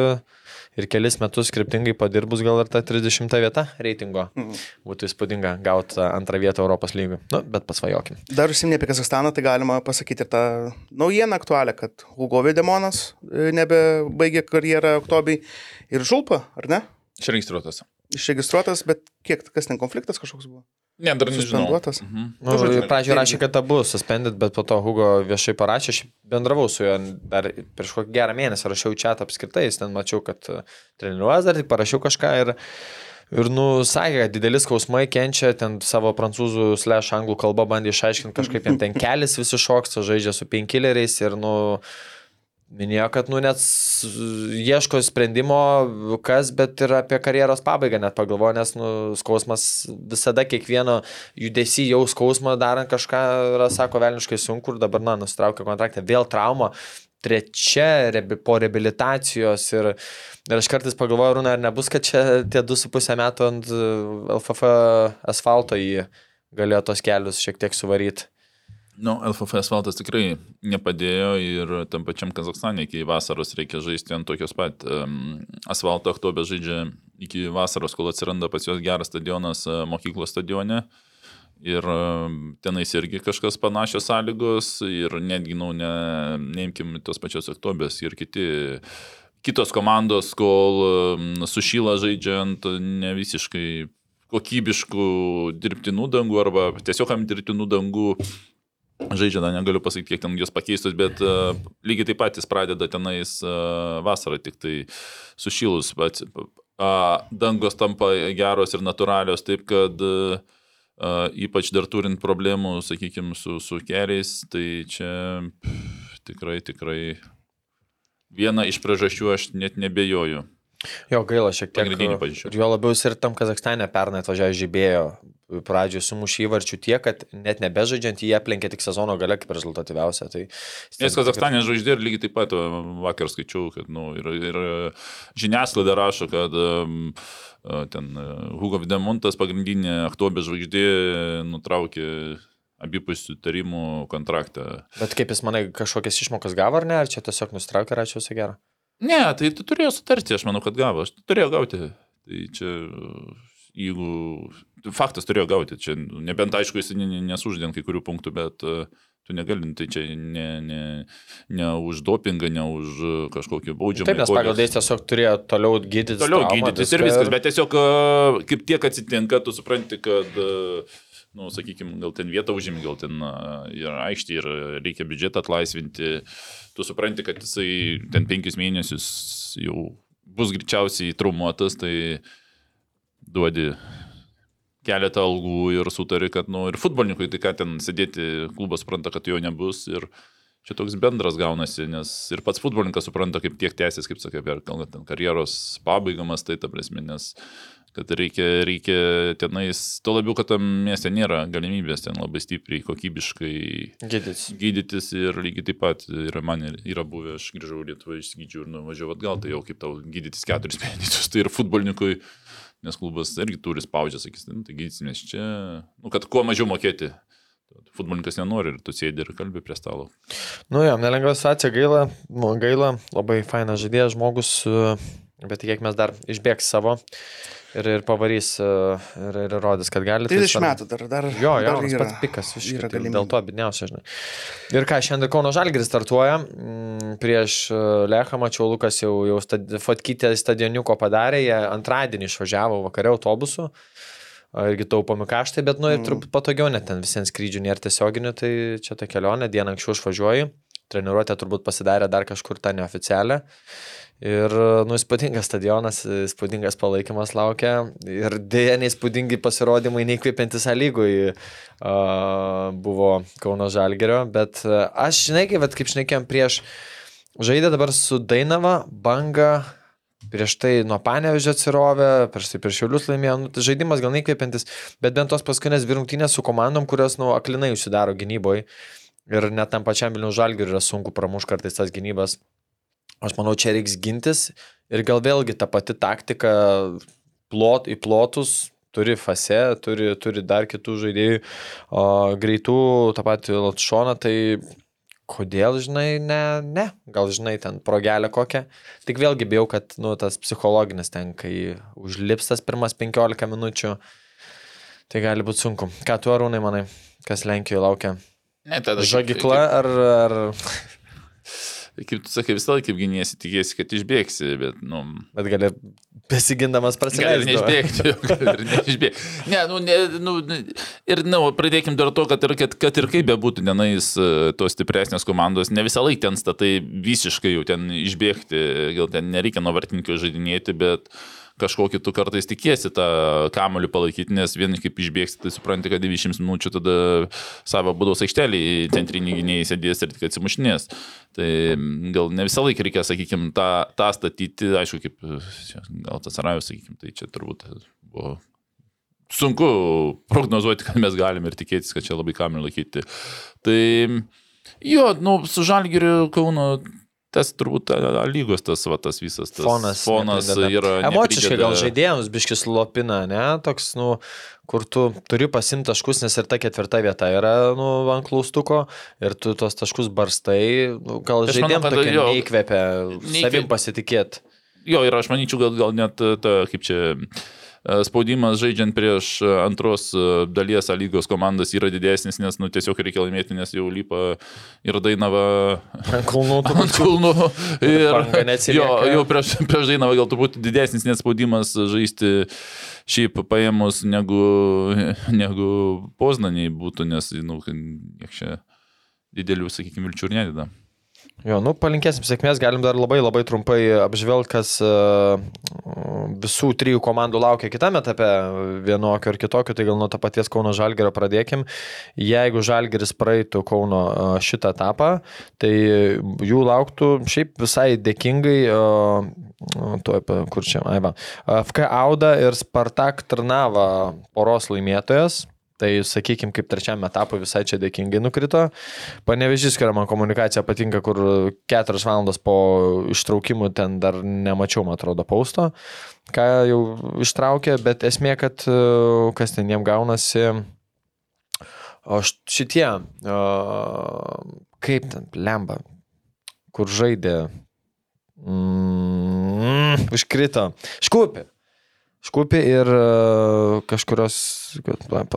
ir kelis metus skriptingai padirbus gal ir ta 30 vieta reitingo. Būtų įspūdinga gauti antrą vietą Europos lygų. Nu, bet pasvajokim. Dar užsiminė apie Kazakstaną, tai galima pasakyti ir tą naujieną aktualią, kad Hugo Videmonas e, nebebaigė karjerą oktobrį ir Žulpa, ar ne? Čia registruotas. Išregistruotas, bet kiek, kas ten konfliktas kažkoks buvo? Ne, dar nežinau. Mhm. Nu, pradžioje irgi. rašė, kad abu suspended, bet po to Hugo viešai parašė, aš bendravau su juo dar prieš kokį gerą mėnesį, rašiau čia apskritai, jis ten mačiau, kad e, treniruojas dar, tik parašiau kažką ir, ir nu, sakė, kad didelis skausmai kenčia, ten savo prancūzų slash anglų kalbą bandė išaiškinti kažkaip, jam ten kelis visi šoksta, žaidžia su penkileriais ir, nu, Minėjo, kad nu net ieško sprendimo, kas, bet ir apie karjeros pabaigą net pagalvojo, nes nu, skausmas visada kiekvieno judesi jau skausmą darant kažką yra, sako, velniškai sunku ir dabar, na, nustraukė kontraktą, vėl trauma, trečia rebi, po reabilitacijos ir, ir aš kartais pagalvoju, Rūna, ar nebus, kad čia tie 2,5 metų ant e, LFF asfalto jį galėjo tos kelius šiek tiek suvaryti. Nu, LFF asfaltas tikrai nepadėjo ir tam pačiam Kazakstane iki vasaros reikia žaisti ant tokios pat um, asfalto, Aktobė žaidžia iki vasaros, kol atsiranda pas juos geras stadionas uh, mokyklos stadione. Ir um, tenais irgi kažkas panašios sąlygos ir netgi, nu, ne, neimkim tos pačios Aktobės ir kiti, kitos komandos, kol sušyla žaidžiant ne visiškai kokybiškų dirbtinų dangų arba tiesiog ant dirbtinų dangų žaidžia, na, negaliu pasakyti, kiek ten jos pakeistos, bet uh, lygiai taip pat jis pradeda tenais uh, vasarą, tik tai sušilus, bet uh, dangos tampa geros ir natūralios, taip kad uh, ypač dar turint problemų, sakykime, su, su keliais, tai čia pff, tikrai, tikrai viena iš priežasčių aš net nebejoju. Jo, gaila šiek tiek. Ir jo labiau jis ir tam Kazakstane pernai atvažiavo žibėjo. Pradžioje sumušė įvarčių tiek, kad net nebežaidžiant jį aplenkė tik sezono gale kaip rezultatyviausia. Tai Nes Kazakstanė žvaigždė ir lygiai taip pat va, vakar skaičiau, kad nu, ir, ir žiniasklaida rašo, kad um, ten e, Hugo Videmontas pagrindinė Aktobė žvaigždė nutraukė abipusių tarimų kontraktą. Bet kaip jis manai, kažkokias išmokas gavo ar ne, ar čia tiesiog nustraukė ir ačiū visą gerą? Ne, tai tu turėjo sutarti, aš manau, kad gavo, aš turėjau gauti. Tai čia, jeigu faktas turėjo gauti, čia nebent aišku, jis ne- ne- nesuždė ant kai kurių punktų, bet e, tu negali, tai čia ne, ne, ne už dopingą, ne už e, kažkokį baudžiamą. Taip, nes pagal dėstį tiesiog turėjo toliau gydytis. Toliau gydytis ir viskas, bet tiesiog e, kaip tiek atsitinka, tu supranti, kad, e, nu, sakykime, gal ten vietą užimi, gal ten ir aikštė, ir reikia biudžetą atlaisvinti, tu supranti, kad jisai ten penkis mėnesius jau bus greičiausiai traumuotas, tai duodi keletą algų ir sutari, kad, nu, ir futbolininkui, tai ką ten sėdėti, klubas supranta, kad jo nebus ir čia toks bendras gaunasi, nes ir pats futbolininkas supranta, kaip tiek tęsis, kaip sakai, per karjeros pabaigamas, tai ta prasme, nes kad reikia, reikia tenais, to labiau, kad tam mieste nėra galimybės ten labai stipriai, kokybiškai Gydytis. gydytis ir lygiai taip pat yra man yra buvę, aš grįžau Lietuvą, išsigydžiau ir nuvažiavau atgal, tai jau kaip tau gydytis keturis mėnesius, tai ir futbolininkui, nes klubas irgi turi spaudžia, sakys, nu, tai gydysimės čia, nu, kad kuo mažiau mokėti. Futbolininkas nenori ir tu sėdi ir kalbi prie stalo. Nu jo, nelengva situacija, gaila, nu, gaila, labai fainas žaidėjas žmogus, e, bet tiek mes dar išbėgs savo ir, ir pavarys e, ir, ir rodys, kad gali. tai 30 svarbu. metų dar, dar. Jo, jo, dar jis pats pikas, yra tai galimybė. Dėl to bidniausia, žinai. Ir ką, šiandien Kauno Žalgiris startuoja. mm, Prieš e, Lechą mačiau, Lukas jau, jau stad, fotkytę stadioniuko padarė, jie antradienį išvažiavo vakare autobusu. Irgi taupomi kaštai, bet, nu, ir Mm. turbūt patogiau net ten visiems skrydžių nėra tiesioginių, tai čia ta kelionė, dieną anksčiau išvažiuoji, treniruotė turbūt pasidarė dar kažkur tą neoficialią. Ir, nu, įspūdingas stadionas, įspūdingas palaikymas laukia. Ir dėja, neįspūdingi pasirodymai, neįkvėpiantis lygui uh, buvo Kauno Žalgerio. Bet aš, žinai, kaip, kaip šnekėjom prieš, žaidė dabar su Dainava, Banga. Prieš tai nuo Panevežio atsirovė, prieš tai prieš Šiaulius laimėjo, nu, tai žaidimas gal neįkvėpiantis, bet bent tos paskutinės virungtynės su komandom, kurios, nu, aklinai užsidaro gynyboje. Ir net tam pačiam Vilnių Žalgiriui yra sunku pramuš kartais tas gynybas. Aš manau, čia reiks gintis ir gal vėlgi ta pati taktika plot, į plotus turi fase, turi, turi dar kitų žaidėjų o, greitų, tą patį Latšoną, tai kodėl, žinai, ne, ne, gal, žinai, ten progelė kokią. Tik vėlgi bijau, kad, nu, tas psichologinis ten, kai užlips tas pirmas 15 minučių, tai gali būti sunku. Ką tu arūnai manai, kas Lenkijoje laukia? Ne, tada. Žagikla ar... ar... Kaip, tu sakai, visą laiką kaip giniesi, tikėsi, kad išbėgsi, bet, nu, Bet gali besigindamas Gali prasileisti. neišbėgti, gali ir neišbėgti. Ne, nu, ne, nu, ir, na, nu, pradėkim dar to, kad ir, kad, kad ir kaip bebūtų tenais e, tos stipresnės komandos, ne visą laiką ten statai visiškai jau ten išbėgti, gal ten nereikia nuo vartininkio žaidinėti, bet kažkokį tu kartais tikėsi tą kamolių palaikyti, nes vien kaip išbėgsi, tai supranti, kad 20 minučių tada savo būdos aikštelį centrinį gynėjai sėdės ir tik atsimušinės. Tai mm, gal ne visą laiką reikia, sakykime, tą, tą statyti, aišku, kaip gal tas rajus, sakykime, tai čia turbūt buvo sunku prognozuoti, kad mes galime ir tikėtis, kad čia labai kamerą laikyti. Tai jo, nu, su Žalgiriu Kauno. Tas turbūt lygos tas, va, tas visas tas Fonas. fonas neprideda. yra. Emociškai gal neprideda- žaidėjams biškis lopina, ne? Toks, nu, kur tu turi pasimti taškus, nes ir ta ketvirta vieta yra, nu, ant klaustuko ir tu tos taškus barstai, nu, gal žaidėjams jo, neįkvepia neįkvė- savim pasitikėti. Jo, ir aš manyčiau, gal, gal net ta, kaip čia, e, spaudimas žaidžiant prieš e, antros e, dalies lygos komandas yra didesnis, nes, nu, tiesiog reikia laimėti, nes jau lipa ir Dainava Ant kulnų ant kulnų. Ir jo, jau prieš, prieš Dainavą gal turbūt didesnis net spaudimas žaisti šiaip paėmus negu, negu Poznaniai būtų, nes, nu, kiek čia didelių, sakykime, vilčių ir nededa. Jo, nu, palinkėsim sėkmės, galim dar labai labai trumpai apžvelgti, kas e, visų trijų komandų laukia kitame etape, vienokio ar kitokio, tai gal nuo to paties Kauno Žalgerio pradėkim. Jeigu Žalgeris praeitų Kauno e, šitą etapą, tai jų lauktų šiaip visai dėkingai, e, tuoj, kur čia, aiva, FK Auda ir Spartak Trnava poros laimėtojas. Tai, sakykime, kaip trečiam etapui visai čia dėkingai nukrito. Panevežys, kuria man komunikacija patinka, kur keturias valandas po ištraukimų ten dar nemačiau, man atrodo, pausto, ką jau ištraukė, bet esmė, kad e, kas ten jiem gaunasi. O šitie, o, kaip ten, lemba, kur žaidė, mm, užkrito, škupi. Škupi ir e, kažkurios,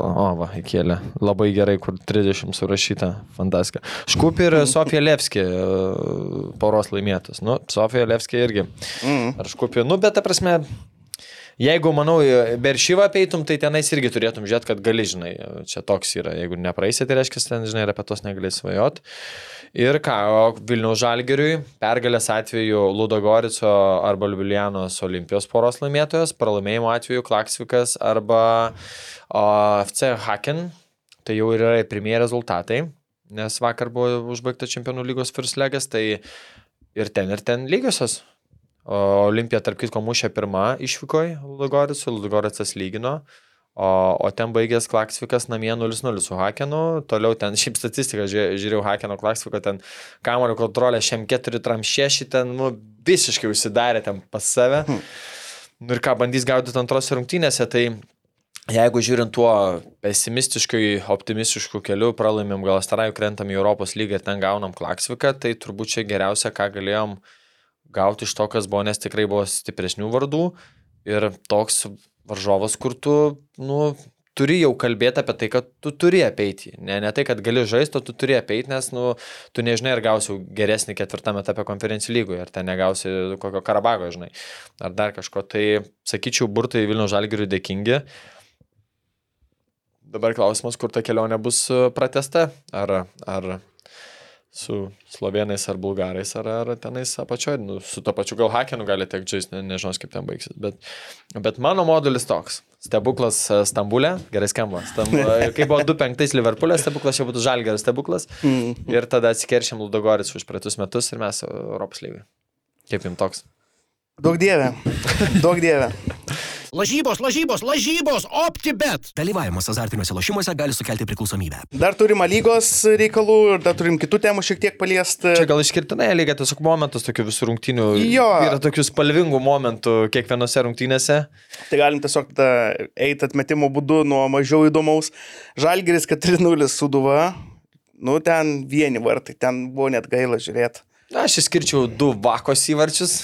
o, va, įkėlė. Labai gerai, kur 30 surašyta, fantastika. Škupi ir Sofija Levski e, poros laimėtas. Nu, Sofija Levski irgi. Mm. Ar Škupi, nu, bet ta prasme, jeigu, manau, Beršyvą apeitum, tai tenais irgi turėtum žiūrėti, kad gali, žinai, čia toks yra. Jeigu nepraeisi, tai reiškia, ten, žinai, ir apie tos negali svajot. Ir ką, Vilniaus Žalgeriui pergalės atveju Ludogorico arba Liublianos Olimpijos poros laimėtojas, pralaimėjimo atveju Klaksvikas arba o, FC Haken. Tai jau yra ir pirmieji rezultatai, nes vakar buvo užbaigta Čempionų lygos First Legas, tai ir ten, ir ten lygiosios. Olimpija, tarp kitko, mušė pirmą išvykoje Ludogoricų, Ludogoricas lygino. O, o ten baigęs Klaksvikas namie 0-0 su Hakenu, toliau ten šiaip statistika, žiūrėjau, žiūrėjau Hakeno Klaksviko, ten kamulio kontrolė, šiam 4 tram 6, ten nu, visiškai užsidarė ten pas save. Nu ir ką bandys gaudyti antrose rungtynėse, tai jeigu žiūrint tuo pesimistiškai, optimistišku keliu, pralaimėm gal starajų, krentam į Europos lygą ir ten gaunam Klaksviką, tai turbūt čia geriausia, ką galėjom gauti iš to, kas buvo, nes tikrai buvo stipresnių vardų. Ir toks varžovas, kur tu, nu, turi jau kalbėti apie tai, kad tu turi apeiti. Ne, ne tai, kad gali žaisti, o tu turi apeiti, nes, nu, tu nežinai, ar gausi geresnį ketvirtame etape konferencijų lygoje, ar ten negausi kokio karabago, žinai, ar dar kažko. Tai, sakyčiau, burtai Vilnių Žalgiriui dėkingi. Dabar klausimas, kur ta kelionė bus e, pratesta. Ar, ar su slovenais ar bulgarais, ar, ar tenais apačioje, nu, su to pačiu gal hakenu gali tiek žaisti, ne, nežinau, kaip ten baigsis. Bet, bet mano modulis toks. Stebuklas e, Stambulė, gerai skamba. Stamb... Kai buvo 2-5 Liverpoolė, stebuklas čia būtų žalgeras stebuklas. Ir tada atsikeršėm Ludogoris už praeitus metus ir mes Europos lygai. Kaip jums toks? Daug dievė. Daug dievė. Lažybos, lažybos, lažybos, OptiBet. Dalyvavimas azartiniuose lošimuose gali sukelti priklausomybę. Dar turim lygos reikalų ir dar turim kitų temų šiek tiek paliesti. Čia gal išskirtinai lygiai tiesiog momentas tokių visų rungtynių. Jo. Yra tokių spalvingų momentų kiekvienose rungtynėse. Tai galim tiesiog eiti atmetimo būdu nuo mažiau įdomaus. Žalgeris 4-0 suduva. Nu, ten vieni vartai, ten buvo net gaila žiūrėti. Na, aš išskirčiau du vakos įvarčius.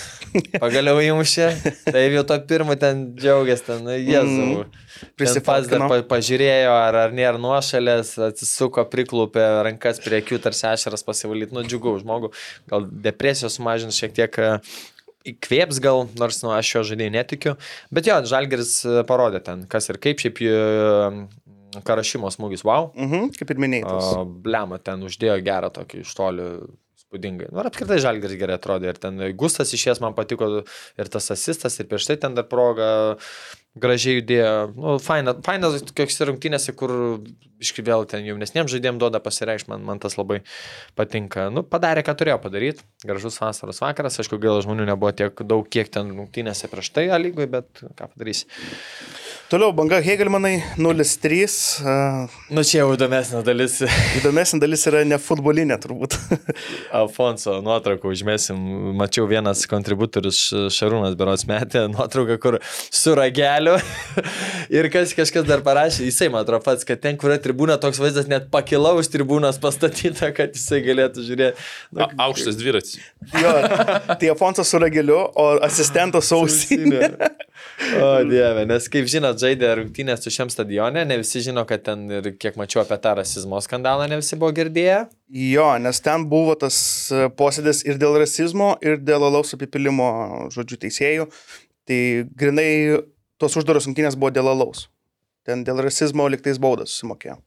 Pagaliau įmušė. Tai jau to pirmo ten džiaugiasi, ten, nu, jezu. Mm. Pats dar Prisifotkino. pa, pažiūrėjo, ar, ar nėra nuošalės, atsisuko, priklupė rankas prie akių, tarsi ašaras pasivalyti, nu džiugu žmogų. Gal depresijos sumažins šiek tiek e, įkvėps gal, nors nu, aš jo žaidėjai netikiu. Bet jo, Žalgeris e, parodė ten, kas ir kaip, šiaip e, Karašimo smūgis, wow. Mhm, kaip ir minėjai. blema, ten uždėjo gerą tokį iš toli spūdingai. Nu, ir apskritai Žalgeris gerai atrodė. Ir ten Gustas išės man patiko ir tas asistas, ir prieš tai ten dar proga gražiai judėjo. Nu, faina, faina tokiuose rungtynėse, kur iški vėl ten jaunesniems žaidėjams duoda pasireikšti, man, man tas labai patinka. Nu, padarė, ką turėjo padaryti. Gražus vasaros vakaras, aišku, gal žmonių nebuvo tiek daug, kiek ten rungtynėse prieš tai lygui, bet ką padarysi. Toliau banga Hegelmanai 0-3. Uh, Nu, čia jau įdomesnė dalis. įdomesnė dalis yra ne futbolinė turbūt. Alfonso nuotrauką užmėsim. Mačiau vienas kontributorius Šarūnas Beros metė nuotrauką, kur su rageliu. ir kas kažkas dar parašė, jisai man atrodo pats, kad ten, kur yra tribūna, toks vaizdas net pakila už tribūnos pastatyta, kad jisai galėtų žiūrėti. Nu, A, aukštas dviratis. jo, tai Afonsas su rageliu, o asistentas su ausinė. O dieve, nes kaip žinot, žaidė rungtynės su šiam stadione, ne visi žino, kad ten ir kiek mačiau apie tą rasizmo skandalą, ne visi buvo girdėję. Jo, nes ten buvo tas e, posėdis ir dėl rasizmo, ir dėl alaus apipilimo, žodžiu, teisėjų. Tai grinai tos uždaros rungtynės buvo dėl alaus. Ten dėl rasizmo liktais baudas susimokėjo.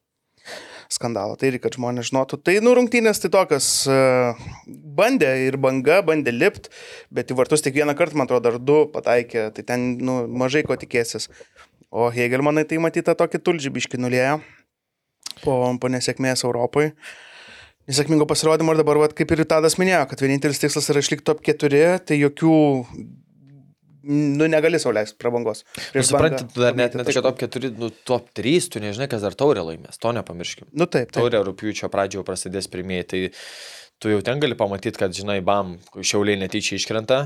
Skandalą. Tai ir kad žmonės žinotų. Tai nu rungtynės tai tokios e, bandė ir banga, bandė lipt, bet į vartus tik vieną kartą, man atrodo, dar du pataikė. Tai ten nu, mažai ko tikėsis. O Hegelmanai tai matyta tokį tulžybiškį nulėjo po, po nesėkmės Europoje nesėkmingo pasirodymo ir dabar, vat, kaip ir Tadas minėjo, kad vienintelis tikslas yra išlikti top 4, tai jokių, nu, negali sauliaisti prabangos. Ir suprantate, tu dar net pamatyti ne kad taškų. top 4, nu, top 3, tu nežinai, kas dar taurė laimės, to nepamirškim. Nu taip, taip. Taurė rūpiučio pradžioje prasidės pirmieji, tai tu jau ten gali pamatyti, kad, žinai, bam, šiauliai netyčia iškrenta.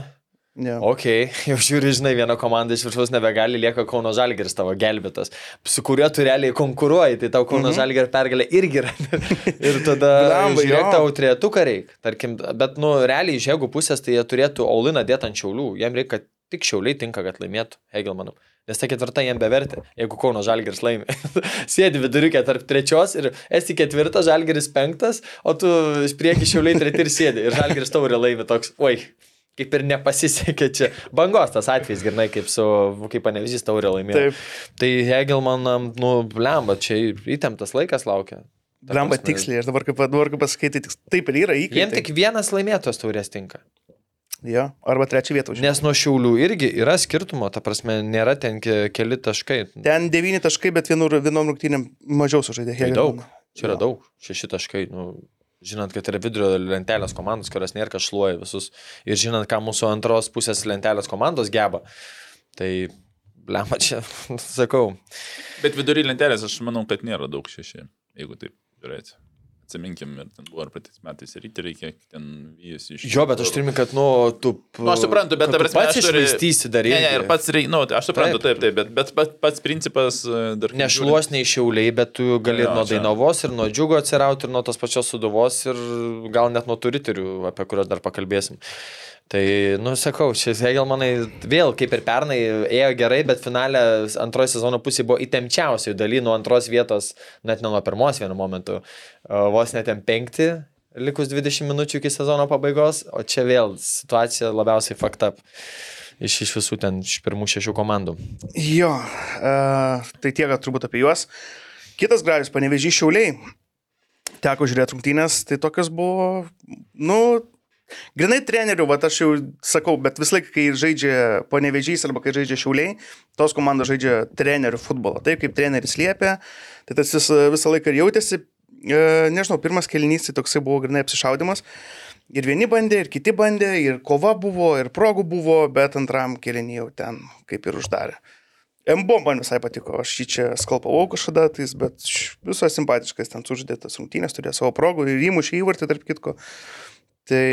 Ja. Ok, jau žiūri, žinai, viena komanda iš viršaus nebegali, lieka Kauno Žalgeris tavo gelbėtas, su kuriuo tu realiai konkuruoji, tai tau Kauno mhm. Žalgerio pergalė irgi yra. ir tada, Blemba, žiūrėk, jo. tau trejetuką reikia, tarkim, bet, nu, realiai iš jėgų pusės, tai jie turėtų Auliną dėti ant šiaulių, jiem reikia, kad tik šiauliai tinka, kad laimėtų Hegelmanų. Nes ta ketvirta jiem bevertė, jeigu Kauno Žalgeris laimi. Sėdi viduriukė tarp trečios ir esi ketvirtas, Žalgeris penktas, o tu iš prieki šiauliai treti ir sėdi. Ir Žalgeris taurė laimi toks, oi, kaip ir nepasisekė čia. Bangos tas atvejis, grinai, kaip su, kaip panevizys taurė laimėjo. Taip. Tai Hegelmanam, nu, blemba, čia įtemptas laikas laukia. Lemba tiksliai, aš dabar kaip, dabar kaip pasakai, tai taip ir yra įkaitai. Jiem tik vienas laimėtos taurės tinka. Jo, arba trečią vietą užima. Nes nuo šiaulių irgi yra skirtumo, ta prasme, nėra ten ke- keli taškai. Ten devyni taškai, bet vienur, vienom rungtynėm mažiau sužaidė. Tai daug. Čia yra Jo. daug. Šeši taškai. Nu, žinant, kad yra vidurio lentelės komandos, kurios nėra kažluoja visus. Ir žinant, ką mūsų antros pusės lentelės komandos geba. Tai, blema, čia, sakau. Bet vidury lentelės aš manau, kad nėra daug šeši, jeigu taip žiūrėti. Atsiminkim, ir ten buvo ir praeitais metais ryte reikia ten vyjasi iš... Jo, bet aš turiu, kad, nu, tu... Nu, aš suprantu, bet prasme, pats išvaistysi dar Ne, irgi. ne, ir pats reikia, nu, aš suprantu, Taip. taip, taip, bet, bet pats, principas e, dar... Nešluos nei šiauliai, bet tu gali Jo, nuo čia. Dainavos ir nuo džiugo atsirauti ir nuo tos pačios suduvos ir gal net nuo turiterių, apie kuriuos dar pakalbėsim. Tai, nu, sakau, šis Hegelmanai vėl kaip ir pernai ėjo gerai, bet finale antroji sezono pusė buvo įtempčiausiai daly nuo antros vietos, net ne nuo pirmos vienu momentu, vos net ten penkti, likus 20 minučių iki sezono pabaigos, o čia vėl situacija labiausiai fucked up iš, iš visų ten, iš pirmų šešių komandų. Jo, uh, tai tiek turbūt apie juos. Kitas gražus, panevežys šiauliai. Teko žiūrėti rungtynės, tai tokios buvo, nu, grinai trenerių, va aš jau sakau, bet vis laik, kai žaidžia panevežys arba kai žaidžia šiauliai, tos komandos žaidžia trenerių futbolą. Taip kaip treneris liepia, tai tas vis, visą laiką ir jautėsi, e, nežinau, pirmas kelinys tai toksai buvo grinai apsišaudimas. Ir vieni bandė, ir kiti bandė, ir kova buvo, ir progų buvo, bet antram kelinį jau ten kaip ir uždarė. MBO man visai patiko, aš jį čia skalpavau kažkada, tais, bet visas simpatiškas ten suždėtas rungtynės, turėjo savo progų ir įmušė įvartį, tarp kitko. Tai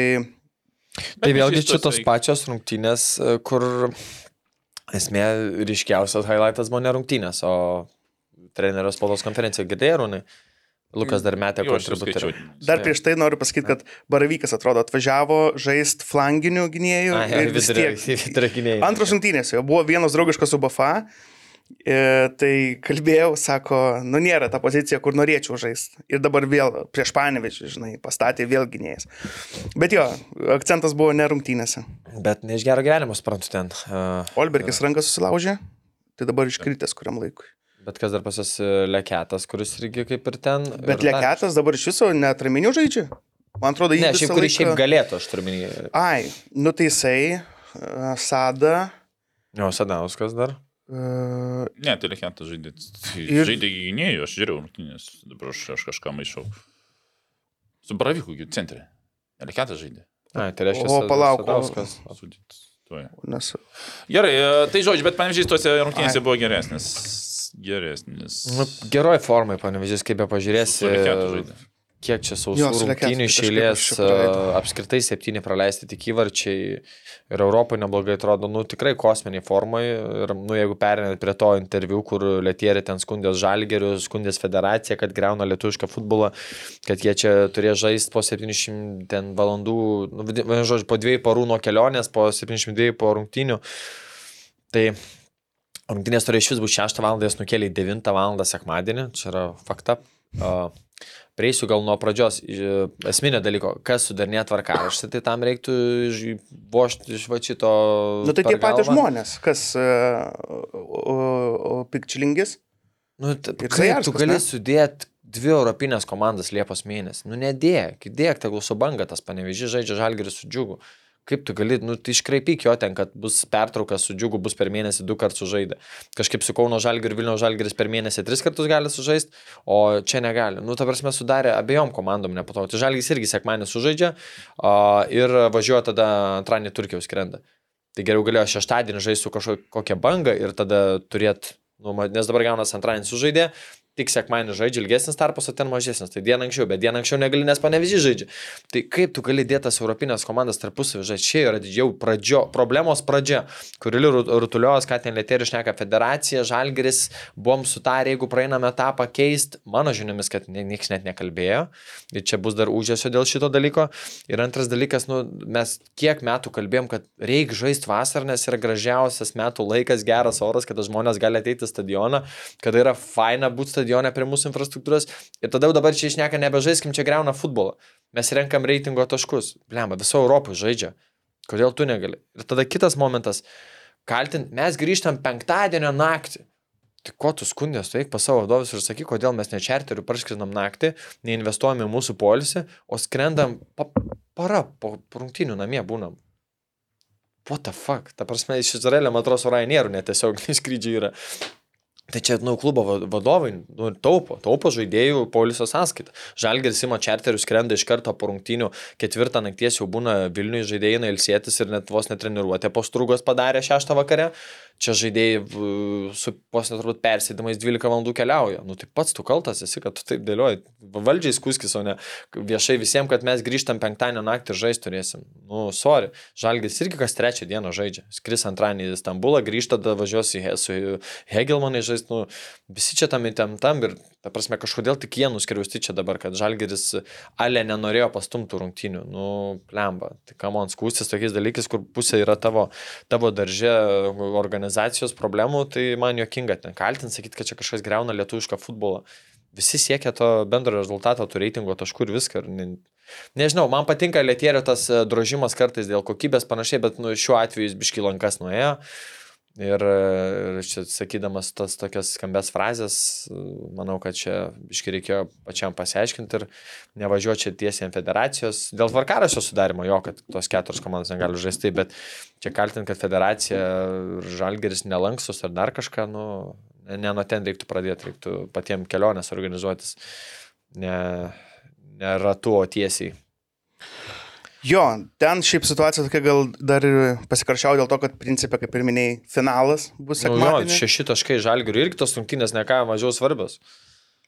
Tai vėlgi čia tos pačios rungtynės, e, kur esmė ryškiausias highlightas buvo ne rungtynės, o trenerio spaudos konferencija girdėjo, Rūnai. Lukas dar metė skaičiau. dar prieš tai noriu pasakyti, kad Baravykas atrodo atvažiavo žaisti flanginių gynėjų ir vis tiek. Antros rungtynės jo buvo vienas draugiškas su Bafa. E, tai kalbėjau, sako, nu nėra ta pozicija, kur norėčiau žaisti. Ir dabar vėl prieš Panevičių, žinai, pastatė vėl gynėjas. Bet jo, akcentas buvo ne rungtynėse. Bet ne iš gero gyvenimo, suprantu, ten. Uh, Olbergis ranką susilaužė, tai dabar iškritęs kuriam laikui. bet kas dar pas jas e, leketas, kuris irgi kaip ir ten. Bet ir dar- Leketas dabar iš viso netraminių žaidžia. Man atrodo, jį Ne, šiaip kuris laiką- šiaip galėtų, aš turiu minį. Ai, nu tai jisai, uh, Sada. Jo, Sadauskas dar. Uh, Ne, tai Lekentas žaidė. Ir- Ir... Žaidė gynėjų, aš žiūrėjau rungtynės, dabar aš, aš kažką maišau. Su Baravyku centre. Lekentas žaidė. Ai, tai reiškia, O, palauk, Sadauskas. Nes, Gerai, e, tai žodžiu, bet panevežys tose rungtynėse buvo geresnis. Geresnis. Nu, geroj formai, panevežys, kaip be pažiūrėsi. Kiek čia sausų rungtynių iš kažkaip eilės, aš čia praleidau. a, apskritai septyni praleisti tik įvarčiai ir Europoje neblogai atrodo, nu tikrai kosminiai formai ir, nu jeigu perinat prie to interviu, kur Letierė ten skundės Žalgerių, skundės federacija, kad greuna lietuvišką futbolą, kad jie čia turės žaisti po 700 ten valandų, nu, žodžiu, po dviejų parų nuo kelionės, po 702 po rungtynių. Tai Rungtynės turėjo iš vis būti 6 val. jas nukėlė į 9 val. sekmadienį, čia yra fakta. Uh, Prieisiu gal nuo pradžios iš- esminio dalyko, kas sudarnė tvarkaraštį, tai tam reiktų vožti iš va šito. nu tai tie patys žmonės, kas uh, Pikčilingis. Nu, t- Ir kaip tu gali sudėti dvi europinės komandas Liepos mėnesį? Nu, nedėk, dėk, tegul su banga tas panevežys žaidžia žalgeris su džiugu. Kaip tu gali, nu, tai iškraipyk jo ten, kad bus pertraukas su džiugu, bus per mėnesį du kartus sužaidę. Kažkaip su Kauno žalgeriu ir Vilniaus žalgeris per mėnesį tris kartus gali sužaisti, o čia negali. Nu, ta prasme, sudarė abiejom komandom nepatogu. Tai žalgis irgi sekmanį sužaidžia uh, ir važiuoja tada antradienį Turkijos skrenda. Tai geriau galėjo šeštadienį žaisti su kažkokia banga ir tada turėt, nu, nes dabar gaunas antradienį sužaidė, tik sekmanį žaidžia ilgesnis tarpas, o ten mažesnis. Tai dieną anksčiau, bet dieną anksčiau negali, nes panevizi žaidžia. Tai kaip tu gali dėtas Europinės komandas tarpusavį žaisti? Čia yra didžiau pradžio, problemos pradžia, kuri rutuliuos, ką ten lėtėri šneka federacija, žalgeris, buvom sutarę, jeigu praeiname etapą keisti, mano žiniomis, kad niekas net nekalbėjo. Ir čia bus dar užėsio dėl šito dalyko. Ir antras dalykas, nu, mes kiek metų kalbėjom, kad reikia žaisti vasarą, nes yra gražiausias metų laikas, geras oras, kada žmonės gali ateiti į stadioną, kada yra faina būti stadione prie mūsų infrastruktūros ir tada jau dabar čia išneka nebežaiskim, čia greuna futbolą. Mes renkam reitingo taškus. Blemba, viso Europoje žaidžia. Kodėl tu negali? Ir tada kitas momentas. Kaltint, mes grįžtam penktadienio naktį. Tai ko tu skundės, tu eik pas savo vadovus ir sakyk, kodėl mes ne čarteriu parskrinam naktį, neinvestuojame į mūsų polisį, o skrendam pa, para po rungtinių namie būnam. What the fuck? Ta prasme, iš Izraelio, man atrodo, Ryanair net tiesiog skrydžiai yra. Tai čia, nu, klubo vadovai nu, taupo, taupo žaidėjų poliso sąskaitą. Žalgeris ima čarterius, skrenda iš karto po rungtynių, ketvirtą nakties jau būna Vilniuje žaidėjai ilsėtis ir net vos netreniruotė po strugos padarė šeštą vakare čia žaidėjai su posne turbūt persėdimais 12 valandų keliauja. Nu tai pats tu kaltas esi, kad tu taip dėlioji. Valdžiai skuskis, o ne viešai visiems, kad mes grįžtam penktadienio naktį ir žaisti turėsim. Nu, sorry. Žalgis irgi kas trečią dieną žaidžia. Skris antradienį į Stambulą, grįžta, tada važiuos į su Hegelmanai žaisti. Nu, visi čia tam įtemptam ir, ta prasme, kažkodėl tik jie nuskriausti čia dabar, kad Žalgeris ale nenorėjo pastumtų rungtinių. Nu, plemba. Tai kam man skūstis tokiais dalykais, kur pusė yra tavo, tavo daržė organizacijos problemų, tai man juokinga ten kaltinti, sakyti, kad čia kažkas greuna lietuvišką futbolą. Visi siekia to bendro rezultato, tų reitingo taškų ir viską. Ne, nežinau, man patinka lietėrio tas e, drožimas kartais dėl kokybės panašiai, bet nu, šiuo atveju jis biškilankas nuėjo. Ir, ir čia sakydamas tas tokias skambės frazės, manau, kad čia iški reikėjo pačiam pasiaiškinti ir nevažiuoti čia tiesiai ant federacijos. Dėl tvarkarašio sudarimo jo, kad tos keturios komandos negali žaisti, bet čia kaltinti, kad federacija žalgeris nelanksus ar dar kažką, nu, ne nuo ten reiktų pradėti, reiktų patiems kelionės organizuotis, ne, ne ratu, o tiesiai. Jo, ten šiaip situacija tokia gal dar pasikaršiau dėl to, kad principė, kaip ir minėjai, finalas bus sekmadienį. Nu, jo, šeši taškai žalgiui irgi tos rungtynės ne ką mažiau svarbios.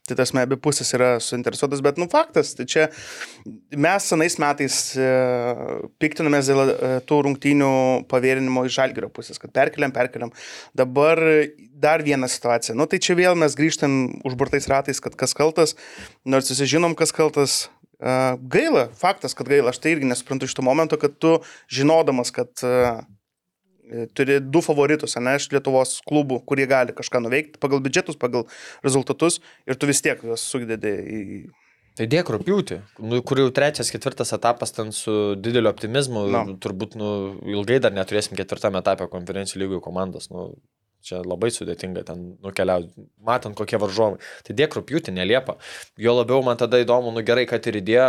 Tai tas abi pusės yra suinteresuotas, bet nu faktas, tai čia mes senais metais e, piktinamės dėl e, tų rungtynių pavėrinimo iš žalgerio pusės, kad perkeliam, perkeliam. Dabar dar viena situacija. Nu tai čia vėl mes grįžtam užburtais ratais, kad kas kaltas, nors visi žinom, kas kaltas, Gaila, faktas, kad gaila, aš tai irgi nesuprantu iš to momento, kad tu žinodamas, kad turi du favoritus, ne, iš Lietuvos klubų, kurie gali kažką nuveikti pagal biudžetus, pagal rezultatus ir tu vis tiek juos sudedi į... Tai dėk rūpiūti, nu, kur jau trečias, ketvirtas etapas ten su dideliu optimizmu, no. turbūt nu, ilgai dar neturėsim ketvirtame etape konferencijų lygų komandos. Nu, Čia labai sudėtinga ten nukeliauti, matant kokie varžovai. Tai dėk rūpjūti, neliepa. Jo labiau man tada įdomu, nu gerai, kad ir idėja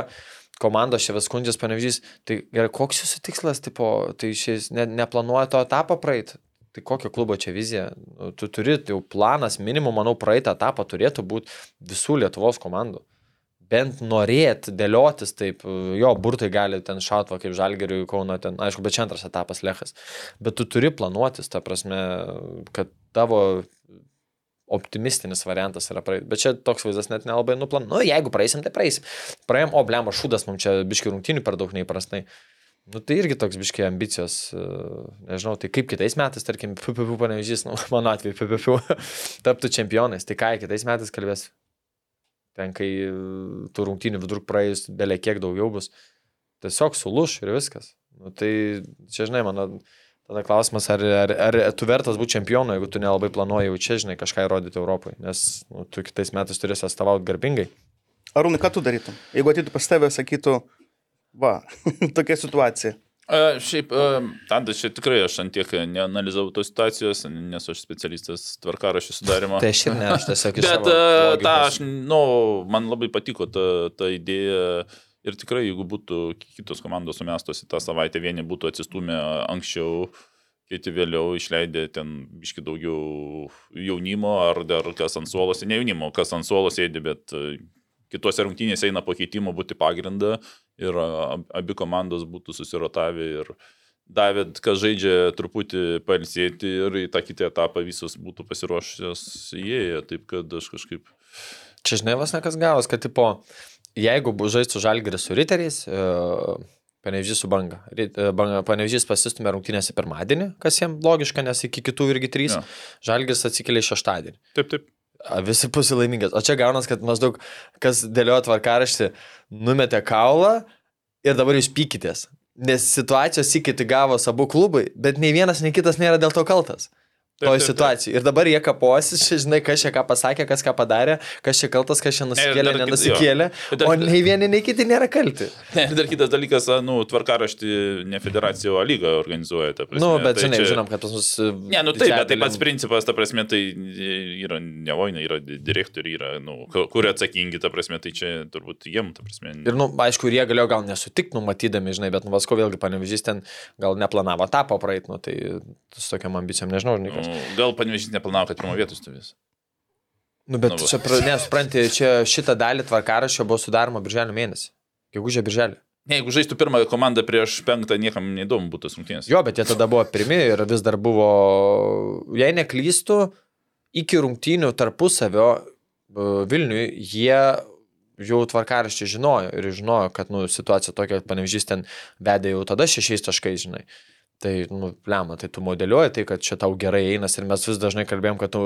komandos čia vis skundžias panevižys. Tai gerai, koks jūsų tikslas, tipo, tai šis ne, neplanuoja to etapą praeiti? Tai kokio klubo čia vizija? Nu, tu turi jau planas, minimum, manau, praeitą etapą turėtų būti visų Lietuvos komandų bent norėt dėliotis taip, jo, burtai gali ten šautva kaip žalgeriui Kauno, ten, aišku, bet čia antras etapas lėchas. Bet tu turi planuotis, ta prasme, kad tavo optimistinis variantas yra praeiti. Bet čia toks vaizdas net nelabai nuplan. Nu, jeigu praeisim, tai praeisim. Praėjom, o blemo šūdas, mums čia biški rungtinių per daug neįprastai. Nu, tai irgi toks biškiai ambicijos, nežinau, tai kaip kitais metais, tarkim, PPP panevežys, nu, mano atveju PPP taptų čempionais, tai ką kitais metais kalbės? Ten kai tų rungtynių vidurk praėjus belė kiek daugiau bus, tiesiog suluš ir viskas. Nu, tai čia, žinai, mano tada klausimas, ar, ar, ar tu vertas būti čempionu, jeigu tu nelabai planuoji jau čia, žinai, kažką įrodyti Europai, nes nu, tu kitais metais turėsi atstovauti garbingai. Arūnai, ką tu darytum? Jeigu ateitų pas tave, sakytų, va, tokia situacija. A, šiaip, tada čia tikrai aš ant tiek neanalizavau tos situacijos, nes aš specialistas tvarkaraščių sudarimo. tai aš ir ne, aš tiesiog iš Bet ta, aš, nu, man labai patiko ta, ta idėja ir tikrai, jeigu būtų kitos komandos sumestos į tą savaitę, vieni būtų atsistumę anksčiau, kiti vėliau išleidė ten biški daugiau jaunimo ar dar kas ant suolos, ne jaunimo, kas ant suolos sėdi, bet kitose rungtynėse eina pakeitimo būti pagrindą ir abi komandos būtų susirotavę ir davė, kas žaidžia truputį palsėti ir į tą kitą etapą visos būtų pasiruošęs įėję, taip kad aš kažkaip... Čia žinai, vas nekas gavos, kad tipo, jeigu bus žaisti su žalgeris su riteriais, uh, Panevežys su banga. E, Panevežys pasistumė rungtynėse pirmadienį, kas jiems logiška, nes iki kitų irgi trys. Jo. Žalgeris atsikėlė šeštadienį. Taip, taip. Visi pusė laimingas. O čia gaunas, kad maždaug kas dėliojo tvarkaraštį, numetė kaulą ir dabar jūs pykitės. Nes situacijos įkiti gavo abu klubai, bet nei vienas, nei kitas nėra dėl to kaltas. Toj situacijai. Ir dabar jie kaposis, žinai, kas čia ką pasakė, kas ką padarė, kas čia kaltas, kas čia nusikėlė, kit- nenusikėlė. dar- O nei vieni, nei kiti nėra kalti. Ne, ir dar kitas dalykas, nu, tvarkaraštį ne federacija, o lyga organizuoja. Na, nu, bet Tai žinai, čia- žinom, kad pas mus... Ne, nu taip, bet taip pats principas, ta prasme, tai yra ne voina, yra direktoriai, yra, nu, ku- kur atsakingi, ta prasme, tai čia turbūt jiem, ta prasme. Ir, nu, aišku, jie galėjo gal nesutikti, numatydami, žinai, bet, nu, Vasko vėlgi panevežys ten gal neplanavo tapo praeit, nu, tai su tokiam ambicijom, nežinau, žinai, kas. Nu, gal panvežys neplanavo, kad pirmo vietos stovės. Nu, bet Nu, čia, pra- nesupranti, čia šitą dalį tvarkaraščio buvo sudaroma birželio mėnesį. Gegužė birželį. Ne, jeigu žaistų pirmą komandą prieš penktą, niekam neįdomu būtų rungtynės. Jo, bet jie tada buvo pirmi ir vis dar buvo, jei neklystų, iki rungtynių tarpusavio e, Vilniui jie jau tvarkaraštį žinojo ir žinojo, kad nu, situacija tokia, kad panevežys ten vedė jau tada šešiais taškais, žinai. Tai, nu, lemma, tai tu modeliuoji tai, kad čia tau gerai einas ir mes vis dažnai kalbėjom, kad tu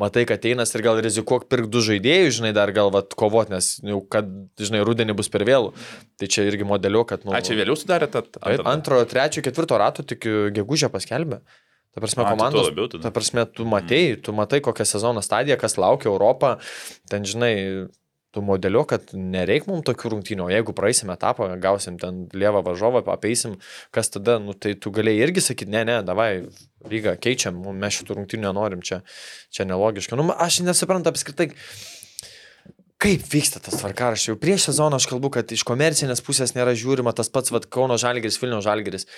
matai, kad einas ir gal rizikuok pirk du žaidėjus, žinai, dar gal vat, kovot, nes jau, kad, žinai, rudenį bus per vėlų. Tai čia irgi modeliuoju, kad, nu... A, čia vėliau sudarė tą... tą- Taip, tą- antro, trečio, ketvirto rato tik e, gegužę paskelbė. Ta prasme, komandos. labiau. Ta prasme, tu matai, tu matai kokią sezono stadiją, kas laukia Europą. Ten, žinai, tu modeliu, kad nereik mums tokių rungtynių. Jeigu praeisim etapą, gausim ten lievą važovą, apeisim, kas tada, nu tai tu galėjai irgi sakyti, ne, ne, davai, lyga, keičiam, mes šitų rungtynių nenorim, čia, čia nelogiška. Nu, aš nesuprantu apskritai. Kaip vyksta tas tvarkaraštis? Jau prieš sezoną aš kalbu, kad iš komercinės pusės nėra žiūrima tas pats vat, Kauno Žalgeris, Vilnių Žalgeris.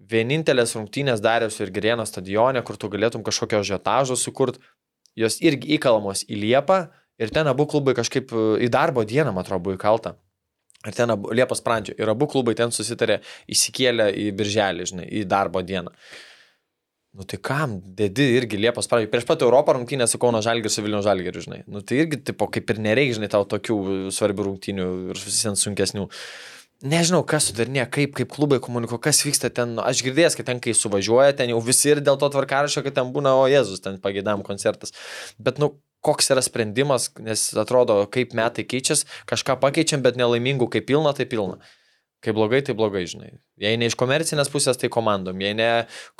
Vienintelės rungtynės dariausi ir Gerėno stadione, kur tu galėtum kažkokio žetažo sukurti, jos irgi įkalamos į Liepą ir ten abu klubai kažkaip e, į darbo dieną, man atrodo, buvo įkalta. Ir ten abu, Liepos pradžio. Ir abu klubai ten susitarė, įsikėlė į birželį, žinai, į darbo dieną. Nu tai kam, dedi irgi Liepos pradžioje. Prieš pat Europą rungtynę su Kauno Žalgiriu, su Vilnių Žalgiriu, žinai. Nu tai irgi, tipo, kaip ir nereikia, žinai, tau tokių svarbių rungtynių ir visiems sunkesnių. Nežinau, kas sudarinė, kaip, kaip klubai komunikuoja, kas vyksta ten. Aš girdėjęs, kad ten, kai suvažiuoja, ten jau visi ir dėl to tvarkarašio, kad ten būna, o Jėzus, ten pagėdam koncertas. Bet, nu, koks yra sprendimas, nes atrodo, kaip metai keičiasi, kažką pakeičiam, bet nelaimingų, kaip pilna, tai pilna. Kai blogai, tai blogai, žinai. Jei ne iš komercinės pusės, tai komandom. Jei ne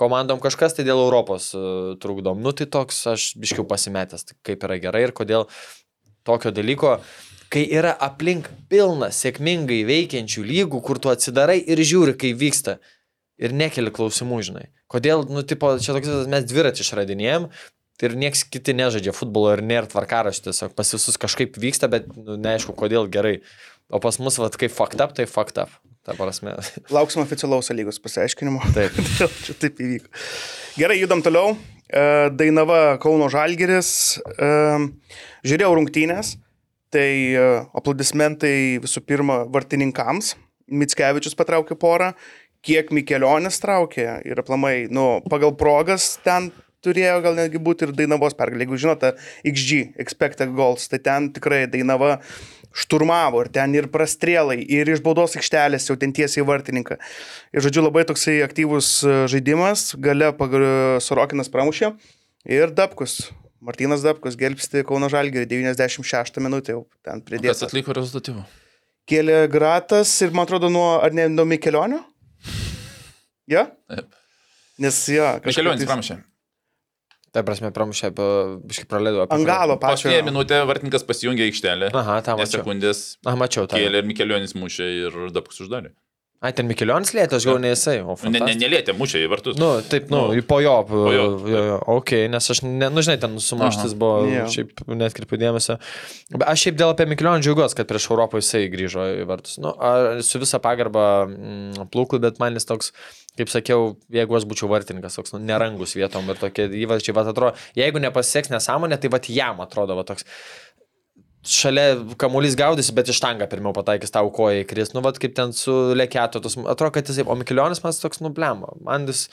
komandom kažkas, tai dėl Europos uh, trukdom. Nu tai toks aš biškiau pasimetęs, tai kaip yra gerai ir kodėl tokio dalyko, kai yra aplink pilna sėkmingai veikiančių lygų, kur tu atsidarai ir žiūri, kai vyksta. Ir nekeli klausimų, žinai. Kodėl, nu, tipo, čia toks, mes dviratį išradinėjom. Tai ir nieks kiti nežaidžia futbolo ir nėra tvarkaraštis, tiesiog pas visus kažkaip vyksta, bet nu, neaišku, kodėl gerai. O pas mus, vad, kaip fucked up, tai fucked up. Ta prasme. Lauksim oficialaus lygos pasiaiškinimo. Taip. Čia taip įvyko. Gerai, judam toliau. E, Dainava Kauno Žalgeris. E, Žiūrėjau rungtynės. Tai e, aplodismentai visų pirma vartininkams. Mitskevičius patraukė porą. Kiek Mikelionis traukė ir aplamai, nu, pagal progas ten turėjo gal netgi būti ir Dainavos pergalė. Jeigu žinote, XG, expected goals, tai ten tikrai Dainava šturmavo ir ten ir prastrėlai, ir iš baudos aikštelės jau ten tiesiai vartininką. Ir žodžiu, labai toksai aktyvus e, žaidimas, gale Sorokinas pramušė ir Dabkus. Martinas Dabkus gelbsti Kauno Žalgirį 96 minutę jau ten Kas pridėtas. atliko rezultatyvų? Kėlė Gratas ir man atrodo nuo, ar ne, nuo Mikelionio? Ja? Taip. Nes jo. kažkaip Mikelionis tais- pramušė. Tai prasme, pramušė, biškai praleido. apie- Ant galo pačio. Paskutinę minutę vartininkas pasijungė aikštelę. Aha, tą Nes mačiau. sekundės Aha, mačiau tą. kėlė ir Mikelionis mušė ir Dabkus uždarė. Ai, ten Mikilionis lėtė, aš gal ne jisai. O, Ne, ne, nelietė, mušė į vartus. Nu, taip, nu, Nu, nu po jo. Po jo, jo, jo, ok, nes aš, ne, nu, žinai, ten sumuštis Aha. buvo, Jo. šiaip netkreipiu dėmesio. Bet aš šiaip dėl apie Mikilionį džiaugiuosi, kad prieš Europą jisai grįžo į vartus. Nu, a, su visa pagarba mm, plūkui, bet man jis toks, kaip sakiau, jeigu aš būčiau vartininkas, toks nu, nerangus vietom ir tokie įvažiai, va atrodo, jeigu nepasiseks nesąmonė, tai va jam atrodo, va toks. šalia kamuolys gaudys, bet iš tanga pirmiau pataikys tau koją į kris. Nu, vad kaip ten su Lekėto, tos, atrodo, kad jisai, o Mikilionis man toks nublemo. Man jis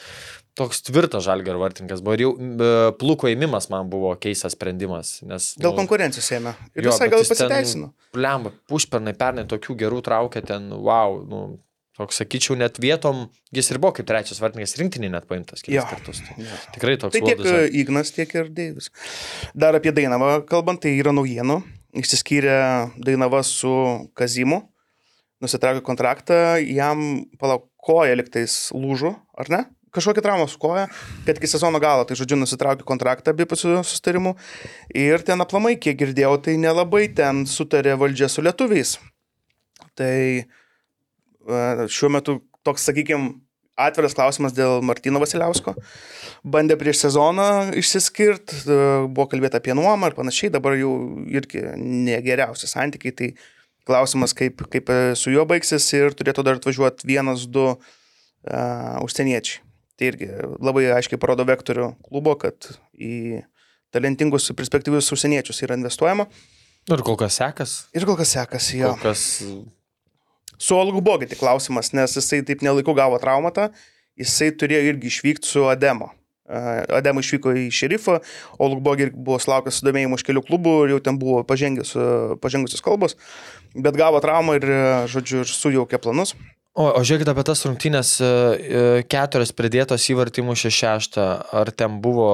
toks tvirtas žalgerio vartininkas buvo ir jau e, pluko įmimas man buvo keistas sprendimas. Nes, Dėl nu, konkurencijos ėmė. Ir jo, visai gal pasiteisino. Blemba, pušpernai pernai tokių gerų traukė ten, wow, nu, toks sakyčiau, net vietom, jis ir buvo kaip trečias vartininkas rinktinį net paimtas Jo. kelis kartus. Tai, Jo. tikrai toks Tai tiek uodus, jo. Ignas, tiek ir Deivis. Dar apie Dainavą kalbant, tai yra naujienų. Išsiskyrė Dainava su Kazimu, nusitraukė kontraktą, jam palaukoja liktais lūžų, ar ne? Kažkokia trauma su koja, kad iki sezono galo, tai žodžiu, nusitraukė kontraktą abipusių sustarimų. Ir ten aplamai, kiek girdėjau, tai nelabai ten sutarė valdžia su lietuviais. Tai e, šiuo metu toks, sakykime, atviras klausimas dėl Martino Vasiliausko. Bandė prieš sezoną išsiskirti, buvo kalbėta apie nuomą ir panašiai, dabar jau irgi negeriausi santykiai, tai klausimas, kaip, kaip e, su juo baigsis ir turėtų dar atvažiuoti vienas, du uh, užsieniečiai. Tai irgi labai aiškiai parodo vektorių klubo, kad į talentingus, perspektyvius užsieniečius yra investuojama. Ir kol kas sekas. Ir kol kas sekasi jo. Kol kas Su Olgu Bogi tik klausimas, nes jisai taip nelaiku gavo traumatą, jisai turėjo irgi išvykti su Ademo. Ademo išvyko į šerifą, o Lukbogi buvo sulaukęs sudomėjimų iš kelių klubų ir jau ten buvo pažengęs, pažengusios kalbos, bet gavo traumą ir, žodžiu, ir sujaukė planus. O, o žiūrėkit apie tas rungtynės, e, e, keturios pridėtos įvartimų šeštą, ar ten buvo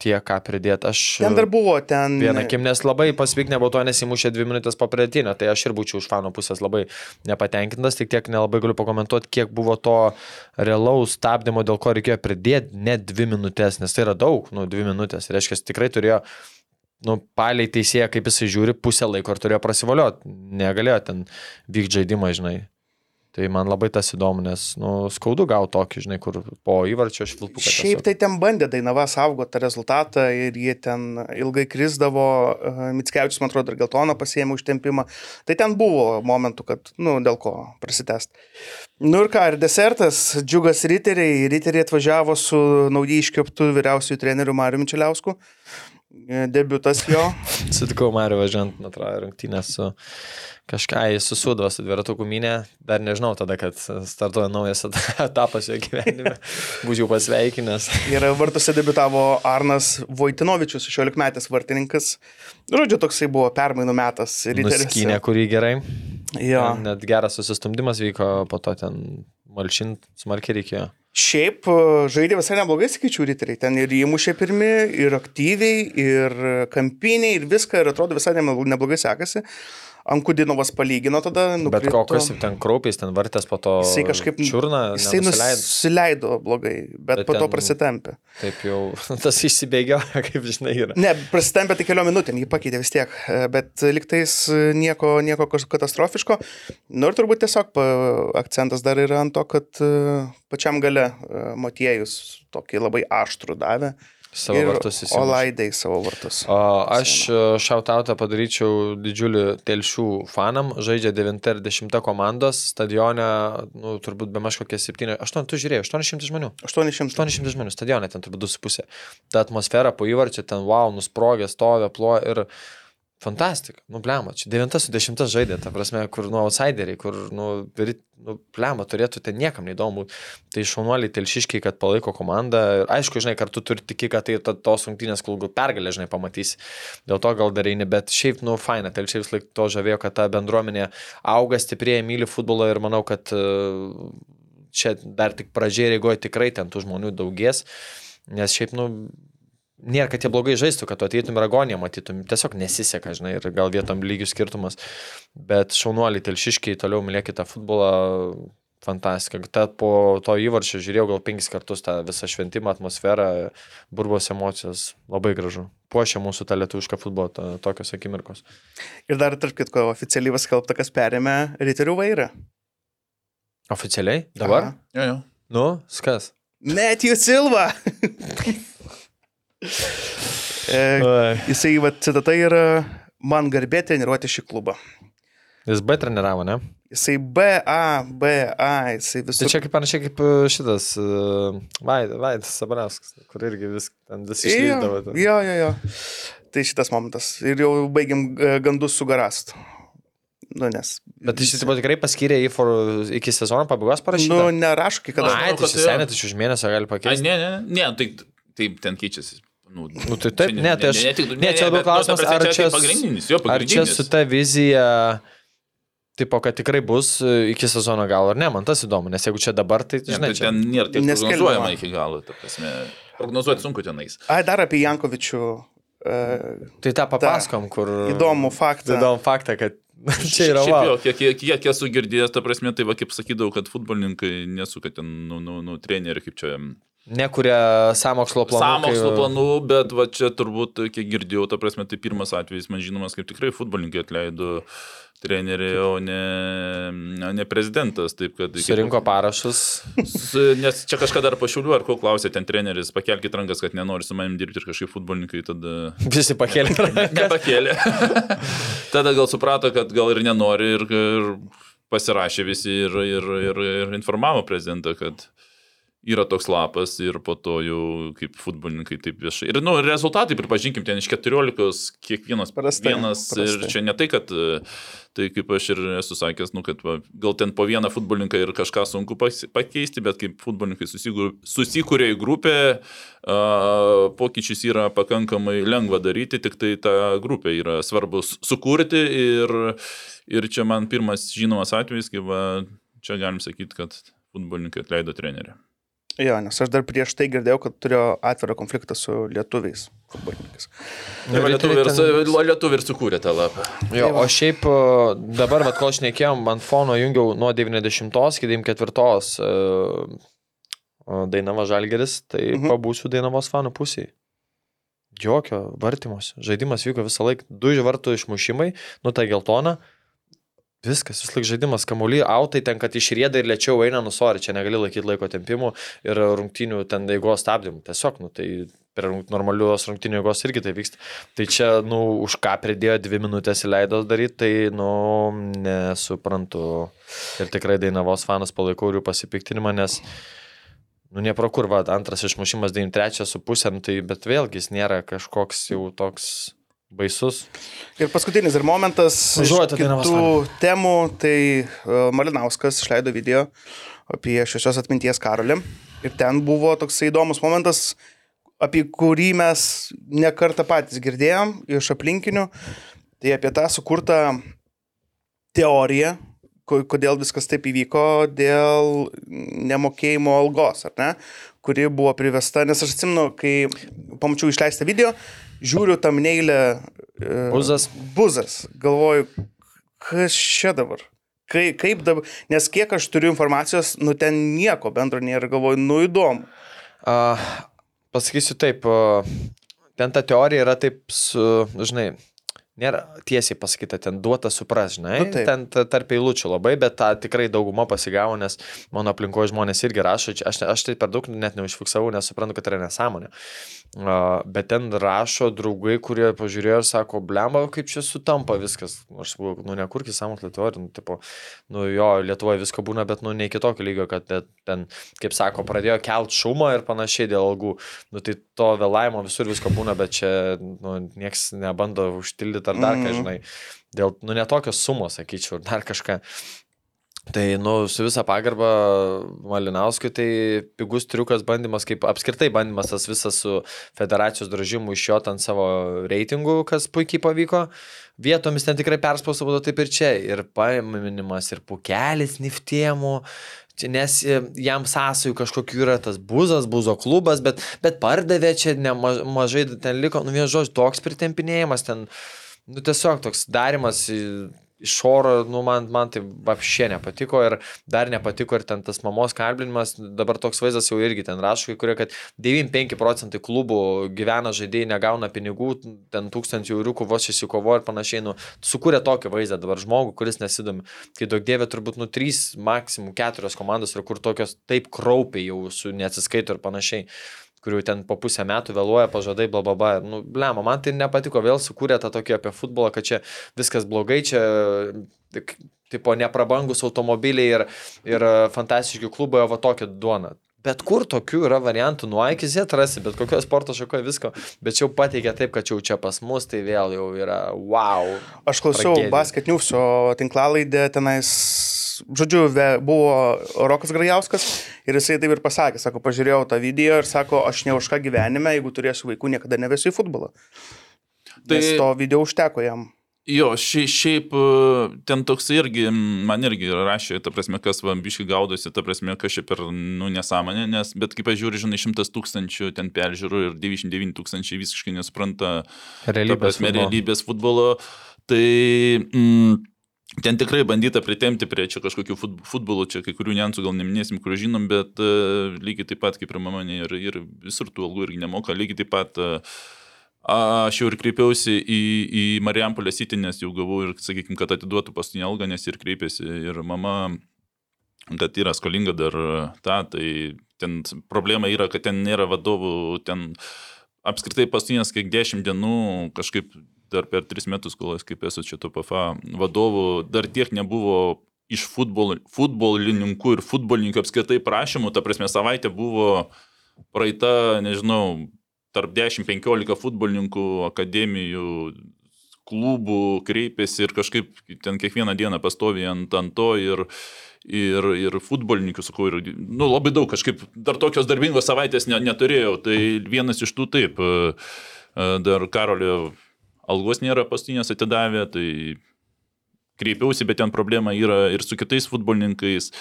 tie, ką pridėti? Aš Ten dar buvo, ten... vieną kim, nes labai pasvik nebuvo to, nesimušė dvi minutės po pridėtinio, tai aš ir būčiau iš fano pusės labai nepatenkintas, tik tiek nelabai galiu pakomentuoti, kiek buvo to realaus stabdymo, dėl ko reikėjo pridėti net dvi minutės, nes tai yra daug, nu, dvi minutės, reiškia, tikrai turėjo nu, paliai teisėja, kaip jisai žiūri, pusę laiko ir turėjo prasivolioti. Negalėjo ten vykti žaidimą, žinai. Tai man labai tas įdomu, nes, nu, skaudu gauti tokį, žinai, kur po įvarčio švilpų. Šiaip tai ten bandė Dainava saugoti tą rezultatą ir jie ten ilgai krizdavo, Mitskevičius, man atrodo, ir geltoną pasiėmė užtempimą. Tai ten buvo momentų, kad, nu, dėl ko prasitest. Nu ir ką, ir desertas, džiugas riteriai, riteriai atvažiavo su naujai iškeptų vyriausiųjų trenerių Mariu Mičeliausku. Debiutas jo. Sutikau Mariu važiuojant, man atrodo, rungtynės su kažką, jis susudavo su dviratukų minė, dar nežinau tada, kad startuoja naujas etapas jo gyvenime, būčiau pasveikinęs. Ir vartuose debitavo Arnas Vojtinovičius, 16 metės vartininkas. Žodžiu, toksai buvo permainų metas. Nuskynė, kurį gerai. Jo. Net geras susistumdymas vyko, po to ten malšint smarkiai reikėjo. Šiaip e, žaidė visai neblogai, sakyčiau, riteriai. Ten ir įmušė pirmi, ir aktyviai, ir kampiniai, ir viską, ir atrodo visai neblogai sekasi. Ankudinovas palygino tada. Bet nukrito. kokios jau ten kraupiais, ten vartės po to. Jisai kažkaip čiurna. Jisai nusileido blogai, bet, Bet bet po to prasitempė. Taip jau tas išsibėgio, kaip žinai, yra. Ne, prasitempė tik keliom minutėm, jį pakeitė vis tiek, e, bet liktais e, nieko, nieko katastrofiško. Nu ir turbūt tiesiog akcentas dar yra ant to, kad e, pačiam gale e, Motiejus tokį labai aštrų davė. Savo ir vartus įsimušė. Olaidai savo vartus. O aš šautautą padaryčiau didžiulį telšių fanam, žaidžia 9 ir 10 komandos, stadione, nu, turbūt be maž kokie 7, 8, tu žiūrėjai, 800 žmonių. 800. 800 žmonių stadione, ten turbūt 2,5. Ta atmosfera po įvarčio, ten wow, nusprogė, stovė, plojo ir fantastika. Nu, blema, čia 9 su 10 žaidė, ta prasme, kur, nu, outsideriai, kur, nu, nu blema, turėtų ten niekam neįdomu. Tai šaunuoliai telšiškiai, kad palaiko komandą. Ir aišku, žinai, kartu turi tiki, kad tai ta- tos rungtynės klubų pergalė, žinai, pamatysi. Dėl to gal dar eini, bet šiaip, nu, faina, telšiai vis laik to žavėjo, kad ta bendruomenė auga stipriai, myli futbolą ir manau, kad e, čia dar tik pradžiai reigoja tikrai ten tų žmonių daugės. Nes šiaip, nu, nėra, kad jie blogai žaistų, kad tu ateitum ir agoniją matytum. Tiesiog nesiseka, žinai, ir gal vietom lygių skirtumas. Bet šaunuoliai, telšiškiai, toliau mylėkite futbolą. Fantastika. Tad po to įvarčio žiūrėjau gal penkis kartus tą visą šventimą, atmosferą, burbos emocijos. Labai gražu. Puošia mūsų tą lietuvišką futbolą, to, tokios akimirkos. Ir dar, tarp kitko, oficialiai paskelbta, kas perėmė riterių vairą. Oficialiai? Dabar? Aha. Jo, jo. Nu, skas. Matthew Silva. e, jisai, va, citata yra, man garbė treniruoti šį klubą. Jis B treniravo, ne? Jisai BA, BA, jisai Tai visur. čia kaip panašiai kaip e, šitas uh, Vaidas Sabarauskas, kur irgi vis, ten vis Jo, išlydavo. ten. jo, jo, jo. Tai šitas momentas. Ir jau baigiam gandus su garastu. Nu, nes. Bet iš tikrųjų tikrai paskyrė jį for, iki sezono pabaigos parašyti. Nu, nerašo, kai kada. Manau, tai kad šis jo. senetas už mėnesio gali pakeisti. ne, ne, ne, tai taip ten keičiasi. Nu, Nu, tai taip, čia ne, tai aš. tik- Ne, čia labiau nu, klausimas, prasme, ar tai čia, pagrindinis, jo ar čia pagrindinis. su ta vizija, tipo, kad tikrai bus e, iki sezono galo ar ne, man tas įdomu, nes jeigu čia dabar, tai Ne, žinai, tai čia. ten nėra tiek Neskelbiama. prognozuojama iki galo, ta prasme. Prognozuoti sunku tenais. Ai, dar apie Jankovičių. Uh, Tai tą papasakom, kur... įdomų faktą. Įdomų faktą, kad čia yra Šiaip va. jo, kiek, kiek, kiek esu girdėjęs, ta prasme, tai va, kaip sakydavau, kad futbolininkai nesuka ten, nu, nu, nu trenerių, kaip čia, Nekuria samokslo planų. Samokslo kai- planų, bet va čia turbūt, kiek girdėjau, ta prasme, tai pirmas atvejis man žinomas, kaip tikrai futbolininkai atleido treneriai, o ne, ne prezidentas. Taip, kad, Surinko parašus. S- Nes čia kažkada dar pašiuliu, ar ko klausė ten treneris, pakelkite rankas, kad nenori su manim dirbti ir kažkaip futbolininkai tada Visi pakėlė. nepakėlė. tada gal suprato, kad gal ir nenori ir, ir pasirašė visi ir, ir, ir, ir informavo prezidentą, kad yra toks lapas ir po to jau kaip futbolininkai taip viešai. Ir, nu, rezultatai, pripažinkim, ten iš 14 kiekvienas Prastai, vienas. prastai. Ir čia ne tai, kad, tai kaip aš ir esu sakęs, nu, kad va, gal ten po vieną futbolininką ir kažką sunku pakeisti, bet kaip futbolininkai susikūrė į grupę, a, pokyčius yra pakankamai lengva daryti, tik tai tą grupę yra svarbus sukurti ir, ir čia man pirmas žinomas atvejis, kai va, čia galim sakyti, kad futbolininkai atleido trenerių. Jo, nes aš dar prieš tai girdėjau, kad turėjo atvirą konfliktą su lietuviais. Tai va, lietuviai ir, su- lietuviai ir sukūrė tą lapą. Jo, o šiaip dabar, bet kol šnekėjom, ant fono jungiau nuo 90 iki 94 uh, Dainava Žalgeris, tai Mhm. pabūsiu Dainavos fanų pusėje. Jokio vartymus. Žaidimas vyko visą laiką. Du vartų išmušimai, nu tai geltona. Viskas, vis laik žaidimas, kamuolį, autai ten, kad išrėda ir lėčiau eina, nusori, čia negali laikyti laiko tempimų ir rungtinių ten eigos stabdymų. Tiesiog, nu tai per normalios rungtinių eigos irgi tai vyksta. Tai čia, nu, už ką pridėjo dvi minutės įleido daryti, tai, nu, nesuprantu. Ir tikrai Dainavos fanas palaikau ir jų pasipiktinimą, nes, nu, nepro kur, va, antras išmušimas 93 su pusėm, tai, bet vėlgi jis nėra kažkoks jau toks baisus. Ir paskutinis ir momentas iš Užuojauta Dainavos kitų temų, tai uh, Malinauskas išleido video apie šešios atminties karolį. Ir ten buvo toks įdomus momentas, apie kurį mes nekartą patys girdėjom iš aplinkinių. Tai apie tą sukurtą teoriją, ko- kodėl viskas taip įvyko, dėl nemokėjimo algos, ar ne? Kuri buvo privesta, nes aš atsimenu, kai pamačiau išleistą video, žiūriu tam neilę. Buzas. Buzas. Galvoju, kas čia dabar? Kai, kaip dabar? Nes kiek aš turiu informacijos, nu ten nieko bendro nėra, galvoju, nu įdomu. A, pasakysiu taip, a, ten ta teorija yra taip, su, žinai, nėra tiesiai pasakyta, ten duota supras, žinai, Nu, taip. ten ta- tarp eilučių labai, bet tą tikrai dauguma pasigavo, nes mano aplinkoje žmonės irgi rašo, aš, aš tai per daug net neužfiksavau, nes suprantu, kad tai yra nesąmonė. A, bet ten rašo draugai, kurie pažiūrėjo ir sako, blemba, kaip čia sutampa viskas. Aš sakau, nu nekurkis sąmokslo teorijų, nu, tipo, nu jo, Lietuvoje visko būna, bet nu ne iki tokio lygio, kad ten- ten, kaip sako, pradėjo kelt šumą ir panašiai dėl algų. Nu tai to vėlavimo visur visko būna, bet čia, nu, nieks nebando užtildyti ar dar ką, Mhm. žinai. Dėl, nu, netokios sumos, sakyčiau, dar kažką. Tai, nu, su visa pagarba Malinauskui, tai pigus triukas bandymas, kaip apskritai bandymas tas visas su federacijos dražimu iš jo ant savo reitingų, kas puikiai pavyko. Vietomis ten tikrai perspausta būtų taip ir čia. Ir paiminimas, ir pukelis niftiemų. Nes jam sąsajų kažkokių yra tas buzas, buzo klubas, bet, bet pardavė čia nemažai, ten liko, nu vien žodžiu, toks pritempinėjimas, ten, nu tiesiog toks darimas iš oro, nu man, man tai apšė nepatiko ir dar nepatiko ir ten tas mamos kalbinimas, dabar toks vaizdas jau irgi ten rašo, kurie, kad 95 procentai klubų gyvena žaidėjai, negauna pinigų, ten tūkstantį euriukų vos išsikovo ir panašiai, nu, sukūrė tokį vaizdą dabar žmogų, kuris nesidomi. Kai daug dievė turbūt nu 3, maksimum 4 komandos yra, kur tokios taip kraupiai jau su neatsiskaito ir panašiai kurių ten po pusę metų vėluoja pažadai, bla bla bla. Nu, blema, man tai nepatiko, vėl sukūrė tą tokį apie futbolą, kad čia viskas blogai, čia tipo neprabangus automobiliai ir, ir fantastiški klubai, o va tokia duona. Bet kur tokių yra variantų, nuo A iki Z rasi, bet kokio sporto šakoje visko, bet jau pateikia taip, kad jau čia pas mus tai vėl jau yra wow. Aš klausiau. Basket News'o tinklalaidę tenais, žodžiu, ve, buvo Rokas Grajauskas ir jisai taip ir pasakė, sako, pažiūrėjau tą video ir sako, aš ne už ką gyvenime, jeigu turėsiu vaikų, niekada nevesiu į futbolą. Tai Nes to video užteko jam. Jo, šiaip, šiaip ten toks irgi, man irgi rašė, ta prasme, kas vambiškai gaudosi, ta prasme, kas čia per, nu, nesąmonė, nes, bet kaip aš žiūriu, žinai, šimtas tūkstančių ten peržiūrų ir 99 tūkstančiai visiškai nesupranta, ta Realybės. prasme, futbolo. realybės futbolo, tai mm, ten tikrai bandyta pritemti prie čia kažkokių fut- futbolų, čia kai kurių niansų gal neminėsim, kurių žinom, bet uh, lygiai taip pat kaip ir mama ir, ir visur tų algų irgi nemoka, lygiai taip pat uh, Aš jau ir kreipiausi į, į Marijampolę City, nes jau gavau ir, sakykime, kad atiduotų paskutinį algą, nes ir kreipėsi ir mama, kad yra skolinga dar tą, tai ten problema yra, kad ten nėra vadovų, ten apskritai paskutinės kiek dešimt dienų kažkaip dar per tris metus, kol aš kaip esu čia to PFA vadovų, dar tiek nebuvo iš futbol, futbolininkų ir futbolininkų apskritai prašymų, ta prasme savaitė buvo praeita, nežinau, tarp 10-15 futbolininkų, akademijų, klubų kreipėsi ir kažkaip ten kiekvieną dieną pastovi ant, ant to ir, ir, ir futbolininkų, sakau, ir nu, labai daug kažkaip dar tokios darbingos savaitės ne, neturėjau. Tai vienas iš tų taip, e, e, dar Karolio algos nėra pastinės atidavę, tai kreipiausi, bet ten problema yra ir su kitais futbolininkais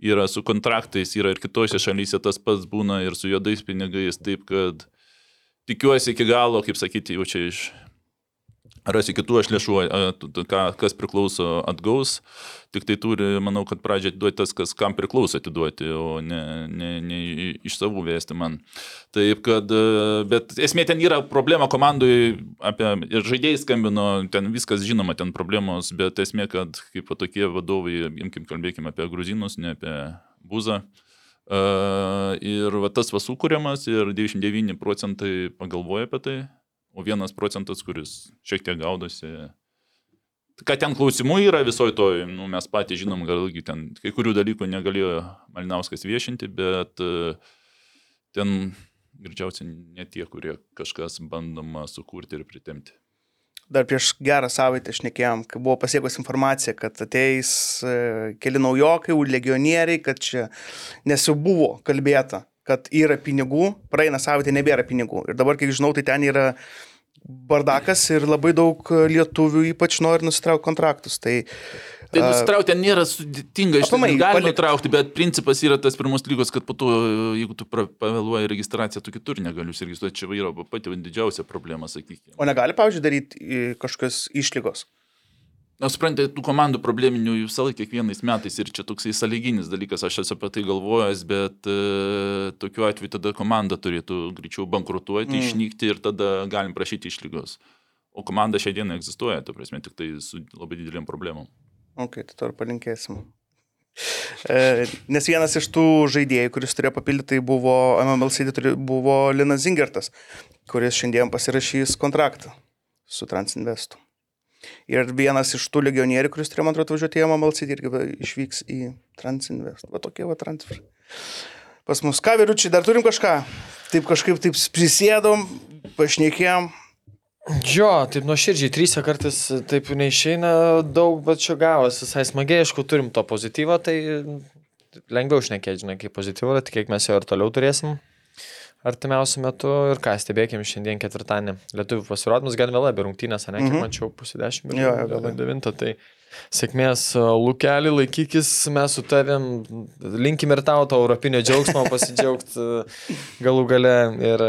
yra su kontraktais, yra ir kitose šalyse tas pats būna ir su juodais pinigais, taip kad tikiuosi iki galo, kaip sakyti, jau čia iš rasi kitų aš lėšų, kas priklauso atgaus, tik tai turi, manau, kad pradžią atiduoti tas, kas kam priklauso atiduoti, o ne, ne, ne iš savų vesti man. Taip, kad, e, bet esmė ten yra problema komandai, apie, ir žaidėjai skambino, ten viskas žinoma, ten problemos, bet esmė, kad kaip tokie vadovai, imkim, kalbėkime apie gruzinus, ne apie buzą. Uh, ir va, tas va sukūriamas ir 99 procentai pagalvoja apie tai, o vienas procentas, kuris šiek tiek gaudosi. Ką ten klausimų yra visoje to, nu, mes patys žinom, gal irgi ten kai kurių dalykų negalėjo Malinauskas viešinti, bet uh, ten greičiausiai ne tie, kurie kažkas bandoma sukurti ir pritemti. Dar prieš gerą savaitę šnekėjom, kai buvo pasiekus informacija, kad ateis e, keli naujokai, legionieriai, kad čia, nes jau buvo kalbėta, kad yra pinigų, praeina savaitė, nebėra pinigų. Ir dabar, kiek žinau, tai ten yra bardakas ir labai daug lietuvių ypač nori nusitraukti kontraktus. Tai Tai nusitraukti nėra sudėtinga, iš tikrųjų galima palik- nutraukti, bet principas yra tas pirmus lygos, kad po to, jeigu tu pavėluoji registraciją, tu kitur negali užsiregistruoti. Čia yra pati didžiausia problema, sakykime. O negali, pavyzdžiui, daryti kažkokios išlygos. Na, suprantate, tų komandų probleminių jų visą laiką kiekvienais metais ir čia toksai sąlyginis dalykas, aš esu apie tai galvojęs, bet e, tokiu atveju tada komanda turėtų greičiau bankrutuoti, Mm. išnykti ir tada galim prašyti išlygos. O komanda šią dieną egzistuoja, tu prasme, tik tai su labai didelėm problemom. Ok, tai to ir palinkėsim. E, nes vienas iš tų žaidėjų, kuris turėjo papildyti, tai buvo MML City, turi- buvo Linas Zingertas, kuris šiandien pasirašys kontraktą su Transinvestu. Ir vienas iš tų legionierių, kuris turėjo, man atrodo, važiuoti į City, irgi išvyks į Transinvest. Va tokie va transferai. Pas mus ką, vyručiai, dar turim kažką? Taip kažkaip taip prisėdom, pašnekėjom. Jo, taip nuoširdžiai, trysę kartais taip neišeina daug, bet čia gavosi visai smagiai, aišku, turim to pozityvo, tai lengviau šnekėti, žinai, kaip pozityvo, tai kiek mes jo ir toliau turėsim artimiausiu metu ir ką, stebėkim šiandien ketvirtadienį. Lietuvių pasirodymus gan vėlai, be rungtynės, ne, kiek Mhm. mačiau, pusė dešimt, gal vėlai. devintą, tai sėkmės Lukelį, laikykis, mes su tavim, linkim ir tau to europinio džiaugsmo pasidžiaugti galų gale ir,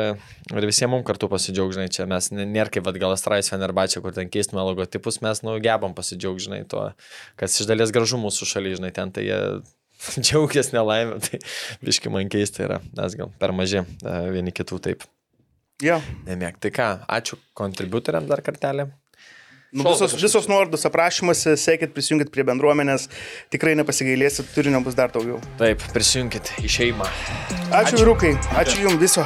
ir visiems mums kartu pasidžiaugti, žinai, čia mes nėra kaip, vat, gal Astrais Fenerbačia, kur ten keistume logotipus, mes, nu, gebam pasidžiaugti, žinai, to, kas iš dalies gražu mūsų šalyje, žinai, ten tai jie džiaugiasi nelaimė, tai biški man keista yra, mes gal per maži e, vieni kitų taip Jo. nemėg. Tai ką, ačiū kontributoriam dar kartelį. Nu, visos, visos nuorodos aprašymuose, sekit, prisijungit prie bendruomenės, tikrai nepasigailėsit, turinio bus dar daugiau. Taip, prisijunkit į šeimą. Ačiū, Ačiū. vyrukai, ačiū Jums viso.